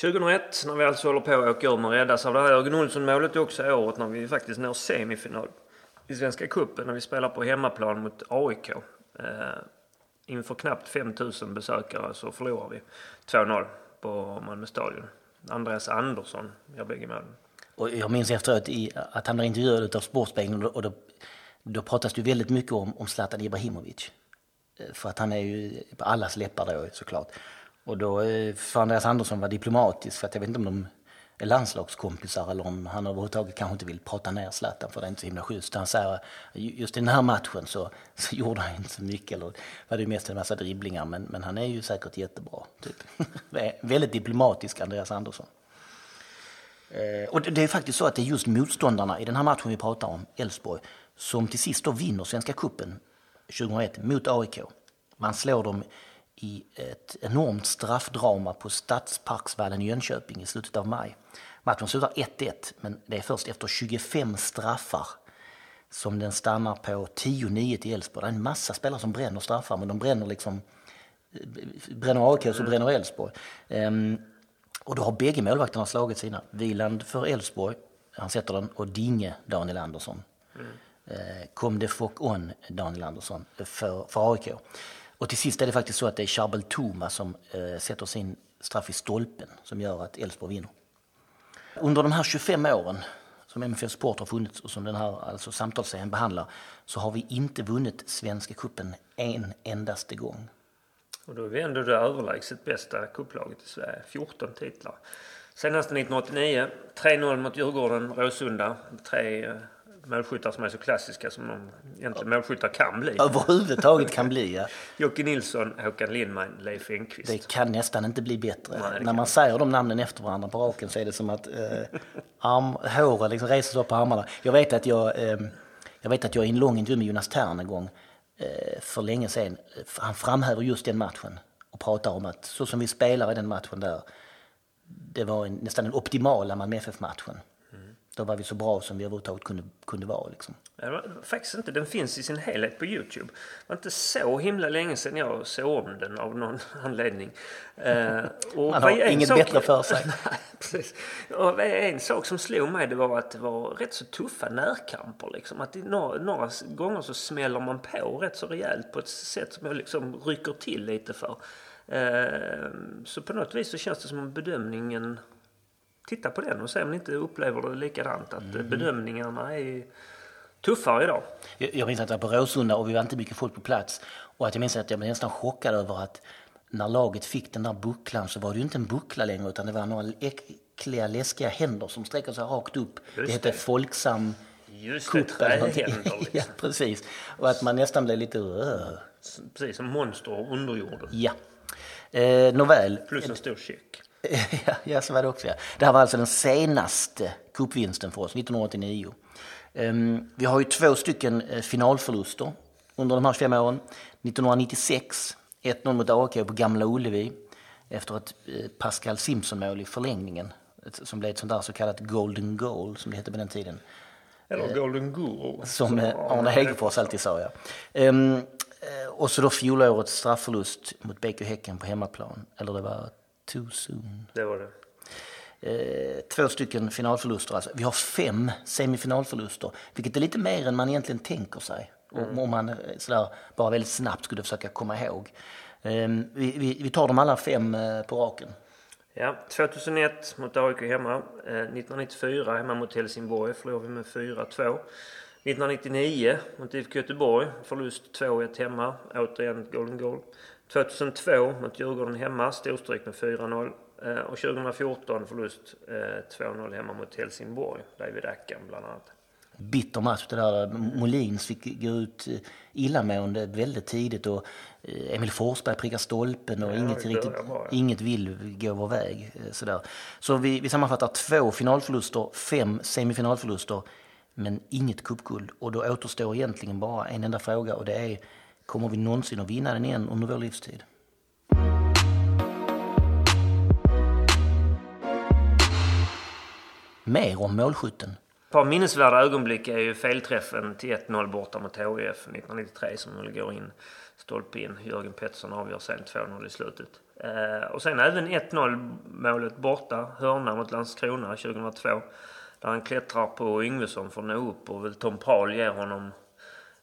[SPEAKER 1] 2001 när vi alltså håller på att åka ur och räddas av det här Jörgen Olsson-målet är också året när vi faktiskt når semifinal i Svenska Cupen när vi spelar på hemmaplan mot AIK. Eh, inför knappt 5000 besökare så förlorar vi 2-0 på Malmö stadion. Andreas Andersson gör bägge målen.
[SPEAKER 2] Och jag minns efteråt i, att han blev intervjuad av Sportspegeln och då, då pratas det väldigt mycket om, om Zlatan Ibrahimovic. För att han är ju på allas läppar då såklart. Och då, eh, för Andreas Andersson var diplomatisk, för att jag vet inte om de är landslagskompisar eller om han överhuvudtaget kanske inte vill prata ner Zlatan för det är inte så himla schysst. Han säger just i den här matchen så, så gjorde han inte så mycket, eller var det mest en massa dribblingar, men, men han är ju säkert jättebra. Typ. Väldigt diplomatisk, Andreas Andersson. Eh, och det är faktiskt så att det är just motståndarna i den här matchen vi pratar om, Elfsborg, som till sist då vinner Svenska Kuppen 2001 mot AIK. Man slår dem i ett enormt straffdrama på Stadsparksvallen i Jönköping i slutet av maj. Matchen slutar 1-1, men det är först efter 25 straffar som den stannar på 10-9 till Elfsborg. Det är en massa spelare som bränner straffar, men de bränner liksom bränner AIK så bränner Elfsborg. Um, och då har bägge målvakterna slagit sina. Viland för Elfsborg, han sätter den, och Dinge Daniel Andersson. Eh, kom det Fock On Daniel Andersson för, för AIK. Och till sist är det faktiskt så att det är Charbel Toma som eh, sätter sin straff i stolpen som gör att Elfsborg vinner. Under de här 25 åren som MFF Sport har funnits och som den här alltså samtalsserien behandlar så har vi inte vunnit Svenska kuppen en endaste gång.
[SPEAKER 1] Och då är vi ändå det överlägset bästa kupplaget i Sverige. 14 titlar. Senast 1989, 3-0 mot Djurgården, Råsunda. Tre eh, målskyttar som är så klassiska som de egentligen målskyttar kan bli.
[SPEAKER 2] Överhuvudtaget kan bli, ja.
[SPEAKER 1] Jocke Nilsson, Håkan Lindman, Leif Engqvist.
[SPEAKER 2] Det kan nästan inte bli bättre. Nej, När man säger de namnen efter varandra på raken så är det som att eh, arm, håret liksom reser sig upp på armarna. Jag vet att jag, eh, jag vet att jag i en lång intervju med Jonas Tern en gång eh, för länge sedan, han framhäver just den matchen och pratar om att så som vi spelar i den matchen där, det var en, nästan den optimala Malmö FF-matchen. Då var vi så bra som vi överhuvudtaget kunde, kunde vara. Liksom.
[SPEAKER 1] Ja, faktiskt inte. Den finns i sin helhet på Youtube. Det var inte så himla länge sedan jag såg om den av någon anledning.
[SPEAKER 2] Uh, och Man har inget sak... bättre för sig.
[SPEAKER 1] Nej. Och en sak som slog mig det var att det var rätt så tuffa närkamper. Liksom. Att några, några gånger så smäller man på rätt så rejält på ett sätt som jag liksom rycker till lite för. Uh, så på något vis så känns det som om bedömningen titta på den och se om ni inte upplever det likadant. Att mm. bedömningarna är tuffare idag.
[SPEAKER 2] Jag, jag minns att jag var på Råsunda och vi var inte mycket folk på plats. Och att jag minns att jag blev nästan chockad över att när laget fick den där bucklan så var det ju inte en buckla längre utan det var några äckliga läskiga händer som sträcker sig rakt upp. Just det hette det. Folksam
[SPEAKER 1] Just det, trähänder.
[SPEAKER 2] Liksom. ja, precis. Och att man nästan blev lite... Uh.
[SPEAKER 1] Precis som monster under jorden.
[SPEAKER 2] Ja. Eh, nåväl.
[SPEAKER 1] Plus en stor check.
[SPEAKER 2] ja, så var det också. Ja. Det här var alltså den senaste cupvinsten för oss, 1989. Um, ehm, vi har ju två stycken uh, finalförluster under de här 25 åren. 1996, 1-0 mot AIK på Gamla Ullevi efter ett uh, Pascal Simpson-mål i förlängningen som blev ett sånt där så kallat golden goal som det hette på den tiden.
[SPEAKER 1] Eller uh, golden goal.
[SPEAKER 2] Som Arne Hegerfors alltid sa, ja. Um, och så då fjolårets straffförlust mot BK Häcken på hemmaplan. Eller det var too soon.
[SPEAKER 1] Det var det.
[SPEAKER 2] Eh, två stycken finalförluster. Alltså. Vi har fem semifinalförluster, vilket är lite mer än man egentligen tänker sig. Mm. Om man eh, sådär, bara väldigt snabbt skulle försöka komma ihåg. Eh, vi, vi, vi, tar dem alla fem eh, på raken.
[SPEAKER 1] Ja, 2001 mot AIK hemma. 1994 hemma mot Helsingborg förlorade vi med 4-2. 1999 mot IFK Göteborg, förlust 2-1 hemma. Återigen golden goal. 2002 mot Djurgården hemma, storstryk med 4-0. Eh, och 2014 förlust 2-0 eh, hemma mot Helsingborg, David Ackan bland annat.
[SPEAKER 2] Bitter match det där. Molins fick gå ut eh, illamående väldigt tidigt och Emil Forsberg prickar stolpen och ja, inget, riktigt, inget vill gå vår väg. Sådär. Så vi, vi sammanfattar två finalförluster, fem semifinalförluster men inget cupguld. Och då återstår egentligen bara en enda fråga och det är Kommer vi någonsin att vinna den igen under vår livstid? mer om målskytten.
[SPEAKER 1] Ett par minnesvärda ögonblick är ju felträffen till 1-0 borta mot HIF 1993 som går in stolpe in. Jörgen Pettersson avgör sen 2-0 i slutet. Eh, och sen även 1-0 målet borta, hörna mot Landskrona 2002. Där han klättrar på Yngvesson för att nå upp och Tom Prahl ger honom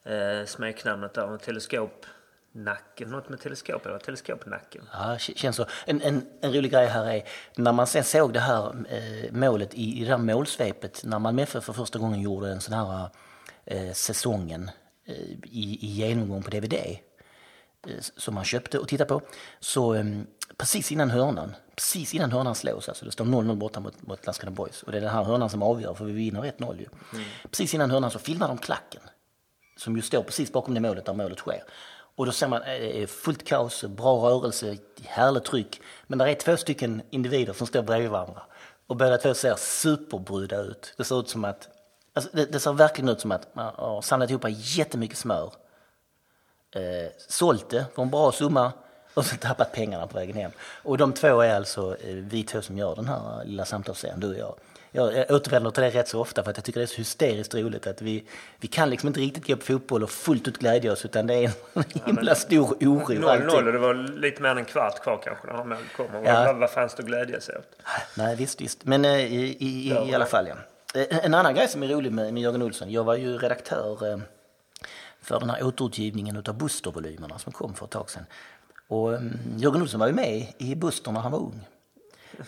[SPEAKER 1] eh, smeknamnet där, teleskopnacken. Något med teleskop, eller teleskopnacken.
[SPEAKER 2] Ja, känns så. En, en, en rolig grej här är när man sen såg det här eh, målet i, i det här målsvepet, när man med för, för första gången gjorde en sån här eh, säsongen eh, i, i genomgång på DVD eh, som man köpte och tittade på. Så eh, precis innan hörnan, precis innan hörnan slås, alltså det står 0-0 borta mot, mot Landskrona Boys och det är den här hörnan som avgör för vi vinner 1-0 ju. Mm. Precis innan hörnan så filmar de klacken som ju står precis bakom det målet där målet sker. Och då ser man eh, eh, fullt kaos, bra rörelse, härligt tryck. Men där är två stycken individer som står bredvid varandra. Och båda två ser superbrudda ut. Det ser ut som att, alltså det, det, ser verkligen ut som att man har samlat ihop jättemycket smör. Eh, sålt det för en bra summa och så tappat pengarna på vägen hem. Och de två är alltså eh, vi två som gör den här lilla samtalsserien, du och jag jag återvänder till det rätt så ofta för att jag tycker det är så hysteriskt roligt att vi, vi kan liksom inte riktigt gå på fotboll och fullt ut glädja oss utan det är en himla stor oro.
[SPEAKER 1] 0-0 och det var lite mer än en kvart kvar kanske när målet kommer. Ja. Vad, fanns det att glädja sig åt?
[SPEAKER 2] Nej visst, visst. Men eh, i, i, i, i alla fall ja. Eh, en annan grej som är rolig med, med Jörgen Olsson, jag var ju redaktör eh, för den här återutgivningen av Buster-volymerna som kom för ett tag sedan. Och Jörgen Olsson var ju med i Buster när han var ung.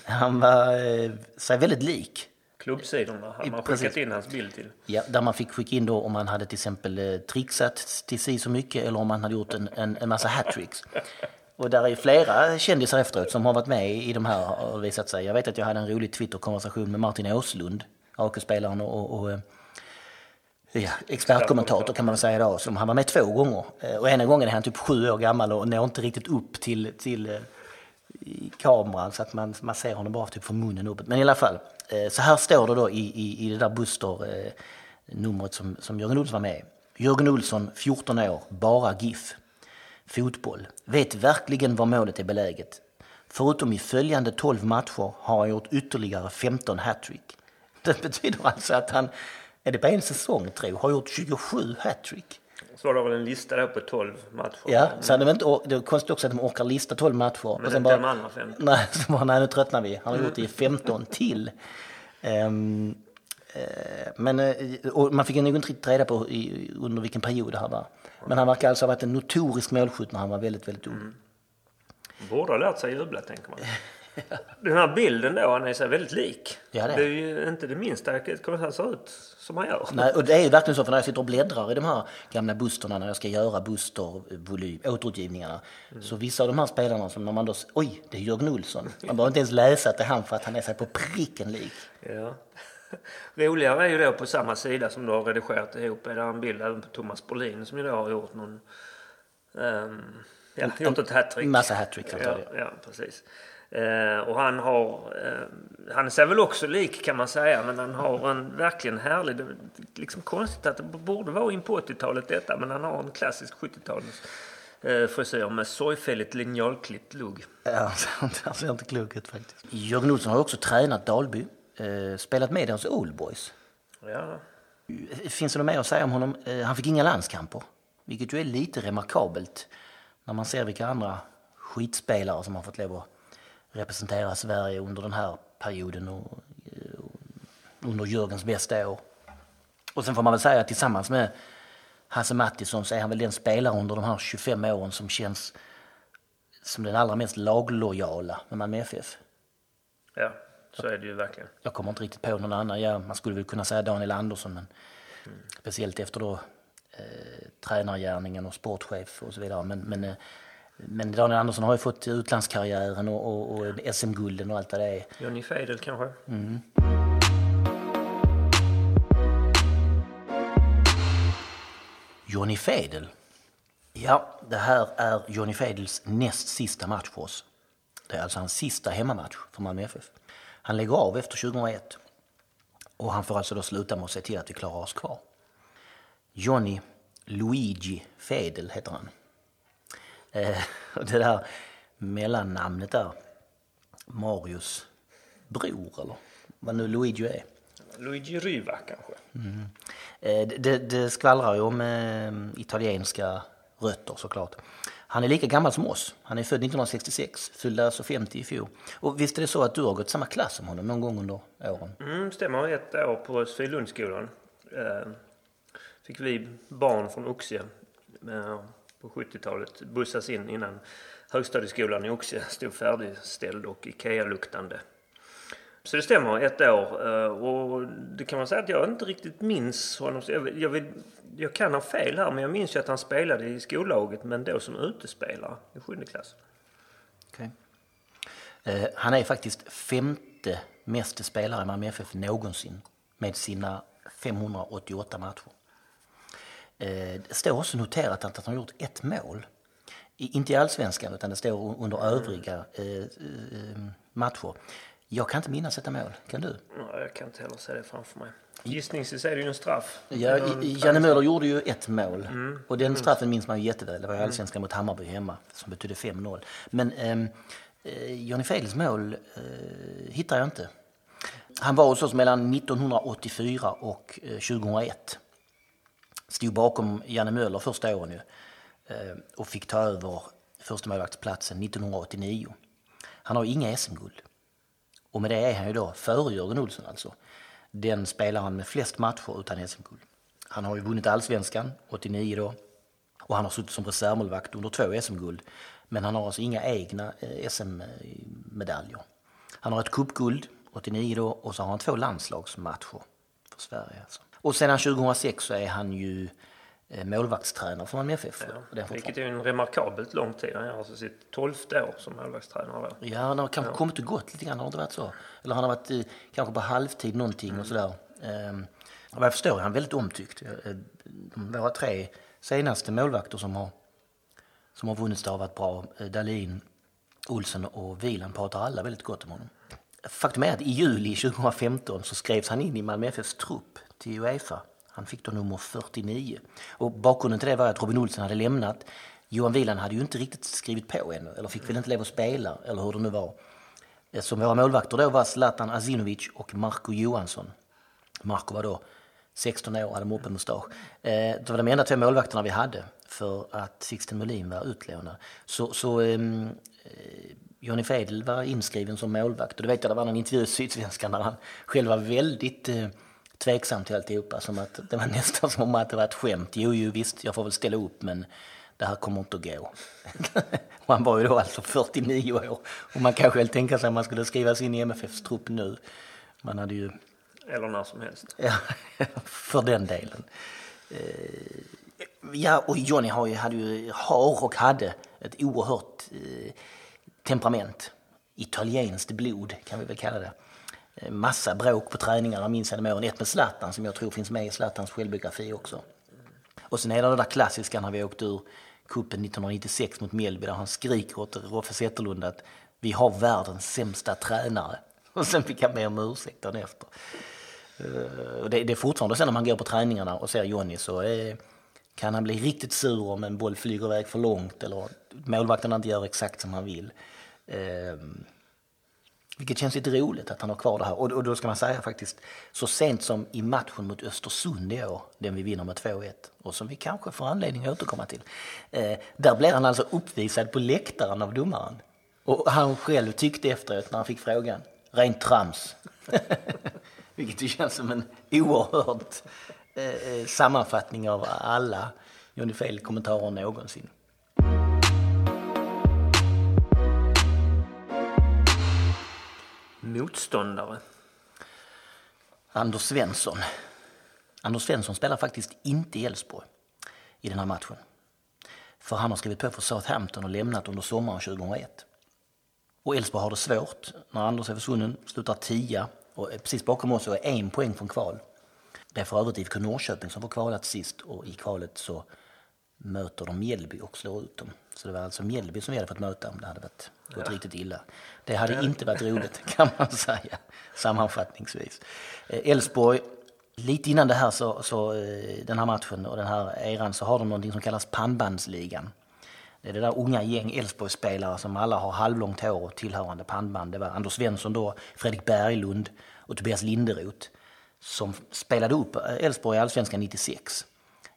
[SPEAKER 2] Han var sig väldigt lik.
[SPEAKER 1] Klubbsidorna hade man skickat in hans bild till.
[SPEAKER 2] Ja, där man fick skicka in då om man hade till exempel eh, trixat till sig så mycket eller om man hade gjort en, en, en massa hattricks. Och där är flera kändisar efteråt som har varit med i de här och visat sig. Jag vet att jag hade en rolig Twitter-konversation med Martin Åslund, AK-spelaren och, och, eh, ja, expertkommentator kan man säga då, som han var med två gånger. Eh, och ena gången är han typ sju år gammal och når inte riktigt upp till, till kameran så att man, man ser honom bara typ från munnen uppåt. Men i alla fall, Eh, så här står det då i, i, i det där Buster-numret eh, som, som Jörgen Olsson var med i. Jörgen Olsson, 14 år, bara GIF. Fotboll. Vet verkligen var målet är beläget. Förutom i följande 12 matcher har han gjort ytterligare 15 hattrick. Det betyder alltså att han, är det på en säsong tror har gjort 27 hattrick.
[SPEAKER 1] Så var det väl en lista där på 12 matcher.
[SPEAKER 2] Ja, så hade de inte, det är konstigt också att de orkar lista 12 matcher.
[SPEAKER 1] Men och sen bara, de andra 15.
[SPEAKER 2] Nej, så bara, nej, nu tröttnar vi. Han har gjort det i 15 till. Um, uh, men uh, man fick nog inte riktigt reda på i, under vilken period det här var. Men han verkar alltså ha varit en notorisk målskytt när han var väldigt, väldigt ung. Mm.
[SPEAKER 1] Borde ha lärt sig jubla, tänker man. Den här bilden då, han är så väldigt lik. Ja, det, är. det är ju inte det minsta han ser ut som han gör.
[SPEAKER 2] Nej, och det är ju verkligen så, för när jag sitter och bläddrar i de här gamla busterna när jag ska göra bustervolym, återutgivningarna, mm. så vissa av de här spelarna som när man då, oj, det är Jörgen Olsson. Man behöver inte ens läsa att det är han för att han är sig på pricken lik.
[SPEAKER 1] Ja. Roligare är ju då på samma sida som du har redigerat ihop, är det en bild även på Thomas Brolin som ju då har gjort någon um, Ja, gjort ett hattrick.
[SPEAKER 2] Massa hattrick
[SPEAKER 1] ja, ja, precis. Eh, och han har, eh, han ser väl också lik kan man säga, men han har en verkligen härlig, det är liksom konstigt att det borde vara in på 80-talet detta, men han har en klassisk 70-talets eh, frisyr med sorgfälligt linjalklippt lugg.
[SPEAKER 2] Ja, han ser inte klok ut faktiskt. Jörgen Olsson har också tränat Dalby, eh, spelat med hos Oldboys.
[SPEAKER 1] Ja.
[SPEAKER 2] Finns det något mer att säga om honom? Han fick inga landskamper, vilket ju är lite remarkabelt när man ser vilka andra skitspelare som har fått lov att representera Sverige under den här perioden och, och under Jörgens bästa år. Och sen får man väl säga att tillsammans med Hasse Mattisson så är han väl den spelare under de här 25 åren som känns som den allra mest laglojala med Malmö FF.
[SPEAKER 1] Ja, så är det ju verkligen.
[SPEAKER 2] Jag kommer inte riktigt på någon annan. Ja, man skulle väl kunna säga Daniel Andersson, men mm. speciellt efter då eh, tränargärningen och sportchef och så vidare. Men, men eh, men Daniel Andersson har ju fått utlandskarriären och, och, och SM-gulden och allt det är.
[SPEAKER 1] Johnny Fedel kanske?
[SPEAKER 2] Mm. Johnny Fedel. Ja, det här är Johnny Fedels näst sista match för oss. Det är alltså hans sista hemmamatch för Malmö FF. Han lägger av efter 2001 och han får alltså då sluta med att se till att vi klarar oss kvar. Johnny Luigi Fedel heter han. Eh, det där mellannamnet där, Marius bror eller vad nu Luigi är.
[SPEAKER 1] Luigi Ryva kanske.
[SPEAKER 2] Eh, Det, det skvallrar ju om eh, italienska rötter såklart. Han är lika gammal som oss. Han är född 1966, fyllde alltså 50 i fjol. Och visst är det så att du har gått samma klass som honom någon gång under åren?
[SPEAKER 1] Mm, stämmer. Ett år på Svilundsskolan. Eh, fick vi barn från Oxie eh, på 70-talet bussas in innan högstadieskolan i Oxie stod färdigställd och Ikea-luktande. Så det stämmer, ett år. Eh, och det kan man säga att jag inte riktigt minns honom. Jag, jag, vill, jag kan ha fel här, men jag minns ju att han spelade i skollaget, men då som utespelare i sjunde klass.
[SPEAKER 2] Okay. Eh, han är faktiskt femte mest spelare i Malmö FF någonsin med sina 588 matcher. Eh, det står också noterat att han har gjort ett mål. Inte i allsvenskan utan det står under övriga eh, eh, matcher. Jag kan inte minnas detta mål, kan du?
[SPEAKER 1] Ja, Jag kan inte heller se det framför mig. Gissningsvis är det ju en straff.
[SPEAKER 2] Ja, Janne Möller gjorde ju ett mål
[SPEAKER 1] Mm.
[SPEAKER 2] och den straffen minns man ju jätteväl. Det var ju allsvenskan mot Hammarby hemma som betydde 5-0. Men ehm, eh, Johnny Fedels mål eh, hittar jag inte. Han var hos oss mellan 1984 och eh, 2001. Stod bakom Janne Möller första åren ju eh, och fick ta över första målvaktsplatsen 1989. Han har inga SM-guld. Och med det är han ju då, före Jörgen Olsson alltså, den spelaren med flest matcher utan SM-guld. Han har ju vunnit allsvenskan, 89 då, och han har suttit som reservmålvakt under två SM-guld. Men han har alltså inga egna eh, SM-medaljer. Han har ett cupguld, 89 då, och så har han två landslagsmatcher för Sverige. Alltså. Och sedan 2006 så är han ju eh, målvaktstränare för Malmö FF. Är
[SPEAKER 1] Vilket är en remarkabelt lång tid. Han gör alltså sitt tolfte år som målvaktstränare.
[SPEAKER 2] Ja, han har kanske kommit och gått lite grann, har det varit så? Eller han har varit eh, kanske på halvtid någonting och sådär. Ehm, vad jag förstår är han väldigt omtyckt. Eh, De våra tre senaste målvakter som har, som har vunnit det har varit bra. Dahlin, Olsen och Wieland pratar alla väldigt gott om honom. Faktum är att i juli 2015 så skrevs han in i Malmö FFs trupp till Uefa. Han fick då nummer 49. Och bakgrunden till det var att Robin Olsen hade lämnat. Johan Wieland hade ju inte riktigt skrivit på ännu, eller fick väl inte lov att spela, eller hur det nu var. Eh, som våra målvakter då var Zlatan Azinovic och Marco Johansson. Marco var då 16 år, hade moppemustasch. mustasch. Eh, det var de enda två målvakterna vi hade för att Sixten Molin var utlånad. Så, så um, Johnny Fedel var inskriven som målvakt och det vet jag, det var en intervju i Sydsvenskan där han själv var väldigt tveksam till alltihopa. Som att det var nästan som om att det var ett skämt. Jo, jo, visst, jag får väl ställa upp men det här kommer inte att gå. och han var ju då alltså 49 år. Och man kan själv tänka sig om man skulle skrivas in i MFFs trupp nu. Man hade ju
[SPEAKER 1] Eller när som helst.
[SPEAKER 2] Ja, för den delen. Eh, Ja, och Johnny har ju, hade ju, har och hade ett oerhört eh, temperament. Italienskt blod kan vi väl kalla det. Eh, massa bråk på träningarna, minns jag åren. Ett med Zlatan som jag tror finns med i Zlatans självbiografi också. Och sen är det det där klassiska när vi åkte ur kuppen 1996 mot Mjällby där han skriker åt Roffe Zetterlund att vi har världens sämsta tränare. Och sen fick han be om ursäkt dagen efter. Eh, och det, det är fortfarande så när man går på träningarna och ser Johnny så eh, kan han bli riktigt sur om en boll flyger iväg för långt eller målvakten inte gör exakt som han vill. Ehm, vilket känns lite roligt att han har kvar det här. Och, och då ska man säga faktiskt, så sent som i matchen mot Östersund i år, den vi vinner med 2-1, och som vi kanske får anledning att återkomma till. Eh, där blev han alltså uppvisad på läktaren av domaren. Och han själv tyckte efteråt när han fick frågan, rent trams. Vilket ju känns som en oerhörd eh, eh, sammanfattning av alla Johnny Fel-kommentarer någonsin.
[SPEAKER 1] Motståndare.
[SPEAKER 2] Anders Svensson. Anders Svensson spelar faktiskt inte i Elfsborg i den här matchen. För han har skrivit på för Southampton och lämnat under sommaren 2001. Och Elfsborg har det svårt när Anders är försvunnen, slutar tia och är precis bakom oss och är en poäng från kval. Det är för övrigt IFK Norrköping som får kvalat sist och i kvalet så möter de Mjällby och slår ut dem. Så det var alltså Mjällby som vi hade fått möta om det hade varit, gått riktigt illa. Det hade inte varit roligt kan man säga sammanfattningsvis. Eh, Elfsborg, lite innan det här så, så eh, den här matchen och den här eran så har de någonting som kallas pannbandsligan. Det är det där unga gäng Elfsborgsspelare som alla har halvlångt hår och tillhörande pannband. Det var Anders Svensson då, Fredrik Berglund och Tobias Linderoth som spelade upp Elfsborg i Allsvenskan 96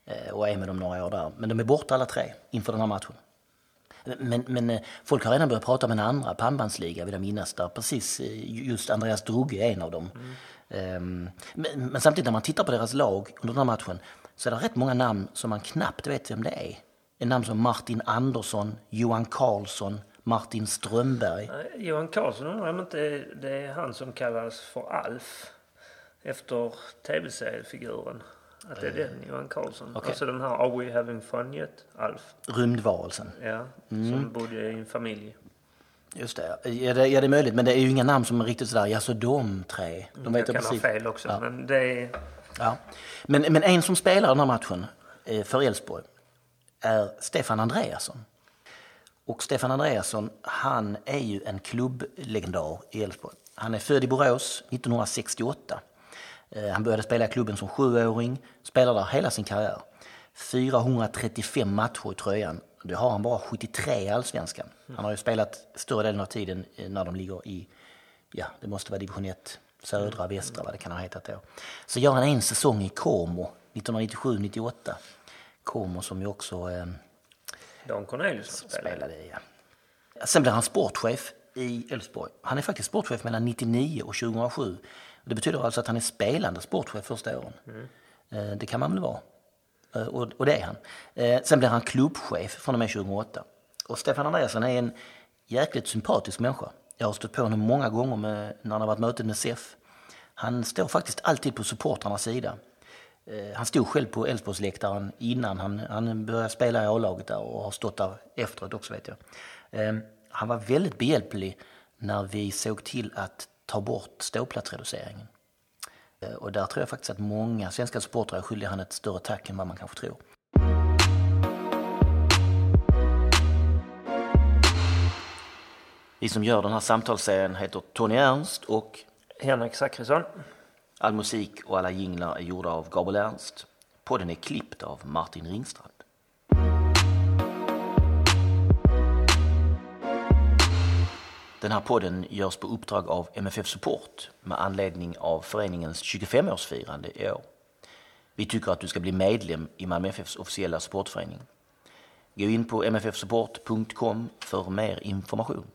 [SPEAKER 2] eh, och är med dem några år där. Men de är borta alla tre inför den här matchen. Men, men eh, folk har redan börjat prata om en andra pannbandsliga vill jag minnas där precis eh, just Andreas Drugge är en av dem. Mm. Um, men, men, samtidigt när man tittar på deras lag under den här matchen så är det rätt många namn som man knappt vet vem det är. En namn som Martin Andersson, Johan Karlsson, Martin Strömberg.
[SPEAKER 1] Eh, Johan Karlsson undrar om inte det är han som kallas för Alf efter tv-seriefiguren. Att det är den, Johan Karlsson. Okay. Alltså den här Are we having fun yet? Alf.
[SPEAKER 2] Rymdvarelsen.
[SPEAKER 1] Ja, mm. som bodde i en familj.
[SPEAKER 2] Just det. Ja, det. ja, det är möjligt. Men det är ju inga namn som är riktigt sådär, ja så de tre. De
[SPEAKER 1] vet jag kan precis. ha fel också, ja. men det är...
[SPEAKER 2] Ja. Men, men en som spelar den här matchen eh, för Elfsborg är Stefan Andreasson. Och Stefan Andreasson, han är ju en klubblegendar i Elfsborg. Han är född i Borås 1968. Eh, han började spela i klubben som sjuåring, spelade där hela sin karriär. 435 matcher i tröjan. Det har han bara 73 i allsvenskan. Han har ju spelat större delen av tiden eh, när de ligger i, ja det måste vara division 1, södra, västra vad det kan ha hetat då. Så gör han en säsong i Como 1997-98. Como som ju också eh,
[SPEAKER 1] Dan Corneliusson spelade. spelade
[SPEAKER 2] ja. Sen blir han sportchef i Elfsborg. Han är faktiskt sportchef mellan 99 och 2007. Det betyder alltså att han är spelande sportchef första åren. Mm. Det kan man väl vara. Eh, och det är han. Eh, sen blir han klubbchef från och med 2008. Och Stefan Andreasson är en jäkligt sympatisk människa. Jag har stött på honom många gånger med, när han har varit möten med SEF. Han står faktiskt alltid på supportrarnas sida. Han stod själv på Elfsborgsläktaren innan han, han började spela i A-laget där och har stått där efteråt också vet jag. Han var väldigt behjälplig när vi såg till att ta bort ståplatsreduceringen. Eh, och där tror jag faktiskt att många svenska supportrar är skyldiga han ett större tack än vad man kanske tror. Vi som gör den här samtalsserien heter Tony Ernst och
[SPEAKER 1] Henrik Zackrisson.
[SPEAKER 2] All musik och alla jinglar är gjorda av Gabriel Ernst. Podden är klippt av Martin Ringstrand. Den här podden görs på uppdrag av MFF Support med anledning av föreningens 25-årsfirande i år. Vi tycker att du ska bli medlem i Malmö FFs officiella supportförening. Gå in på mffsupport.com för mer information.